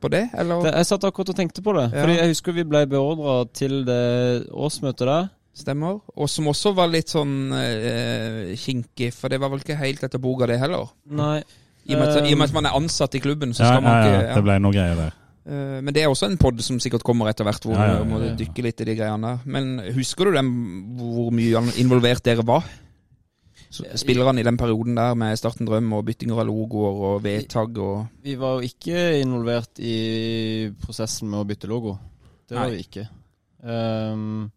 på det, eller? Det, jeg satt akkurat og tenkte på det. Ja. Fordi jeg husker vi ble beordra til det årsmøtet der. Stemmer. Og som også var litt sånn eh, kinkig, for det var vel ikke helt etter boka, det heller. Nei. I og, med at, I og med at man er ansatt i klubben, så skal man ikke ja. Det ble noe greier der. Eh, Men det er også en pod som sikkert kommer etter hvert, hvor Ja, ja, ja, vi må dykke litt i de greiene. Men husker du den, hvor mye involvert dere var? Spillerne i den perioden der med Starten Drøm og byttinger av logoer og vedtak og Vi var jo ikke involvert i prosessen med å bytte logo. Det var Nei. vi ikke. Um,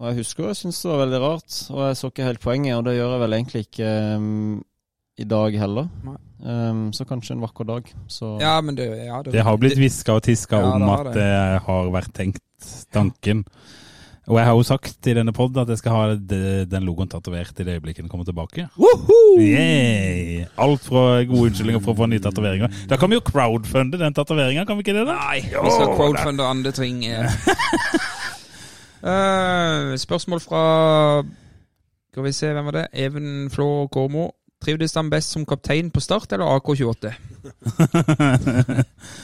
og jeg husker jeg syntes det var veldig rart, og jeg så ikke helt poenget, og det gjør jeg vel egentlig ikke um, i dag heller. Nei. Ehm, så kanskje en vakker dag. Så Ja, men det, ja, Det har blitt hviska og tiska Ja, om det at det. det har vært tenkt tanken. Og jeg har jo sagt i denne pod at jeg skal ha det- den logoen tatovert i det øyeblikket den kommer tilbake. Yay! Alt fra gode unnskyldninger for å få nye tatoveringer. Da kan vi jo crowdfunde den tatoveringa, kan vi ikke det? da? Nei, vi skal crowdfunde andre ting. Eh, spørsmål fra Skal vi se, hvem var det? Even Flå Kåmo. Trivdes han best som kaptein på Start eller AK28?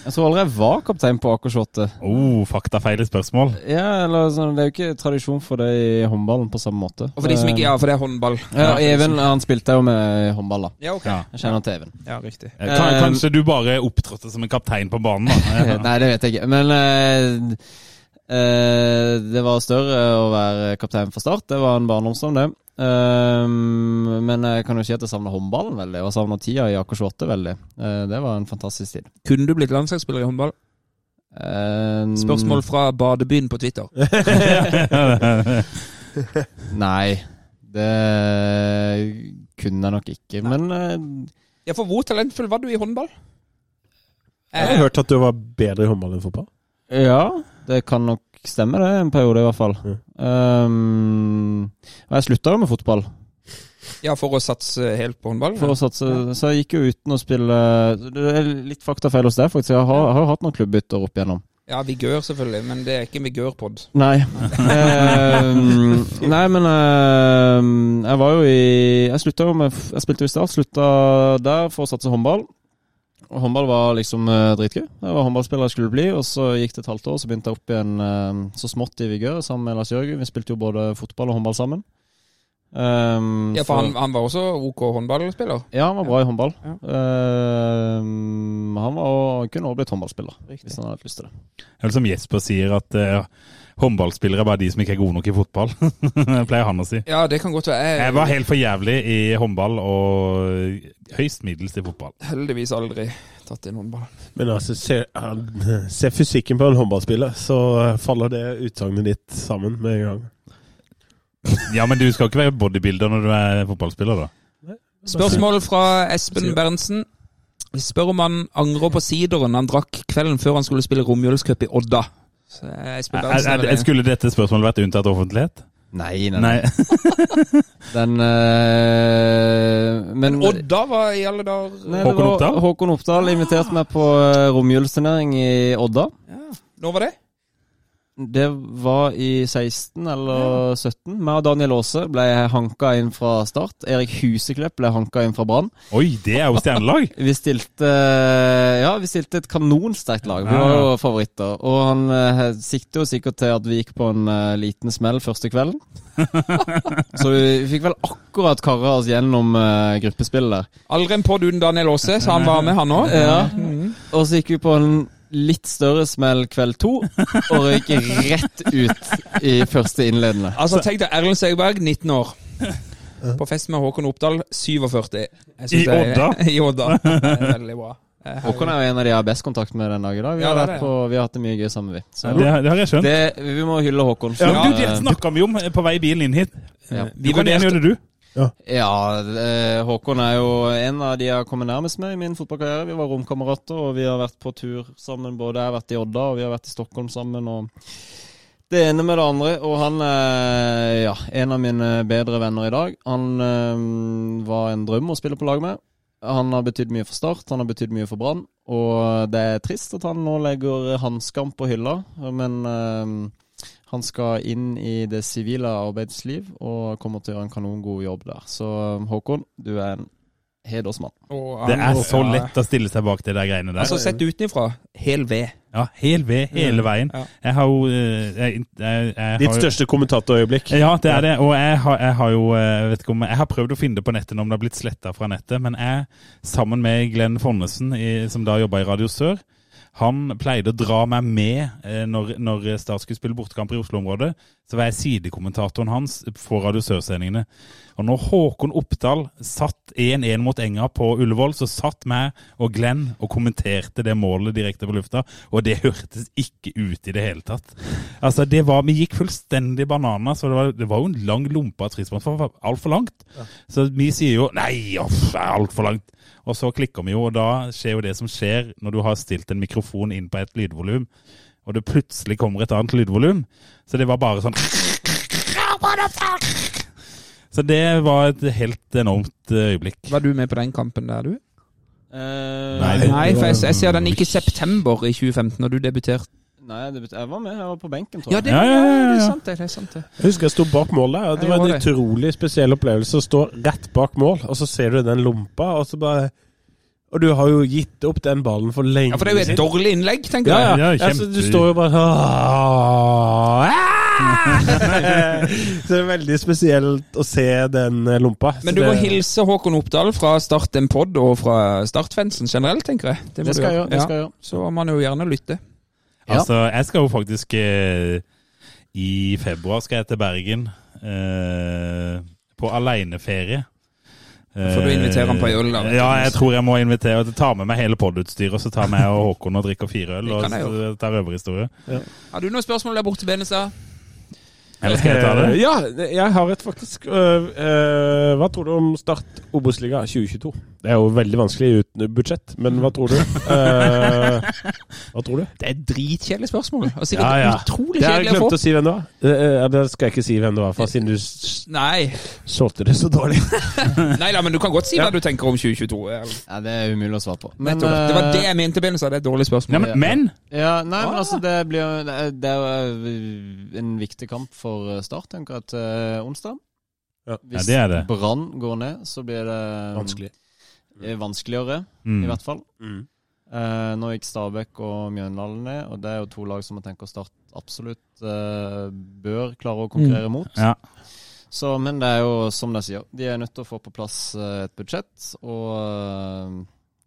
Jeg tror aldri jeg var kaptein på AK28. Oh, faktafeil i spørsmål. Ja, eller sånn, Det er jo ikke tradisjon for det i håndballen på samme måte. Og for de som ikke Ja, for det er håndball. Ja, Even han spilte jo med håndball, da. Ja, ok. Ja. Jeg kjenner til Even. Ja, riktig. Eh, Eh, kanskje du bare opptrådte som en kaptein på banen? da? Nei, det vet jeg ikke. Men eh, eh, det var større å være kaptein for Start. Det var en barndomsdrøm, det. Eh, men jeg kan jo si at jeg savner håndballen veldig, og savner tida i AK28 veldig. Uh, det var en fantastisk tid. Kunne du blitt landslagsspiller i håndball? Eh, Spørsmål fra Badebyen på Twitter. Nei, det kunne jeg nok ikke. Men uh, Ja, for hvor talentfull var du i håndball? Jeg har hørt at du var bedre i håndball enn fotball. ja, det kan nok stemme, det. En periode, i hvert fall. Mm. Um, og jeg slutta jo med fotball. Ja, for å satse helt på håndball? For å satse, Så jeg gikk jo uten å spille Det er litt faktafeil hos deg, faktisk. Jeg har, har jo hatt noen klubbbytter opp igjennom. Ja, Vigør selvfølgelig, men det er ikke Vigør-pod. Nei. Ehm, nei, men ehm, jeg var jo i Jeg slutta jo med Jeg spilte jo i Start, slutta der for å satse håndball. Og håndball var liksom uh, dritgøy. Jeg var håndballspiller jeg skulle bli, og så gikk det et halvt år, så begynte jeg opp igjen uh, så smått i Vigør sammen med Lars Jørgen. Vi spilte jo både fotball og håndball sammen. Um, Ja, for for han, han var også OK håndballspiller. Ja, han var bra i håndball. Ja. Uh, han var, kunne også blitt håndballspiller, hvis han hadde lyst til det. Eller som Jesper sier, at eh, håndballspillere er bare de som ikke er gode nok i fotball. pleier han å si. Ja, det kan godt være. Jeg var helt for jævlig i håndball og høyst middels i fotball. heldigvis aldri tatt inn håndball. Men altså, se, se fysikken på en håndballspiller, så faller det utsagnet ditt sammen med en gang. Ja, men du skal ikke være bodybuilder når du er fotballspiller, da. Spørsmål fra Espen Berntsen. Spør om han angrer på sideren han drakk kvelden før han skulle spille romjulscup i Odda. Så Espen Er, er, er er, skulle dette spørsmålet vært unntatt offentlighet? Nei, Nei. Den øh, Men Odda var i alle dager Håkon Oppdal? Håkon Oppdal inviterte meg på uh, romjulsturnering i Odda. Når var det? Det var i 16 eller 17. Meg og Daniel Aase ble hanka inn fra start. Erik Huseklepp ble hanka inn fra Brann. Oi, det er jo stjernelag! Vi stilte Ja, vi stilte et kanonsterkt lag. Vi var jo favoritter. Og han eh, sikter jo sikkert til at vi gikk på en eh, liten smell første kvelden. Så vi fikk vel akkurat kara oss gjennom eh, gruppespillet der. Aldri en podd uten Daniel Aase, så han var med, han òg. Ja. Og så gikk vi på en litt større smell kveld to, og røyk rett ut i første innledende. Altså, tenk deg Erlend Segberg, 19 år. På fest med Håkon Oppdal, 47. I Odda? I Odda. Veldig bra. Eh, Håkon er jo en av de jeg har best kontakt med den dag i dag. Vi, Ja, har, det det, på, vi har hatt det mye gøy sammen, vi. Så Det, det har jeg skjønt. det, vi må hylle Håkon. Ja, du, det eh, snakka vi om på vei i bilen inn hit. ja. Vi Hvordan vurderte du? Ja, eh, Håkon er jo en av de jeg har kommet nærmest med i min fotballkarriere. Vi var romkamerater, og vi har vært på tur sammen. Både jeg har vært i Odda, og vi har vært i Stockholm sammen. og det ene med det andre, og han er ja, en av mine bedre venner i dag. Han øh, var en drøm å spille på lag med. Han har betydd mye for Start, han har betydd mye for Brann. Og det er trist at han nå legger hanskene på hylla, men eh, han skal inn i det sivile arbeidsliv og kommer til å gjøre en kanongod jobb der. Så Håkon, du er en hedersmann. Det er så lett å stille seg bak de der greiene der. Altså, sett utenfra, hel ved. Ja, hel ved, hele veien. Jeg har jo eh, jeg, jeg, jeg Ditt største kommentatorøyeblikk. Ja, det er det. Og jeg har, jeg har jo eh, vet ikke om, Jeg har prøvd å finne det på nettet om det har blitt sletta fra nettet, men jeg, sammen med Glenn Fonnesen, i, som da jobba i Radio Sør, han pleide å dra meg med eh, når, når Start skulle spille bortekamper i Oslo-området. Så var jeg sidekommentatoren hans på Radio Sør-sendingene. Og når Håkon Oppdal satt 1-1 mot Enga på Ullevål, så satt meg og Glenn og kommenterte det målet direkte på lufta, og det hørtes ikke ut i det hele tatt. Altså, det var, Vi gikk fullstendig banana, så det var, det var jo en lang lompe av trismål. Det var altfor langt. Så vi sier jo nei, off, altfor langt. Og så klikker vi jo, og da skjer jo det som skjer når du har stilt en mikrofon inn på et lydvolum, og det plutselig kommer et annet lydvolum. Så det var bare sånn Så det var et helt enormt øyeblikk. Var du med på den kampen der, du? Uh, Nei, det- Nei, for jeg, jeg ser den gikk i september i 2015, når du debuterte. Nei, jeg var med. Jeg var på benken, tror Ja, det, Ja, ja, ja, ja. det er sant, det. det er sant det. Jeg husker jeg sto bak målet. og Det var en utrolig spesiell opplevelse å stå rett bak mål, og så ser du den lompa, og så bare Og du har jo gitt opp den ballen for lenge Ja, For det er jo et siden. dårlig innlegg, tenker Ja, jeg. ja. Ja, ja så du står jo bare sånn Så det er veldig spesielt å se den eh, lompa. Men du må det- hilse Håkon Oppdal fra Start en pod og fra Startfansen generelt, tenker jeg. Det, Det skal jeg gjøre. Ja. gjøre. Så må man jo gjerne lytte. Ja. Altså, jeg skal jo faktisk eh, I februar skal jeg til Bergen eh, på aleneferie. Får du invitere han på øl, da. Ja, jeg tror jeg må invitere. Ta med meg hele podutstyret, og så tar jeg og Håkon og drikker fire øl. Og så tar røverhistorie. Har du noen spørsmål der borte, Benestad? Eller skal jeg ta det? Ja, jeg har et faktisk. øh, øh, hva tror du om Start Obos-liga 2022? Det er jo veldig vanskelig uten budsjett, men hva tror du? Eh, hva tror du? Det er et dritkjedelig spørsmål. Og sikkert Ja, ja. utrolig Det har jeg kjedelig å få. glemt å si hvem det var. Eh, eh, Det skal jeg ikke si hvem det var, for siden du Nei. solgte det så dårlig. Nei da, men du kan godt si hva du tenker om 2022. Ja, det er umulig å svare på. Men, men, det var eh, det jeg mente, Benestad. Det er et dårlig spørsmål. Ja, men, men Ja, nei, men Ah. altså det blir Det er, jo eh, en viktig kamp for eh, Start, tenker jeg, til onsdag. Ja. Hvis Ja, det det. Brann går ned, så blir det Vanskelig. Eh, vanskeligere, mm. i hvert fall. Mm. Eh, nå gikk Stabæk og Mjøndalen ned, og det er jo to lag som jeg tenker Start absolutt eh, bør klare å konkurrere Mm. mot. Ja. Så, men det er jo som de sier, de er nødt til å få på plass eh, et budsjett, og eh,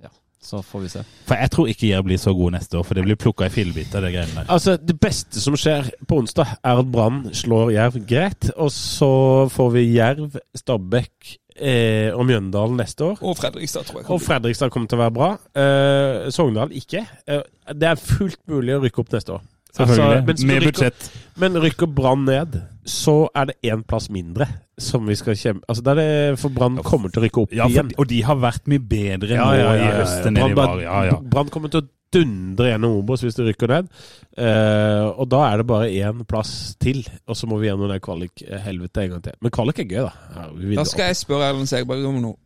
ja, så får vi se. For jeg tror ikke Jerv blir så god neste år, for det blir plukka i fillebiter, det greiene der. Altså, Det beste som skjer på onsdag, er at Brann slår Jerv greit. Og så får vi Jerv, Stabæk eh, og Mjøndalen neste år. Og Fredrikstad, tror jeg. Og Fredrikstad kommer til å være bra. Eh, Sogndal ikke. Eh, det er fullt mulig å rykke opp neste år. Selvfølgelig. Altså, men Med budsjett. Men rykker Brann ned, så er det én plass mindre som vi skal kjempe Altså, det er det, For Brann kommer til å rykke opp Ja, for, igjen. og de har vært mye bedre Ja, nå ja, ja, i ja, høst enn det de var. Ja, ja. Brann kommer til å dundre gjennom Obos hvis de rykker ned. Eh, og da er det bare én plass til, og så må vi gjennom det kvalik-helvete en gang til. Men kvalik er gøy, da. Ja, vi Da skal jeg spørre Erlend Segberg om noe.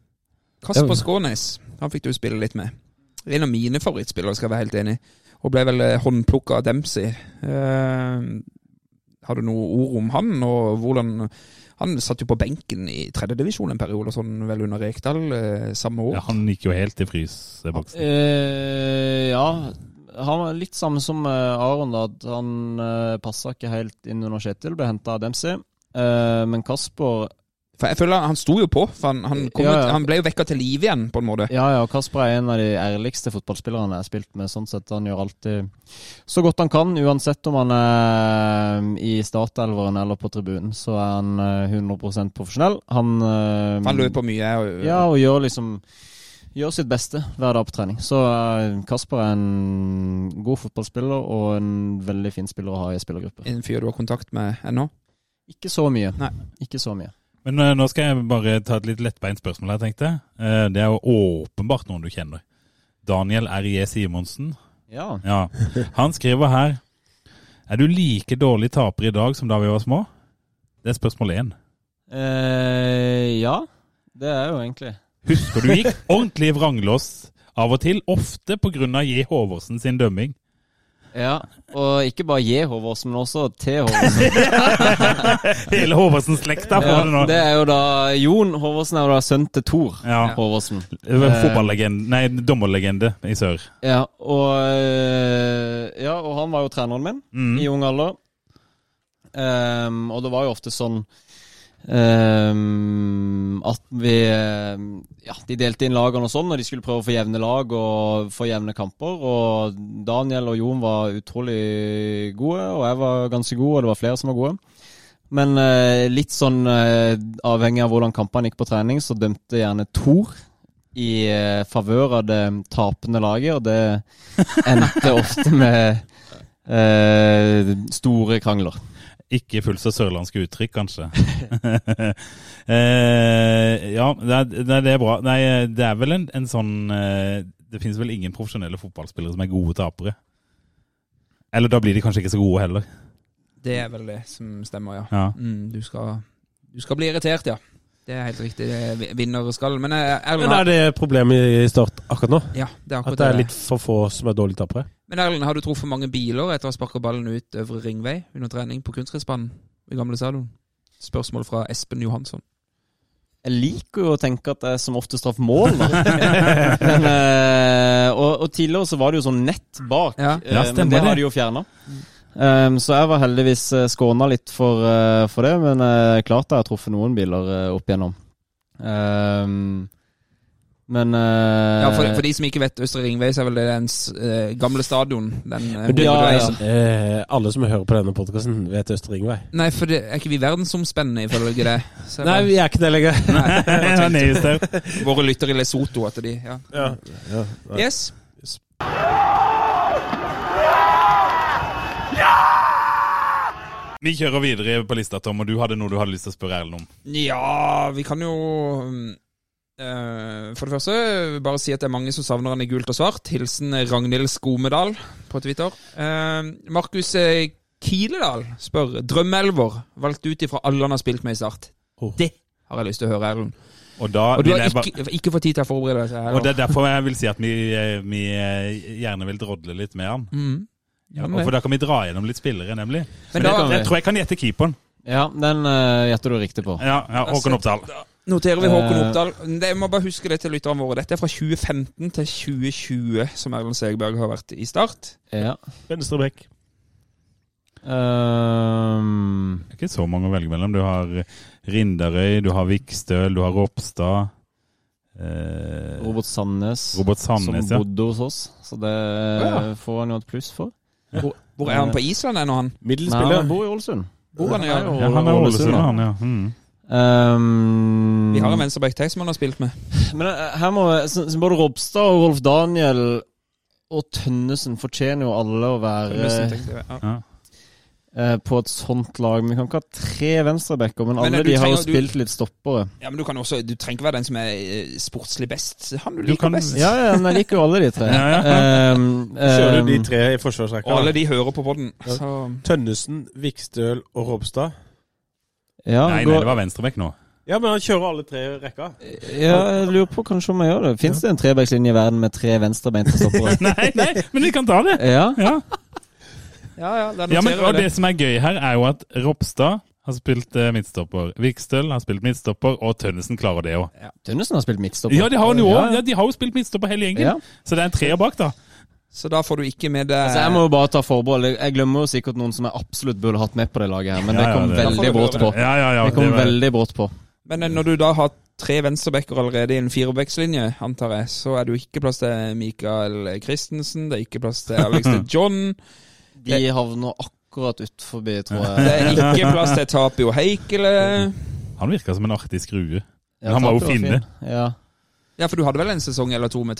Kasper Skånes, han fikk du spille litt med. En av mine favorittspillere, skal jeg være helt enig. Og ble vel eh, håndplukka av Dempsey. Eh, har du noe ord om han, og hvordan Han satt jo på benken i tredjedivisjon en periode, sånn vel under Rekdal eh, samme år. Ja, han gikk jo helt i fryseboksen. Eh, ja, han var litt samme som eh, Aron, da. Han uh, passa ikke helt inn under Kjetil, ble henta av Dempsey. Eh, men Kasper For jeg føler Han sto jo på, for han, han, kom Ja, ut, han ble jo vekka til liv igjen, på en måte. Ja, ja, Kasper er en av de ærligste fotballspillerne jeg har spilt med. sånn sett. Han gjør alltid så godt han kan, uansett om han er i startelveren eller på tribunen. Så er han eh, 100% profesjonell. Han, eh, han løper mye. Og, Ja, og gjør liksom Gjør sitt beste hver dag på trening. Så eh, Kasper er en god fotballspiller og en veldig fin spiller å ha i spillergruppe. En fyr du har kontakt med ennå? Ikke så mye. Nei. Ikke så mye. Men uh, nå skal jeg bare ta et litt lettbeint spørsmål her, tenkte jeg. Uh, det er jo åpenbart noen du kjenner. Daniel R.J. Simonsen. Ja. Ja. Han skriver her Er du like dårlig taper i dag som da vi var små? Det er spørsmål én. Eh, ja, det er jo egentlig. Husker du gikk ordentlig vranglås av og til, ofte av J. Håvorsen sin dømming. Ja, og ikke bare J. Håvardsen, men også T. Håvardsen. Hele Håvardsen-slekta får Ja, det nå. det er jo da Jon Håvardsen er jo da sønn til Tor Ja. Håvardsen. Fotballegende, nei, dommerlegende i sør. Ja, og, øh, ja, og han var jo treneren min Mm. i ung alder. Um, og det var jo ofte sånn ehm, at vi Ja, de delte inn lagene og sånn, og de skulle prøve å få jevne lag og få jevne kamper. Og Daniel og Jon var utrolig gode, og jeg var ganske god, og det var flere som var gode. Men uh, litt sånn uh, avhengig av hvordan kampene gikk på trening, så dømte gjerne Thor i uh, favør av det tapende laget, og det endte ofte med store krangler. Ikke fullt så sørlandske uttrykk, kanskje. eh, ja, det er, det er- bra. Nei, det er vel en, en sånn eh, Det finnes vel ingen profesjonelle fotballspillere som er gode tapere. Eller da blir de kanskje ikke så gode heller. Det er vel det som stemmer, ja. Ja. Mm, du, skal, du skal bli irritert, ja. Det er helt riktig. Det er vi- Vinner skal. Men eh, Erlend har- er det problemet i Start akkurat nå? Ja, det er At akkurat det er det. litt for få som er dårlige tapere? Men Erlend, har du truffet mange biler etter å ha sparka ballen ut Øvre Ringvei under trening på kunstgressbanen i gamle stadion? Spørsmål fra Espen Johansson. Jeg liker jo å tenke at det er som oftest traff mål. Men, eh, og, og tidligere så var det jo sånn nett bak, Ja. eh, Ja, men det har de jo fjerna. Um, så jeg var heldigvis skåna litt for, eh, for det, men uh, klart jeg har truffet noen biler eh, opp igjennom. Um, men uh, Ja, for, for de som ikke vet Østre Ringvei, så er vel det den eh, gamle stadion. Den, uh, du, Ja, ja. Eh, alle som hører på denne podkasten, vet Østre Ringvei. Nei, for det, er ikke vi verdensomspennende ifølge det? Så Nei, vi er ikke det lenger. Nei, Ja. Våre lyttere i Lesotho, etter de ja. Ja, ja, ja. Yes. Vi kjører videre på lista, Tom, og du hadde noe du hadde lyst til å spørre Erlend om. Ja, vi kan jo mm, For det første bare si at det er mange som savner han i gult og svart. Hilsen Ragnhild Skomedal på Twitter. Uh, Markus eh, Kiledal spør Drømmeelver valgt ut ifra alle han har spilt med i Start. Oh. Det har jeg lyst til å høre, Erlend. Og, da Og du har jeg bare- ikke, ikke fått tid til å forberede deg. og det er derfor jeg vil si at vi, eh, vi eh, gjerne vil drodle litt med han. Mm. Ja, Og men, for da kan vi dra gjennom litt spillere, nemlig. men det da kan. Jeg tror jeg kan gjette keeperen. Ja, den uh, gjetter du riktig på. Ja, ja Håkon Oppdal. Noterer vi Håkon Eh. Oppdal. Det- Jeg må bare huske det til lytterne våre. Dette er fra 2015 til 2020, som Erlend Segberg har vært i Start. Ja. Venstre bekk. Um, Det er ikke så mange å velge mellom. Du har Rinderøy, du har Vikstøl, du har Ropstad. Eh, Robert Sandnes, Robert Sandnes, som ja. bodde hos oss. Så det Ja. får han jo et pluss for. Hvor er han på Island ennå, han? Nei, Middelspiller. han bor i Ålesund. Bor han i er ja. Han er Ålesund, han, ja. Mm. Um, Vi har en venstreback til som han har spilt med. Men eh, her må både Robstad og Rolf Daniel og Tønnesen fortjener jo alle å være jeg. Ja. Ja. eh, på et sånt lag. Vi kan ikke ha tre venstrebacker, men, Men, alle de trenger, har jo spilt du- litt stoppere. ja, men du kan også Du trenger ikke være den som er eh, sportslig best. Han du Du kan- best. Ja, ja, men jeg liker jo alle de tre. Ja, ja. Um, Kjører um, du de tre i forsvarsrekka? Og alle de hører på podden. Ja. Tønnesen, Vikstøl og Robstad. Ja, Nei, nei, det var venstrebekk nå. Ja, men han kjører alle tre rekka. ja, jeg lurer på kanskje om jeg gjør det. Fins det en trebackslinje i verden med tre venstrebeinte stoppere? Nei, nei, men vi kan ta det. Ja. Ja, Ja, ja, ja men, og det det. som er gøy her, er jo at Ropstad har spilt eh, midtstopper. Vikstøl har spilt midtstopper, og Tønnesen klarer det òg. Tønnesen har spilt midtstopper. Ja, de har jo Ja, ja, de har jo spilt midtstopper hele gjengen. Ja. Så det er en treer bak, da. Så da får du ikke med det Altså, jeg må jo bare ta forbehold. Jeg- glemmer jo sikkert noen som jeg absolutt burde hatt med på det laget her, men Ja, det ja, kom det- veldig brått på. Ja, ja, ja. Det kom det var- veldig brått på. Men eh, når du da har tre venstrebacker allerede i en firebackslinje, antar jeg, så er det jo ikke plass til Mikael Christensen, det er ikke plass til Alex de John, De havner akkurat utfor, tror jeg. det er ikke plass til Tapio Heikele. Han virka som en artig skrue. Ja, han var jo finne. fin. Ja. Ja, for du hadde vel en sesong eller to med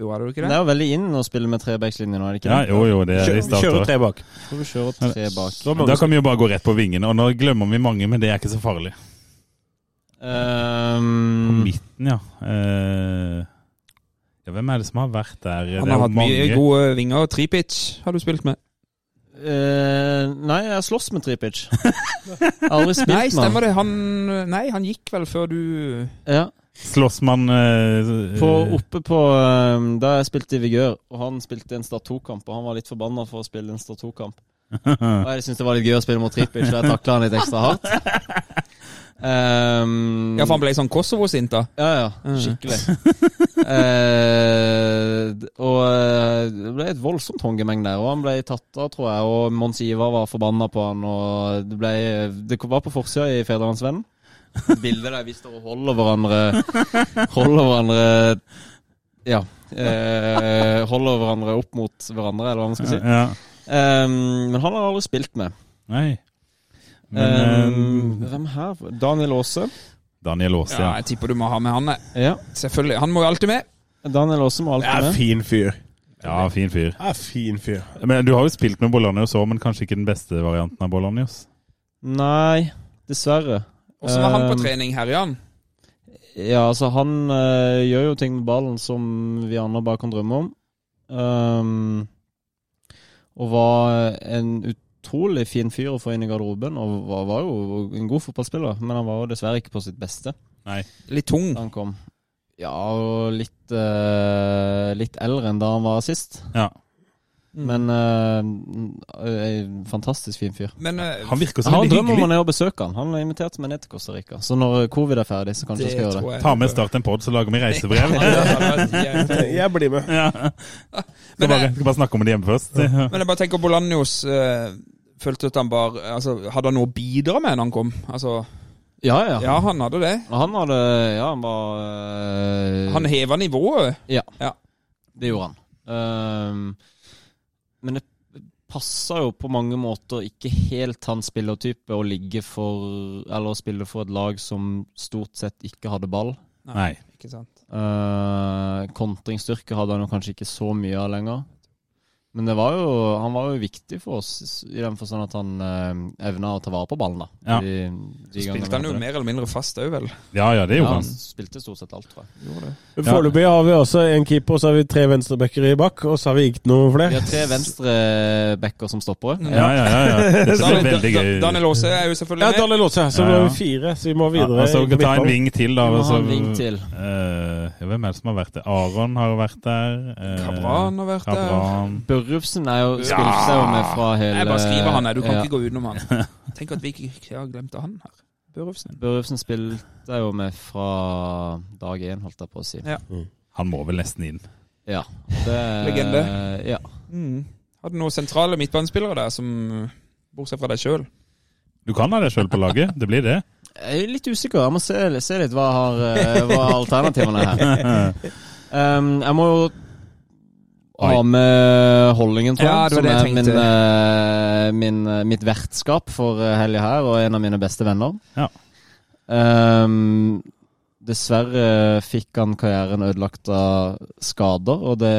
Tapio, var du ikke Det det? er jo veldig inn å spille med trebackslinje nå, er det ikke Ja, det? jo, jo, det er i starten. Kjøre tre bak. Kjøre tre bak. Da kan vi jo bare gå rett på vingene, og nå glemmer vi mange, men det er ikke så farlig. På Um, midten, ja. Uh, ja. Hvem er det som har vært der? Han har hatt mye gode vinger. Tripic har du spilt med. Uh, nei, jeg slåss med Tripic. Aldri spilt med Nei, stemmer det. Han Nei, han gikk vel før du Ja. Slåss man uh, På, oppe på eh, Da jeg spilte i Vigør, og han spilte en Start 2-kamp, og han var litt forbanna for å spille en Start 2-kamp. Og jeg syntes det var litt gøy å spille mot Tripic, så jeg takla han litt ekstra hardt. Um, Ja, for han ble sånn Kosovo-sint, da. Ja, ja. Skikkelig. uh, og eh, det ble et voldsomt håndgemeng der, og han ble tatt av, tror jeg. Og Mons Ivar var forbanna på han, og det ble Det var på forsida i Fedrelandsvennen. Bildet der vi står og holder hverandre Holder hverandre Ja. Eh, holder hverandre opp mot hverandre, eller hva man skal si. Ja. Um, men han har aldri spilt med. Nei. Men Um, hvem her? Daniel Aase. Daniel Aase, Ja, ja. jeg tipper du må ha med han. Ja. Selvfølgelig. Han må jo alltid med. Daniel Aase må alltid Ja, med. fin fyr. Ja, fin fyr. Ja, fin fyr. Men Du har jo spilt med Bolanios òg, men kanskje ikke den beste varianten av Bolanios? Nei, dessverre. Åssen var han på trening her, Jan? Ja, altså han eh, gjør jo ting med ballen som vi andre bare kan drømme om. Um, og var en utrolig fin fyr å få inn i garderoben. Og var, var jo en god fotballspiller, men han var jo dessverre ikke på sitt beste Nei. Litt tung. da han kom. Ja, og litt, eh, litt eldre enn da han var sist. Ja. Men uh, en fantastisk fin fyr. Men uh, Han virker som en veldig drøm om å besøke han. Han har invitert meg ned til Costa Rica. Så når covid er ferdig, så kanskje jeg skal gjøre det. Ta med Start en pod, så lager vi reisebrev. Jeg blir med. Ja. Skal bare, skal bare snakke om det hjemme først. Ja. jeg bare tenker Bolanjos uh, Følte at han bare altså, Hadde han noe å bidra med når han kom? Altså, Ja, ja. ja, han hadde det. Han hadde Ja, han var øh, Han heva nivået. Det gjorde han. Ehm, men det passer jo på mange måter ikke helt hans spillertype å ligge for Eller å spille for et lag som stort sett ikke hadde ball. Nei. Ikke sant? Uh, kontringsstyrke hadde han jo kanskje ikke så mye av lenger. Men det var jo, han var jo viktig for oss i den forstand at han eh, evna å ta vare på ballen. da Ja. de, de Så spilte han jo det. mer eller mindre fast òg, vel. Ja, ja, det Ja, gjorde han han. spilte stort sett alt, tror jeg. Foreløpig har vi også en keeper, så har vi tre venstrebacker i bakk, og så har vi ikke noe flere. Vi har tre venstrebacker som stoppere. Ja, ja, ja. ja. Det blir veldig gøy. Daniel Aase er jo Ja, selvfølgelig med. Daniel Aase, så Ja, har vi fire, så vi må videre. Ja, altså, vi ta en ving til, da. Vi må ha en ving til. Eh, hvem er det som har vært der? Aron har vært der. eh, Kabran har vært der. Børrufsen er jo, jo med fra hele Jeg bare skriver han her, du kan ja. ikke gå utenom han. Tenk at vi ikke har glemt han her. Børufsen. Børrufsen spilte jo med fra dag én, holdt jeg på å si. Ja. Han må vel nesten inn. Ja. Det, Legende. Ja. Mm. Hadde noen sentrale midtbanespillere der som Bortsett fra deg sjøl. Du kan ha deg sjøl på laget. Det blir det. Jeg er litt usikker. Jeg må se, se litt hva, har, eh, hva alternativene er her. Um, jeg må jo ha med Holdingen, tror jeg. Ja, det som er min, eh, min, eh, mitt vertskap for eh, helga her, og en av mine beste venner. Ja. Um, dessverre fikk han karrieren ødelagt av skader, og det,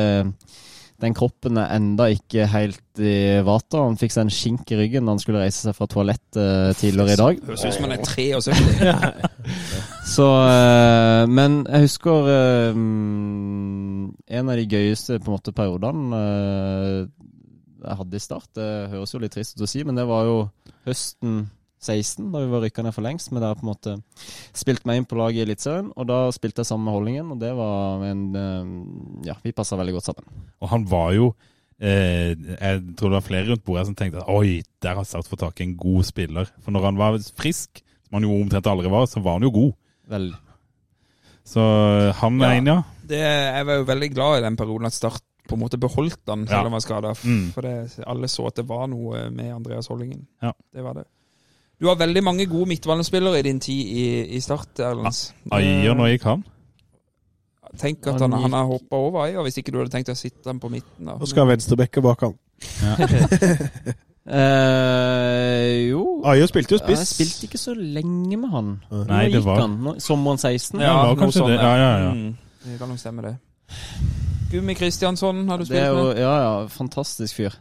den kroppen er enda ikke helt i vater. Han fikk seg en skink i ryggen da han skulle reise seg fra toalettet tidligere i dag. Høres ut som han er 73. Så eh, Men jeg husker eh, en av de gøyeste på en måte periodene eh, jeg hadde i start. Det høres jo litt trist ut å si, men det var jo høsten 16, da vi var rykka ned for lengst. Men der på en måte spilte meg inn på laget i Eliteserien, og da spilte jeg sammen med Hollingen, Og det var en eh, Ja, vi passa veldig godt sammen. Og han var jo eh, Jeg tror det var flere rundt bordet som tenkte at oi, der har Start fått tak i en god spiller. For når han var frisk, som han jo omtrent aldri var, så var han jo god. Vel, Så eh, han er Ja. en, ja. Det, jeg var jo veldig glad i den perioden at Start på en måte beholdt han selv om han var skada. Mm. For det, alle så at det var noe med Andreas Hollingen. Ja. Det var det. Du har veldig mange gode midtbanespillere i din tid i, i Start, Erlends. Ayer, nå gikk han. Tenk at han, han har hoppa over Ayer, hvis ikke du hadde tenkt å sitte han på midten. Da. Nå skal ha bak han. eh, Jo Ayer spilte jo spiss. Jeg spilte ikke så lenge med han. Nei, det gikk var han? Nå- Sommeren 16? Ja, ja kanskje sånn, det. Ja, ja, ja. Mm, det kan nok stemme, det. Gummi Kristiansson har du Det er spilt jo, med. ja, ja, fantastisk fyr.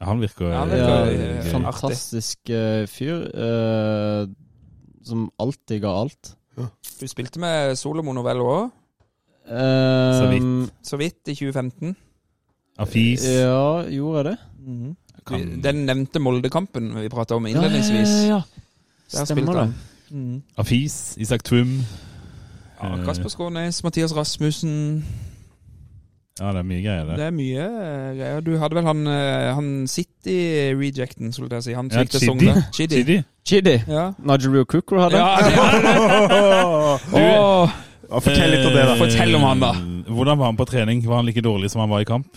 Han virker Ja, han virker Ja, er gøy. gøy. fantastisk eh, fyr. eh, som alltid ga alt. Du spilte med Solomon Novello òg, Eh, Så vidt. så vidt, i 2015. Afis. Ja, gjorde jeg det? Kan- Den nevnte Molde-kampen vi prata om innledningsvis. Ja, ja, ja, ja. Der Stemmer det. Mm. Afis. Isak Twum. Ja, Kasper Skånes, Mathias Rasmussen Ja, det er mye greier det. Det er mye eh, greier. Du hadde vel han, eh, han City-rejecten, skulle jeg si. Han Ja, Chidi. Chidi. Chidi. Chidi. Ja. Nigel Rio Cooker hadde. Ja, det det. Ja, Fortell litt om det, da. Eh, Fortell om han, da. Hvordan var han på trening? Var han like dårlig som han var i kamp?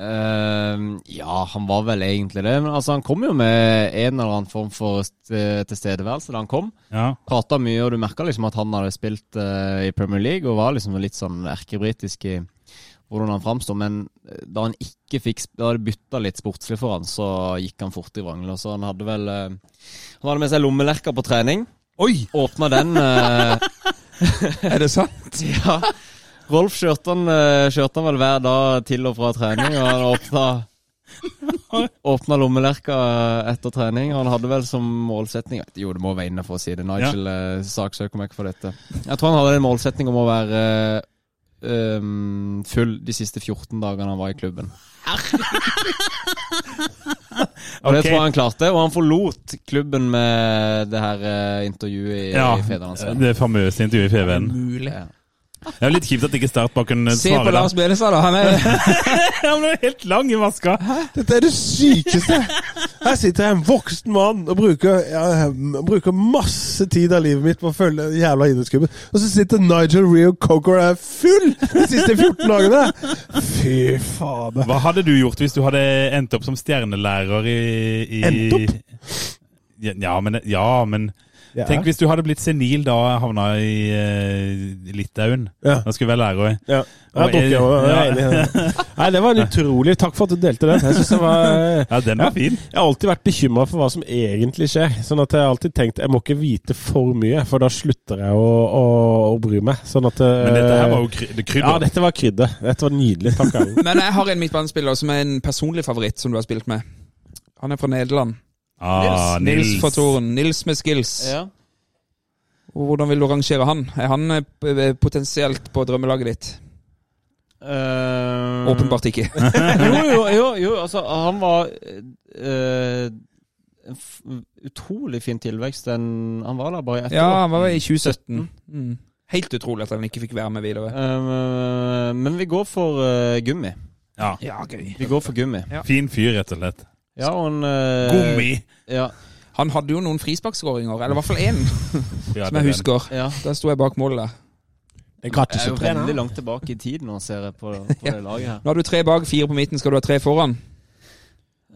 Uh, ja, han var vel egentlig det. Men altså, han kom jo med en eller annen form for tilstedeværelse da han kom. Ja. Prata mye, og du merka liksom at han hadde spilt uh, i Premier League og var liksom litt sånn erkebritisk i hvordan han framsto. Men eh, da han ikke fikk Da det bytta litt sportslig for han, så gikk han fort i vrangler. Så han hadde vel eh, Han hadde med seg lommelerka på trening. Oi, Åpna den eh, er det sant? Ja. Rolf kjørte han, kjørte han vel hver dag til og fra trening, og han åpna Åpna lommelerka etter trening. Han hadde vel som målsetning Jo, det må være inne for å si det. Nigel ja. saksøker meg ikke for dette. Jeg tror han hadde en målsetning om å være um, full de siste 14 dagene han var i klubben. Og det tror jeg han klarte, og han forlot klubben med det her eh, intervjuet i, Ja, i Fedrelandsvennen. det famøse intervjuet i FVN. Mulig. Ja. Det er jo litt kjipt at ikke startbakken svarer. Se på. Lars Benestad, da. Han er Han er helt lang i maska. Dette er det sykeste! Her sitter jeg en voksen mann og bruker, ja, bruker masse tid av livet mitt på å følge jævla idrettsklubben. Og så sitter Nigel Rio Coker og er full de siste 14 dagene! Fy fader. Hva hadde du gjort hvis du hadde endt opp som stjernelærer i, i Endt opp? Ja, men, ja, men Ja. Tenk hvis du hadde blitt senil da og havna i uh, Litauen. Ja. Da skulle være lærer. Ja, jeg. Jeg er Ja. det. Nei, det var en utrolig Takk for at du delte den. Jeg, det var, Ja, den var fin. jeg har alltid vært bekymra for hva som egentlig skjer. Sånn at jeg har alltid tenkt jeg må ikke vite for mye, for da slutter jeg å, å, å bry meg. Sånn at Men dette her var jo krydder. Ja, dette var krydder. Dette var nydelig. Takk, Erlend. Men jeg har en midtbanespiller som er en personlig favoritt, som du har spilt med. Han er fra Nederland. Ah, Nils fra Toren. Nils med skills. Ja. Og Hvordan vil du rangere han? Er han eh, potensielt på drømmelaget ditt? Uh... Åpenbart ikke. jo, jo, jo, jo, altså han var uh, en f utrolig fin tilvekst. Den, han var der bare i ett Ja, år. han var i 2017. Mm. Helt utrolig at han ikke fikk være med videre. Uh, men vi går for uh, gummi. Ja. Ja, gøy. Vi går for gummi. Ja. Fin fyr, rett og slett. Ja, og en eh, Gummi! Ja, Han hadde jo noen frisparkskåringer, eller i hvert fall én, Ja, som det er jeg husker. ja. Da sto jeg bak målet. Det er Jeg er gratis jo trene. veldig langt tilbake i tid nå, ser jeg på, på Ja. det laget her. Nå har du tre bak, fire på midten. Skal du ha tre foran?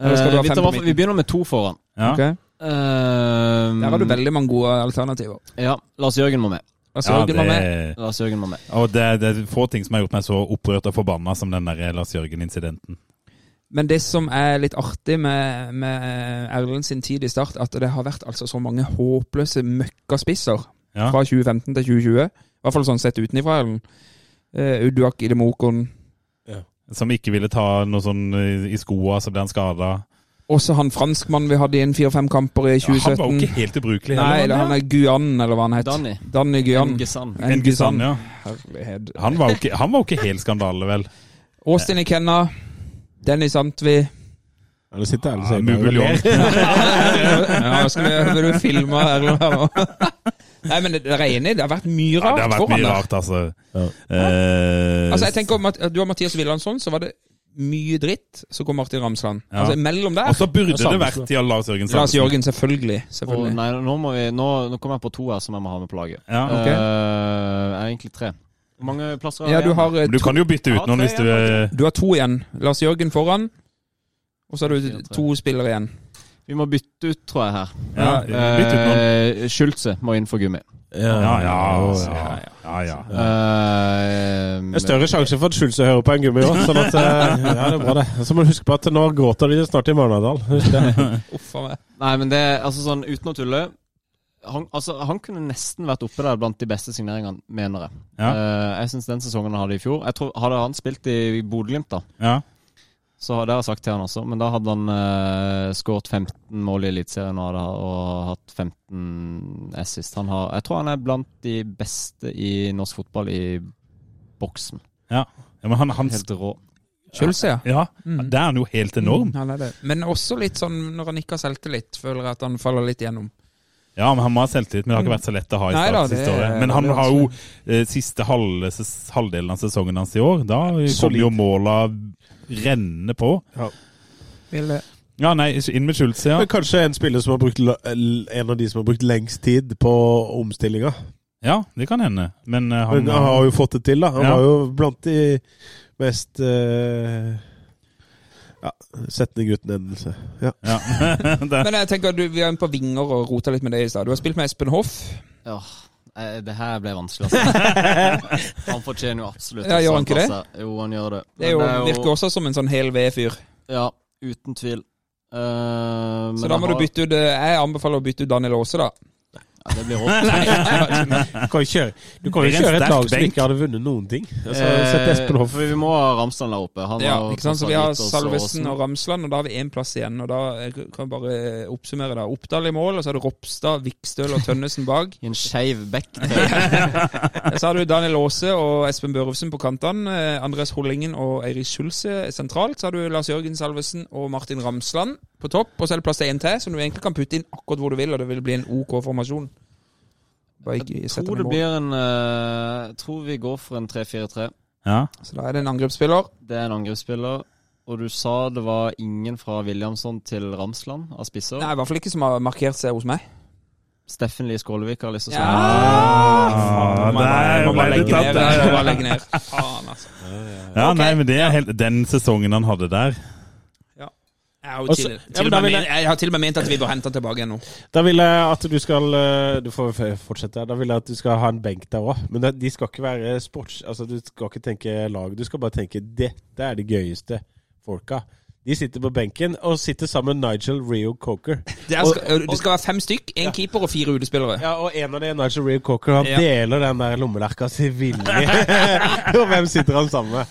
Eller skal du ha Eh, vi, fem tar på hvertfall- midten? vi begynner med to foran. Ja. Ok. Eh, Der har du veldig mange gode alternativer. Ja, Lars Jørgen må med. Altså, Ja, det... med. det, Lars Jørgen må med. og det, det er få ting som har gjort meg så opprørt og forbanna som den der Lars Jørgen-incidenten. Men det som er litt artig med, med Erlend sin tid i Start, at det har vært altså så mange håpløse møkkaspisser Ja. fra 2015 til 2020. I hvert fall sånn sett utenifra. Erlend. Uh, Uduak Idemokon. Som ikke ville ta noe sånn i i skoa, så ble han skada. Også han franskmannen vi hadde i en fire-fem kamper i Ja, han var jo ikke helt ubrukelig. Heller, Nei, han er Guyan, eller hva han het. Danny. Danny Guyan. Engesan. Ngesan, ja. Herlighet. Han var jo ikke, han var jo ikke helt skandale, vel. Austin Ikenna. Dennis Antvi. Ja, Nå sitter her og Ja, sier ja, skal vi, vil du filme Erlend her nå? Nei, men det er enig. Det har vært mye rart. Ja, det har vært mye rart, altså. Ja. Eh, Altså, jeg tenker om at Du har Mathias Willandsson, så var det mye dritt. Så kom Martin Ramsland. Ja. Altså, mellom der Og så burde det, det vært ja, Lars Jørgen Lars. Jørgen, selvfølgelig. selvfølgelig. Oh, nei, nå, må vi, nå, nå kommer jeg på to her som jeg må ha med på laget. Ja. Ok. Uh, jeg er egentlig tre. Hvor mange plasser har Ja, du har, eh, Du to, kan jo bytte ut noen hvis du igjen, eh, du har to igjen. Lars Jørgen foran. Og så har du to spillere igjen. Vi må bytte ut, tror jeg, her. ja, Bytte ut noen. Uh, Schulze må inn for gummi. Ja, ja. ja. ja, ja, ja. Eh, Det er større sjanse for at Schulze hører på en gummi òg. Sånn at, eh, ja, det er bra, det. Så må du huske på at nå gråter de snart i Marnardal. Husk det. Nei, men det er altså sånn uten å tulle han, altså, han kunne nesten vært oppe der blant de beste signeringene, mener jeg. Ja. Uh, jeg syns den sesongen han hadde i fjor jeg tror, Hadde han spilt i Bodø-Glimt, da, ja. så det har jeg sagt til han også, men da hadde han uh, skåret 15 mål i Eliteserien og, og hatt 15 assist. Han har, jeg tror han er blant de beste i norsk fotball i boksen. ja. ja men han, han Helt rå. Schulze, ja. Ja, Mm. det er han jo helt enorm. Han er det. Men også litt sånn når han ikke har selvtillit, føler jeg at han faller litt igjennom. Ja, men han må ha selvtillit, men det har ikke vært så lett å ha i Nei start det, siste året. Men han har jo eh, siste halv, halvdelen av sesongen hans i år. Da kommer jo måla renne på. Vil, eh, Ja, nei, inn med Schulze, ja. Men kanskje en spiller som har brukt en av de som har brukt lengst tid på omstillinga. Ja, det kan hende. Men eh, han, Men han har jo fått det til, da. Han Ja. var jo blant de mest uh, ja, settende en endelse. Ja. ja. Men jeg tenker, du, vi er inne på vinger og rota litt med det i stad. Du har spilt med Espen Hoff. Ja, eh, det her ble vanskelig, altså. Han fortjener jo absolutt Ja, gjør han ikke det? Jo, han gjør det. Det er jo, Men virker også som en sånn hel V-fyr. Ja, uten tvil. Eh, Så da må må du har- bytte ut eh, Jeg anbefaler å bytte ut Daniel Aase, da. Ja, det blir rått. Du kan jo kjøre, du kan jo kjøre et lag som ikke hadde vunnet noen ting. Altså, Eh, Vi må ha Ramsland der oppe. Han Ja, har ikke sant? Så vi har Salvesen og Ramsland, og da har vi én plass igjen. Og da eh, kan vi bare oppsummere da. Oppdal i mål, og så har du Ropstad, Vikstøl og Tønnesen bak. I en skeiv bekk. Så har du Daniel Aase og Espen Børufsen på kantene. Andres Andreas Hollingen og Eirik Schulze sentralt. Så har du Lars Jørgen Salvesen og Martin Ramsland på topp. Og så er det plass til én til, som du egentlig kan putte inn akkurat hvor du vil, og det vil bli en OK formasjon. Bare ikke Jeg tror det mål. blir en Jeg tror vi går for en 3-4-3. ja. Så da er det en angrepsspiller. Det er en angrepsspiller. Og du sa det var ingen fra Williamson til Ramsland av spisser. Nei, i hvert fall ikke som har markert seg hos meg. Steffen Lie Skålevik har lyst til å si Ja, Ah, der ble det legge tatt, der. Ned. Faen, altså. ja, nei, men det er helt, den sesongen han hadde der Jeg har, Også- til, og med men- jeg har til og med ment at vi bør hente tilbake igjen nå. Da vil jeg at du skal eh, Du får fortsette. Da vil jeg at du skal ha en benk der òg. Men de skal ikke være sports... Altså, du skal ikke tenke lag. Du skal bare tenke dette er de gøyeste folka. De sitter på benken og sitter sammen med Nigel Rio Coker. Det, er, skal, det skal være fem stykk, én keeper og fire utespillere. Ja, og en av dem, Nigel Rio Coker, han Ja. deler den der lommelerka si villig. og hvem sitter han sammen med?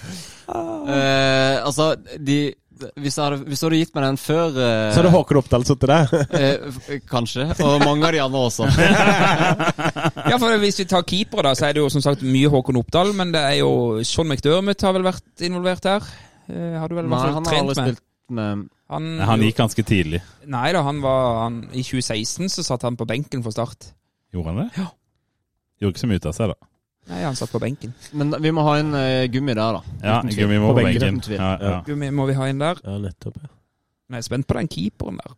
Uh, altså, de hvis du, hadde, hvis du hadde gitt meg den før eh, Så det Håkon Oppdal sittet der. eh, Kanskje. Og mange av de andre også. Ja, for Hvis vi tar keepere, da, så er det jo som sagt mye Håkon Oppdal. Men det er jo Sean McDermott har vel vært involvert her. Eh, har du vel i Nei, hvert fall han har trent aldri med? spilt med Han, Han gikk ganske tidlig. Nei da, han var han, I 2016 så satt han på benken for Start. Gjorde han det? Ja. Gjorde ikke så mye ut av seg, da. Nei, han satt på benken. Men vi må ha en eh, gummi der, da. Ja, Uten tvil. Gummi må På på benken, benken. uten tvil. Ja, ja. Gummi må vi ha inn der. Ja, nettopp. ja. Men jeg er spent på den keeperen der.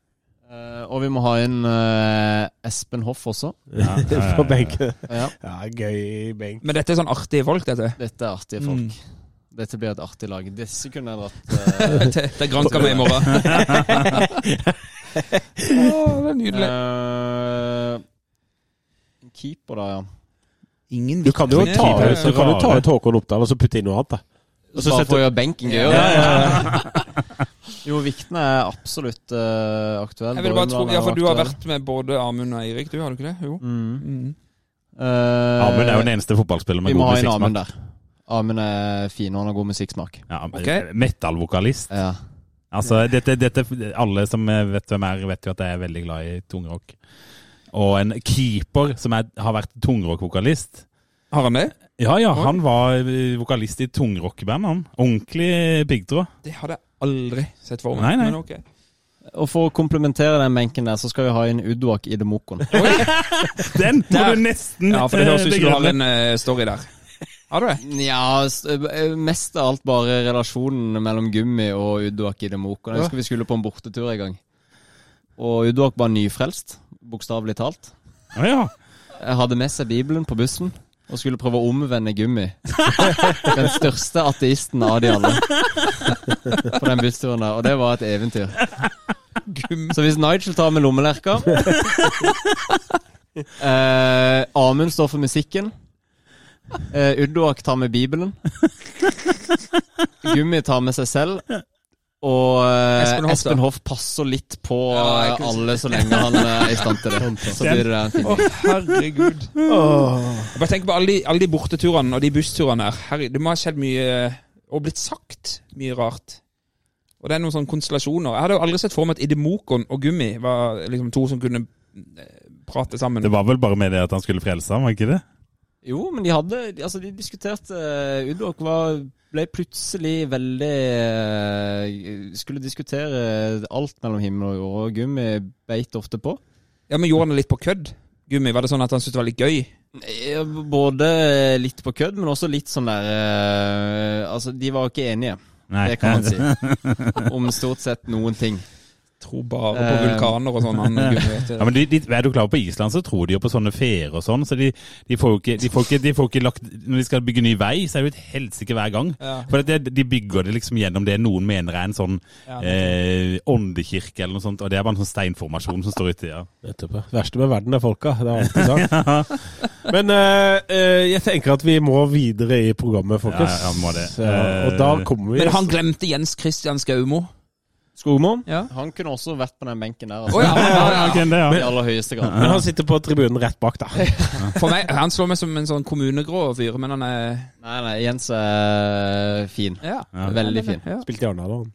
Eh, og vi må ha inn eh, Espen Hoff også. Ja, ja, ja, ja. På benken. Ja, Ja, gøy benk. Men dette er sånn artige folk, dette. Dette er artige folk. Mm. Dette blir et artig lag. Disse kunne jeg dratt eh, til, til Granca med i morgen. Åh, det er nydelig. eh, en keeper, da, ja. Ingen Du kan jo ta ut, du kan jo ta ut Håkon Oppdal og så putte inn noe annet. da. Og så Bare setter- for å gjøre benken gøyere. Ja, ja, Jo, Viktene er absolutt uh, aktuell. Jeg vil bare tro, ja, for Du har vært med både Amund og Eirik, du har du ikke det? Jo. mm. Mm. Uh, Amund er jo den eneste fotballspilleren Vi må ha inn Amund der. Amund er fin, og han har god musikksmak. Ja, okay. Metal-vokalist. Ja. Altså, dette, dette, alle som vet hvem er, vet jo at jeg er veldig glad i tungrock. Og en keeper som er, har vært tungrock-vokalist. Har han det? Ja, ja, Oi. han var eh, vokalist i tungrockband, han. Ordentlig piggtråd. Det hadde jeg aldri sett for meg. Nei, nei. Men ok. Og for å komplementere den benken der, så skal vi ha inn Uduak i Demokon. Den må Der. du nesten Ja, for det høres ut som du har en eh, story der. Har du det? Ja, eh, mest av alt bare relasjonen mellom Gummi og Uduak i Demokon. Jeg husker vi skulle på en bortetur en gang. Og Uduak var nyfrelst, bokstavelig talt. Å ja. Jeg hadde med seg Bibelen på bussen og skulle prøve å omvende Gummi. Den største ateisten av de alle. På den bussturen der. Og det var et eventyr. Så hvis Nigel tar med lommelerka eh, Amund står for musikken. Eh, Udoak tar med Bibelen. Gummi tar med seg selv. Og eh, Espen Hoff. Espen Hoff passer litt på Ja, eh, alle så lenge han eh, er i stand til det. Så blir det en oh, herregud. Jeg bare tenk på alle de, alle de borteturene og de bussturene her. Herregud, det må ha skjedd mye og blitt sagt mye rart. Og det er noen sånne konstellasjoner. Jeg hadde jo aldri sett for meg at Idemokon og Gummi var liksom to som kunne prate sammen. Det var vel bare med det at han skulle frelse ham, var ikke det? Jo, men de hadde Altså, de diskuterte uh, var ble plutselig veldig eh, Skulle diskutere alt mellom himmel og jord, og Gummi beit ofte på. Ja, Men gjorde han det litt på kødd? Gummi, Var det sånn at han syntes det var litt gøy? Eh, Både litt på kødd, men også litt sånn der Altså, de var ikke enige, Nei. det kan man si. Om stort sett noen ting. Tror bare på Eh. vulkaner og sånn. Du. Ja, men de, de, er du klar På Island så tror de jo på sånne feer og sånn, så de, de, får jo ikke, de, får ikke, de får ikke lagt Når de skal bygge ny vei, så er det jo et helsike hver gang. Ja. For det, de bygger det liksom gjennom det noen mener er en sånn Ja, eh, åndekirke eller noe sånt, og det er bare en sånn steinformasjon som står uti. Ja. Nettopp. Det verste med verden er folka, det er alltid sagt. Men eh, eh, jeg tenker at vi må videre i programmet, folkens. Ja, ja, må det. Ja, og da kommer vi Men han glemte Jens Christian Skaumo. Skogmo, Ja. han kunne også vært på den benken der. Altså. ja, ja, ja. Ok, det, ja. I aller høyeste grad. Men han sitter på tribunen rett bak, da. For meg, Han slår meg som en sånn kommunegrå fyr, men han er Nei, nei, Jens er fin. Ja. Ja. Veldig fin. Ja. Spilte i Arendal, han.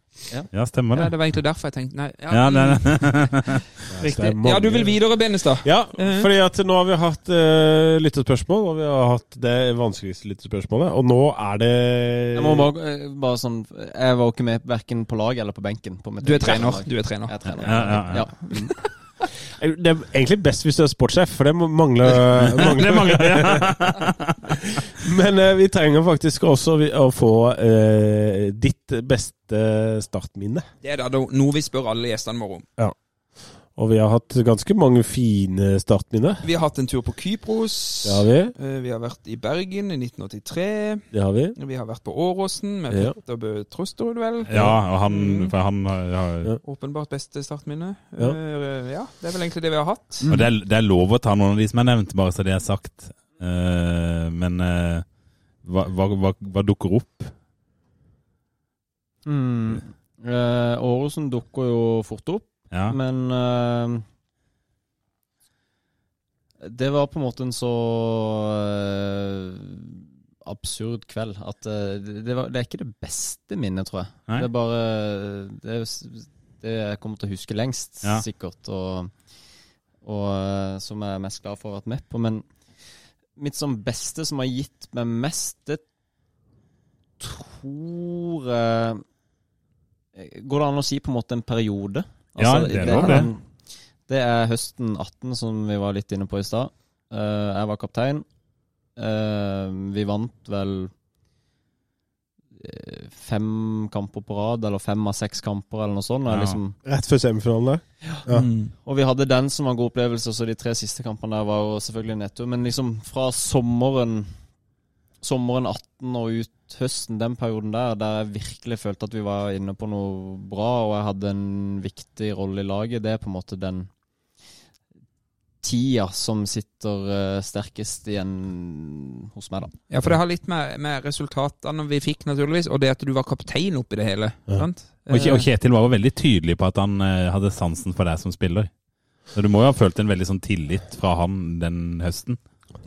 Ja, stemmer Ja, det. det var egentlig derfor jeg tenkte nei. Ja, Ja, nei, nei. riktig. Ja, du vil videre, Benestad? Ja, Mhm. fordi at nå har vi hatt uh, lyttespørsmål, og vi har hatt det vanskeligste lyttespørsmålet. Og nå er det Jeg må bare, eh, bare sånn Jeg var ikke med verken på lag eller på benken. På Du er trener. Du er trener. Jeg er trener. Ja, ja, ja. Det er egentlig best hvis du er sportssjef, for det mangler, mangler. det mangler ja. Men eh, vi trenger faktisk også å få eh, ditt beste startminne. Det er da noe vi spør alle gjestene våre om. Og vi har hatt ganske mange fine startminner. Vi har hatt en tur på Kypros. Det har vi. Eh, Vi har vært i Bergen i 1983. Det har vi. Vi har vært på Åråsen med Ja. Petter Bø Trosterud, vel. ja, og han, for han ja, Ja. Åpenbart beste startminne. Ja. Eh, ja, det er vel egentlig det vi har hatt. Og det er, det er lov å ta noen av de som er nevnt, bare så det er sagt. Uh, men uh, hva, hva, hva, hva dukker opp? Mm. Eh, Åråsen dukker jo fort opp, Ja. men uh, Det var på en måte en så uh, absurd kveld at uh, det, var, det er ikke det beste minnet, tror jeg. Nei. Det er bare Det det jeg kommer til å huske lengst, Ja. sikkert, og, og som jeg er mest glad for å ha vært med på. Men mitt sånn beste som har gitt meg mest, det tror jeg Går det an å si på en måte en periode? Ja, det er lov, det. Det er høsten 18, som vi var litt inne på i stad. Eh, jeg var kaptein. Eh, vi vant vel eh, fem kamper på rad, eller fem av seks kamper, eller noe sånt. Ja. Liksom, Rett før semifinalen der. Ja. Mm. og vi hadde den som var en god opplevelse, så de tre siste kampene der var jo selvfølgelig netto. Men liksom fra sommeren Sommeren 18 og ut høsten, den perioden der, der jeg virkelig følte at vi var inne på noe bra, og jeg hadde en viktig rolle i laget, det er på en måte den tida som sitter eh, sterkest igjen hos meg, da. Ja, for det har litt med, med resultatene vi fikk, naturligvis, og det at du var kaptein oppi det hele. Ja. Sant? Og, og Eh, Kjetil var jo veldig tydelig på at han eh, hadde sansen for deg som spiller. Så du må jo ha følt en veldig sånn tillit fra han den høsten.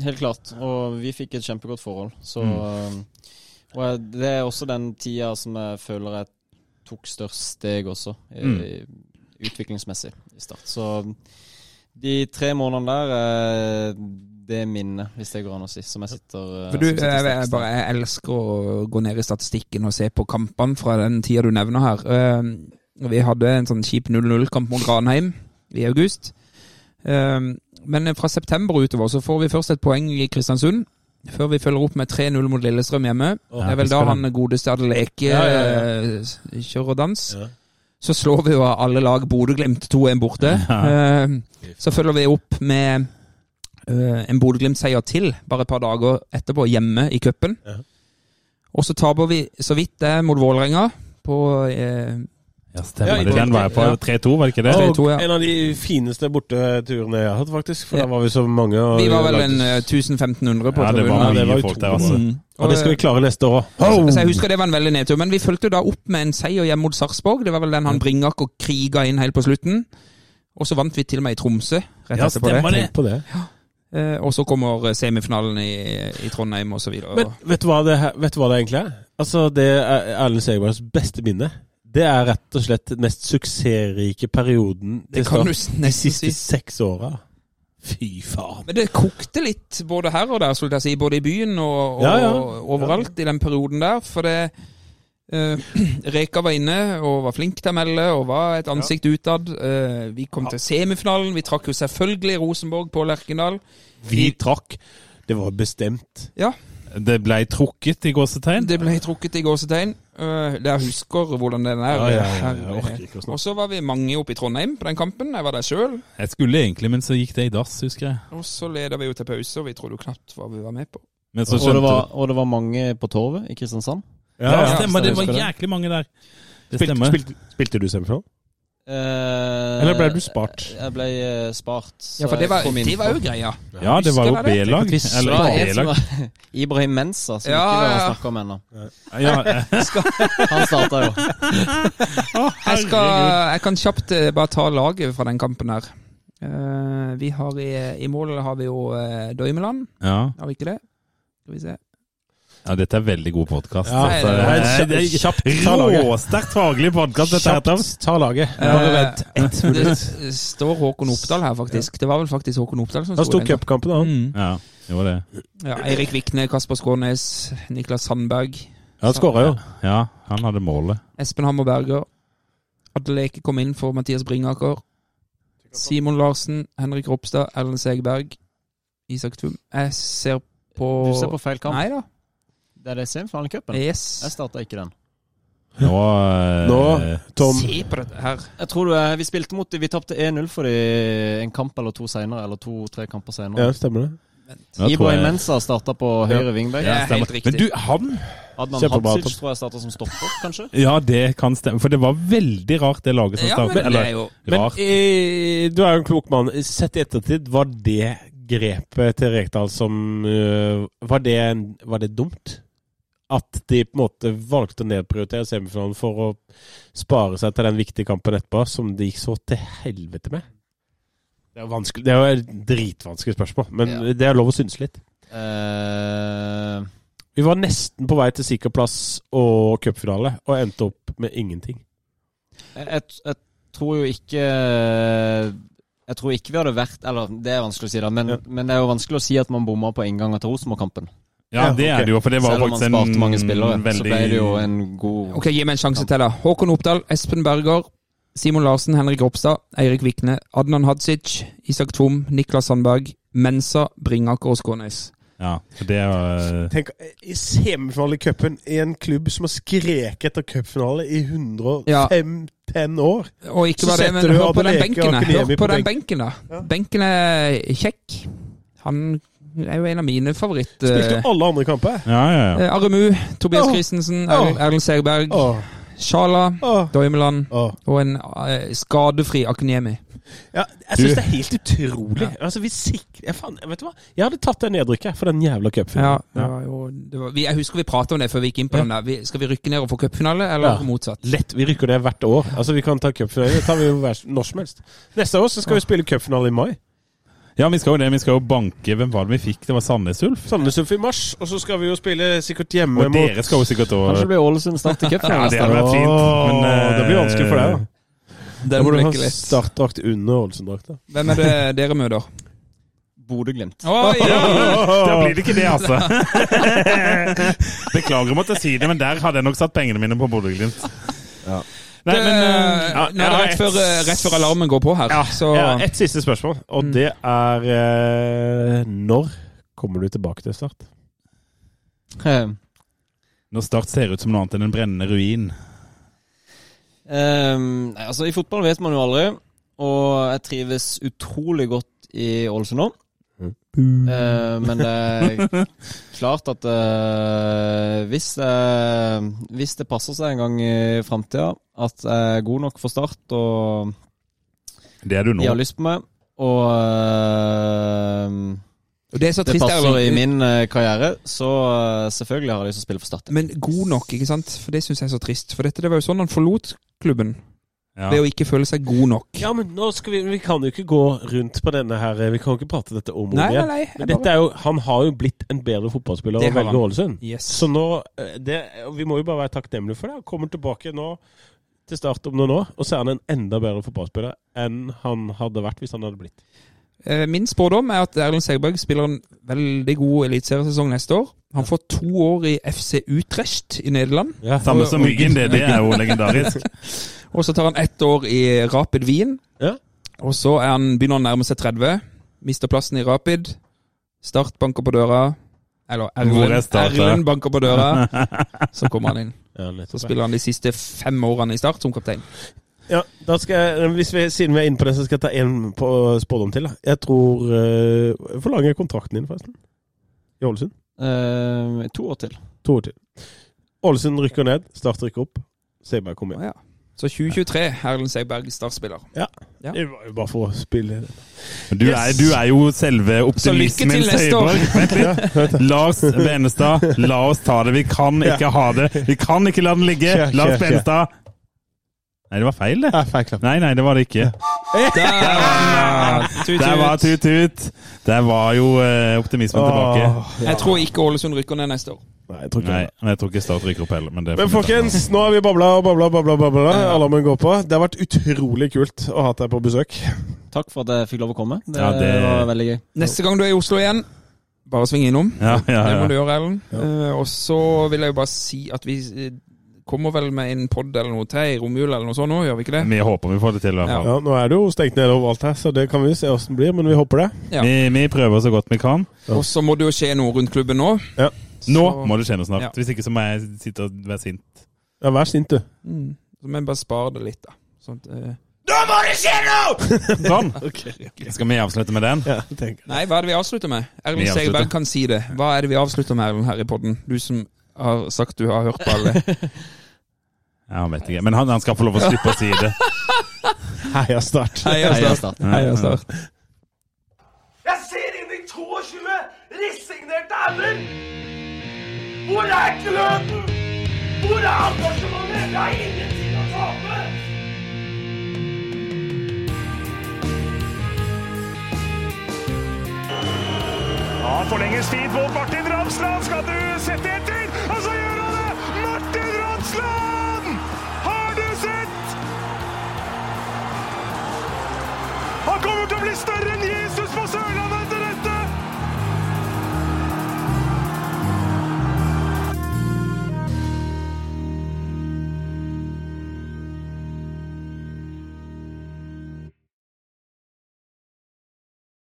Helt klart. Og vi fikk et kjempegodt forhold. Så Mm. Og det er også den tida som jeg føler jeg tok størst steg også, i, Mm. utviklingsmessig, i start. Så de tre månedene der det er minnet, hvis det går an å si, som jeg sitter, eh, For du, sitter jeg, jeg, bare, jeg elsker å gå ned i statistikken og se på kampene fra den tida du nevner her. Eh, vi hadde en sånn kjip 0-0-kamp mot Ranheim i august. Eh, men fra september utover så får vi først et poeng i Kristiansund. Før vi følger opp med 3-0 mot Lillestrøm hjemme. Oh, det er vel da han godeste Adeleke Ja, ja, ja. eh, kjører dans. Så slår vi jo alle lag Bodø-Glimt 2-1 borte. Eh, så følger vi opp med eh, en Bodø-Glimt-seier til, bare et par dager etterpå, hjemme i cupen. Ja. Og så taper vi så vidt det mot Vålerenga på eh, Ja, stemmer Ja, det. Den var jeg på ja. 3-2, var det ikke det? Og ja. en av de fineste borteturene jeg har hatt, faktisk. For Ja. da var vi så mange. Og Vi var vel en eh, 1500 på Ja, det var Ja, det var folk der, altså. Mm. Og det skal vi klare neste år òg. så jeg husker det var en veldig nedtur. Men vi fulgte jo da opp med en seier hjemme mot Sarpsborg. Det var vel den han Bringaker kriga inn helt på slutten. Og så vant vi til og med i Tromsø rett Ja, etterpå det. det. På det. Ja. og så kommer semifinalen i, i Trondheim og så videre. Men vet du hva det, vet du hva det egentlig er? Altså, Det er Erlend Segerbergs beste minne. Det er rett og slett den mest suksessrike perioden de siste si. seks åra. Fy faen. Men det kokte litt både her og der, skulle jeg si. Både i byen og, og Ja, ja. overalt i den perioden der. For det Uh, Reka var inne og var flink til å melde og var et ansikt utad. Uh, vi kom til semifinalen. Vi trakk jo selvfølgelig Rosenborg på Lerkendal. Vi trakk. Det var bestemt. Ja, Det ble trukket i gåsetegn. det ble trukket i gåsetegn. Uh, jeg husker hvordan den er. Ja, ja, ja. Og så var vi mange oppe i Trondheim på den kampen. Jeg var der sjøl. Jeg skulle egentlig, men så gikk det i dass, husker jeg. Og så leda vi jo til pause, og vi trodde jo knapt hva vi var med på. Men så Og det, var, og det var mange på Torvet i Kristiansand. Ja, ja. stemmer. Det var jæklig mange der. Det Spilte, stemmer. spilte, spilte du semifinalen? Eh, Eller ble du spart? Jeg ble uh, spart. så Ja, for det jeg var, kom inn det var jo greia. Ja, det var jo? B-lag. Eller B-lag. Ibrahim Mensa, som Ja, ikke vi ja, har snakka om ennå. Ja, Han starta jo. Jeg, skal, jeg kan kjapt eh, bare ta laget fra den kampen her. Uh, vi har i, I mål har vi jo uh, Døymeland, ja. har vi ikke det? Skal vi se. Ja, dette er veldig god podkast. Ja, det Altså, det er kjapt ta laget. Råsterkt faglig podkast, dette her. Kjapt ta laget. Bare vent ett minutt. det står Håkon Oppdal her, faktisk. Det var vel faktisk Håkon Oppdal som sto den kampen. cupkampen, da. Mm. Ja, det var det. Ja, Eirik Vikne, Kasper Skånes, Niklas Sandberg, Han skåra jo. Ja, han hadde målet. Espen Hammer Berger. Adel Eke kom inn for Mathias Bringaker. Simon Larsen, Henrik Ropstad, Erlend Segberg, Isak Tvum. Jeg ser på Du ser på feil kamp. Nei da. Det er det semifinalen i cupen. Jeg Yes. starta ikke den. Nå, eh, Nå, Tom Se på dette her. Jeg tror du er, Vi spilte mot Vi tapte 1-0 for dem en kamp eller to senere, eller to-tre kamper Ja, senere. stemmer det. Ibo jeg- Mensa starta på høyre ja. Ja. Ja, helt riktig. Men du, han Adnan Hadzic tror jeg starta som stopper, kanskje. Ja, det kan stemme. For det var veldig rart, det laget som Ja, starta. men det er Eller jo Men eh, du er jo en klok mann. Sett i ettertid, var det grepet til Rekdal som uh, var, det, var det dumt? At de på en måte valgte å nedprioritere semifinalen for å spare seg til den viktige kampen etterpå, som det gikk så til helvete med? Det er jo det er jo et dritvanskelig spørsmål, men Ja. det er lov å synse litt. Uh... Vi var nesten på vei til sikker plass og cupfinale, og endte opp med ingenting. jeg, jeg, jeg tror jo ikke Jeg tror ikke vi hadde vært Eller det er vanskelig å si, da, men, Ja. men det er jo vanskelig å si at man bomma på inngangen til Rosenborg-kampen. Ja, det er det jo, for det var Selv om man sparte mange spillere, så ble det jo en god Ok, Gi meg en sjanse til, da. Håkon Oppdal, Espen Berger, Simon Larsen, Henrik Ropstad, Eirik Vikne, Adnan Hadzic, Isak Tom, Niklas Sandberg, Mensa, Bringaker og Skånes. Ja, for det er... Tenk, i semifinale i cupen, i en klubb som har skreket etter cupfinale i 105 ja. år. Og ikke bare det, men hør på den benken. da. Hør på på den benken, da. Ja. Benken er kjekk. Han er jo en av mine favoritt... Spilte eh, jo alle andre kamper. Ja, ja, ja. eh, Aremu, Tobias. Christensen, Åh. Erlend Erlend Segberg, oh. Sjala, oh. Doimeland oh. og en eh, skadefri Akniemi. Ja, jeg syns det er helt utrolig. Altså, vi sikrer ja, faen, Vet du hva? Jeg hadde tatt det nedrykket for den jævla Ja, cupfinalen. Ja, var jo, det var, vi, jeg husker vi pratet om det før vi gikk inn på Ja. den der. Vi, skal vi rykke ned og få cupfinale, eller Ja. motsatt? Lett. Vi rykker det hvert år. Altså, Vi kan ta cupfinale. Det tar vi jo når som helst. Neste år så skal vi spille cupfinale i mai. Ja, vi skal jo det. Vi skal jo banke Hvem var det vi fikk? Det var Sandnes Ulf? Sandnes Ulf i mars. Og så skal vi jo spille sikkert hjemme Og dere skal jo sikkert Kanskje det blir Ålesund start i Ja, det hadde vært fint. Men uh, det blir vanskelig for deg, da. Den må du ha startdrakt under Ålesund-drakta. Hvem er det dere møter? Bodø-Glimt. Oi! Da blir det ikke det, altså. Beklager å måtte si det, men der hadde jeg nok satt pengene mine på Bodø-Glimt. Ja. Nei, men uh, ja, Nå er det rett ett- før, eh, rett før alarmen går på her, Ja, så ja, Et siste spørsmål, og Mm. det er uh, Når kommer du tilbake til Start? Uh, Når Start ser ut som noe annet enn en brennende ruin. Ehm, altså I fotball vet man jo aldri, og jeg trives utrolig godt i Ålesund nå. Eh, men det er klart at uh, hvis, det, hvis det passer seg en gang i framtida at jeg er god nok for Start og Det er du nå. de har lyst på meg, og Og det er så det passer i min karriere, så selvfølgelig har jeg lyst til å spille for Start. Men god nok, ikke sant? For det syns jeg er så trist. For dette det var jo sånn han forlot klubben. Ja. Ved å ikke føle seg god nok. Ja, men nå skal vi Vi kan jo ikke gå rundt på denne her Vi kan jo ikke prate dette om og om igjen. Men dette er jo, han har jo blitt en bedre fotballspiller Det og velger. Ålesund. Yes. Så nå eh, det, Vi må jo bare være takknemlige for det. Han kommer tilbake nå til Start om noen år, og så er han en enda bedre fotballspiller enn han hadde vært hvis han hadde blitt. Eh, Min spådom er at Erlend Segberg spiller en veldig god eliteseriesesong neste år. Han får to år i FC Utrecht i Nederland. Ja. Samme som Myggen, det, det er jo legendarisk. Og så tar han ett år i Rapid Wien. Ja. Og så er han, begynner han å nærme seg 30. Mister plassen i Rapid. Start banker på døra. Eller er Erlend, banker på døra. Så kommer han inn. Ja, Så spiller han de siste fem årene i Start som kaptein. Ja, da skal jeg, hvis vi, Siden vi er inne på det, så skal jeg ta en spådom til. da. Jeg tror uh, Hvor lang er kontrakten din, forresten? I Ålesund? Eh, to år til. To år til. Ålesund rykker ned, Start rykker opp. Seberg kommer igjen. Ah, ja. Så 2023, Erlend Segberg startspiller. Ja. Ja. Det var jo bare for å spille Du er, du er jo selve Så lykke optimismen til neste år. Vent litt. Lars Benestad, la oss ta det. Vi kan ikke ha det. Vi kan ikke la den ligge. Kjør, kjør, Lars. Benestad. Nei, det var feil, det. Ja, feil. Nei, nei, det var det ikke. Der, var tut. tut-tut. Der var jo uh, optimismen tilbake. Ja. Jeg tror ikke Ålesund rykker ned neste år. Nei, jeg tror ikke Nei, det. jeg tror ikke Start rykker opp heller. Men, Men folkens, nå har vi babla og babla, babla, babla. Alarmen går på. Det har vært utrolig kult å ha deg på besøk. Takk for at jeg fikk lov å komme. Det, Ja, det- var veldig gøy. Neste gang du er i Oslo igjen, bare sving innom. Ja, ja, Det må du ja. gjøre, Ellen. Uh, og så vil jeg jo bare si at vi eh, kommer vel med en pod eller noe til i romjula eller noe sånt nå, gjør vi ikke det? Vi håper vi får det til, i hvert fall. Ja, Nå er det jo stengt ned overalt her, så det kan vi se åssen det blir, men vi håper det. Ja. Vi, vi prøver så godt vi kan. Ja. Og så må det jo skje noe rundt klubben nå. Ja. Nå Så- må det skje noe snart. Ja. Hvis ikke så må jeg sitte og være sint. Ja, Vær sint, du. Mm. Så må jeg bare spare det litt, da. Sånn at, eh, Nå må det skje noe! Sånn. Skal vi avslutte med den? Ja. Nei, hva er det vi avslutter med? Erlend Vi. Segerberg kan si det. Hva er det vi avslutter med, Erlend, her i podden? Du som har sagt du har hørt på alle. Ja, han vet ikke. Men han, han skal få lov å slippe å si det. Heia Start. Heia. Start. Heia Start. Jeg ser inn i 22 resignerte ender! Hvor er gløden? Hvor er engasjementet? Jeg har ingenting å tape! Ja, forlenges tid på Martin Ramsland. Skal du sette etter? Og så gjør han det! Martin Ramsland! Har du sett? Han kommer til å bli større enn Jesus på Sørlandet!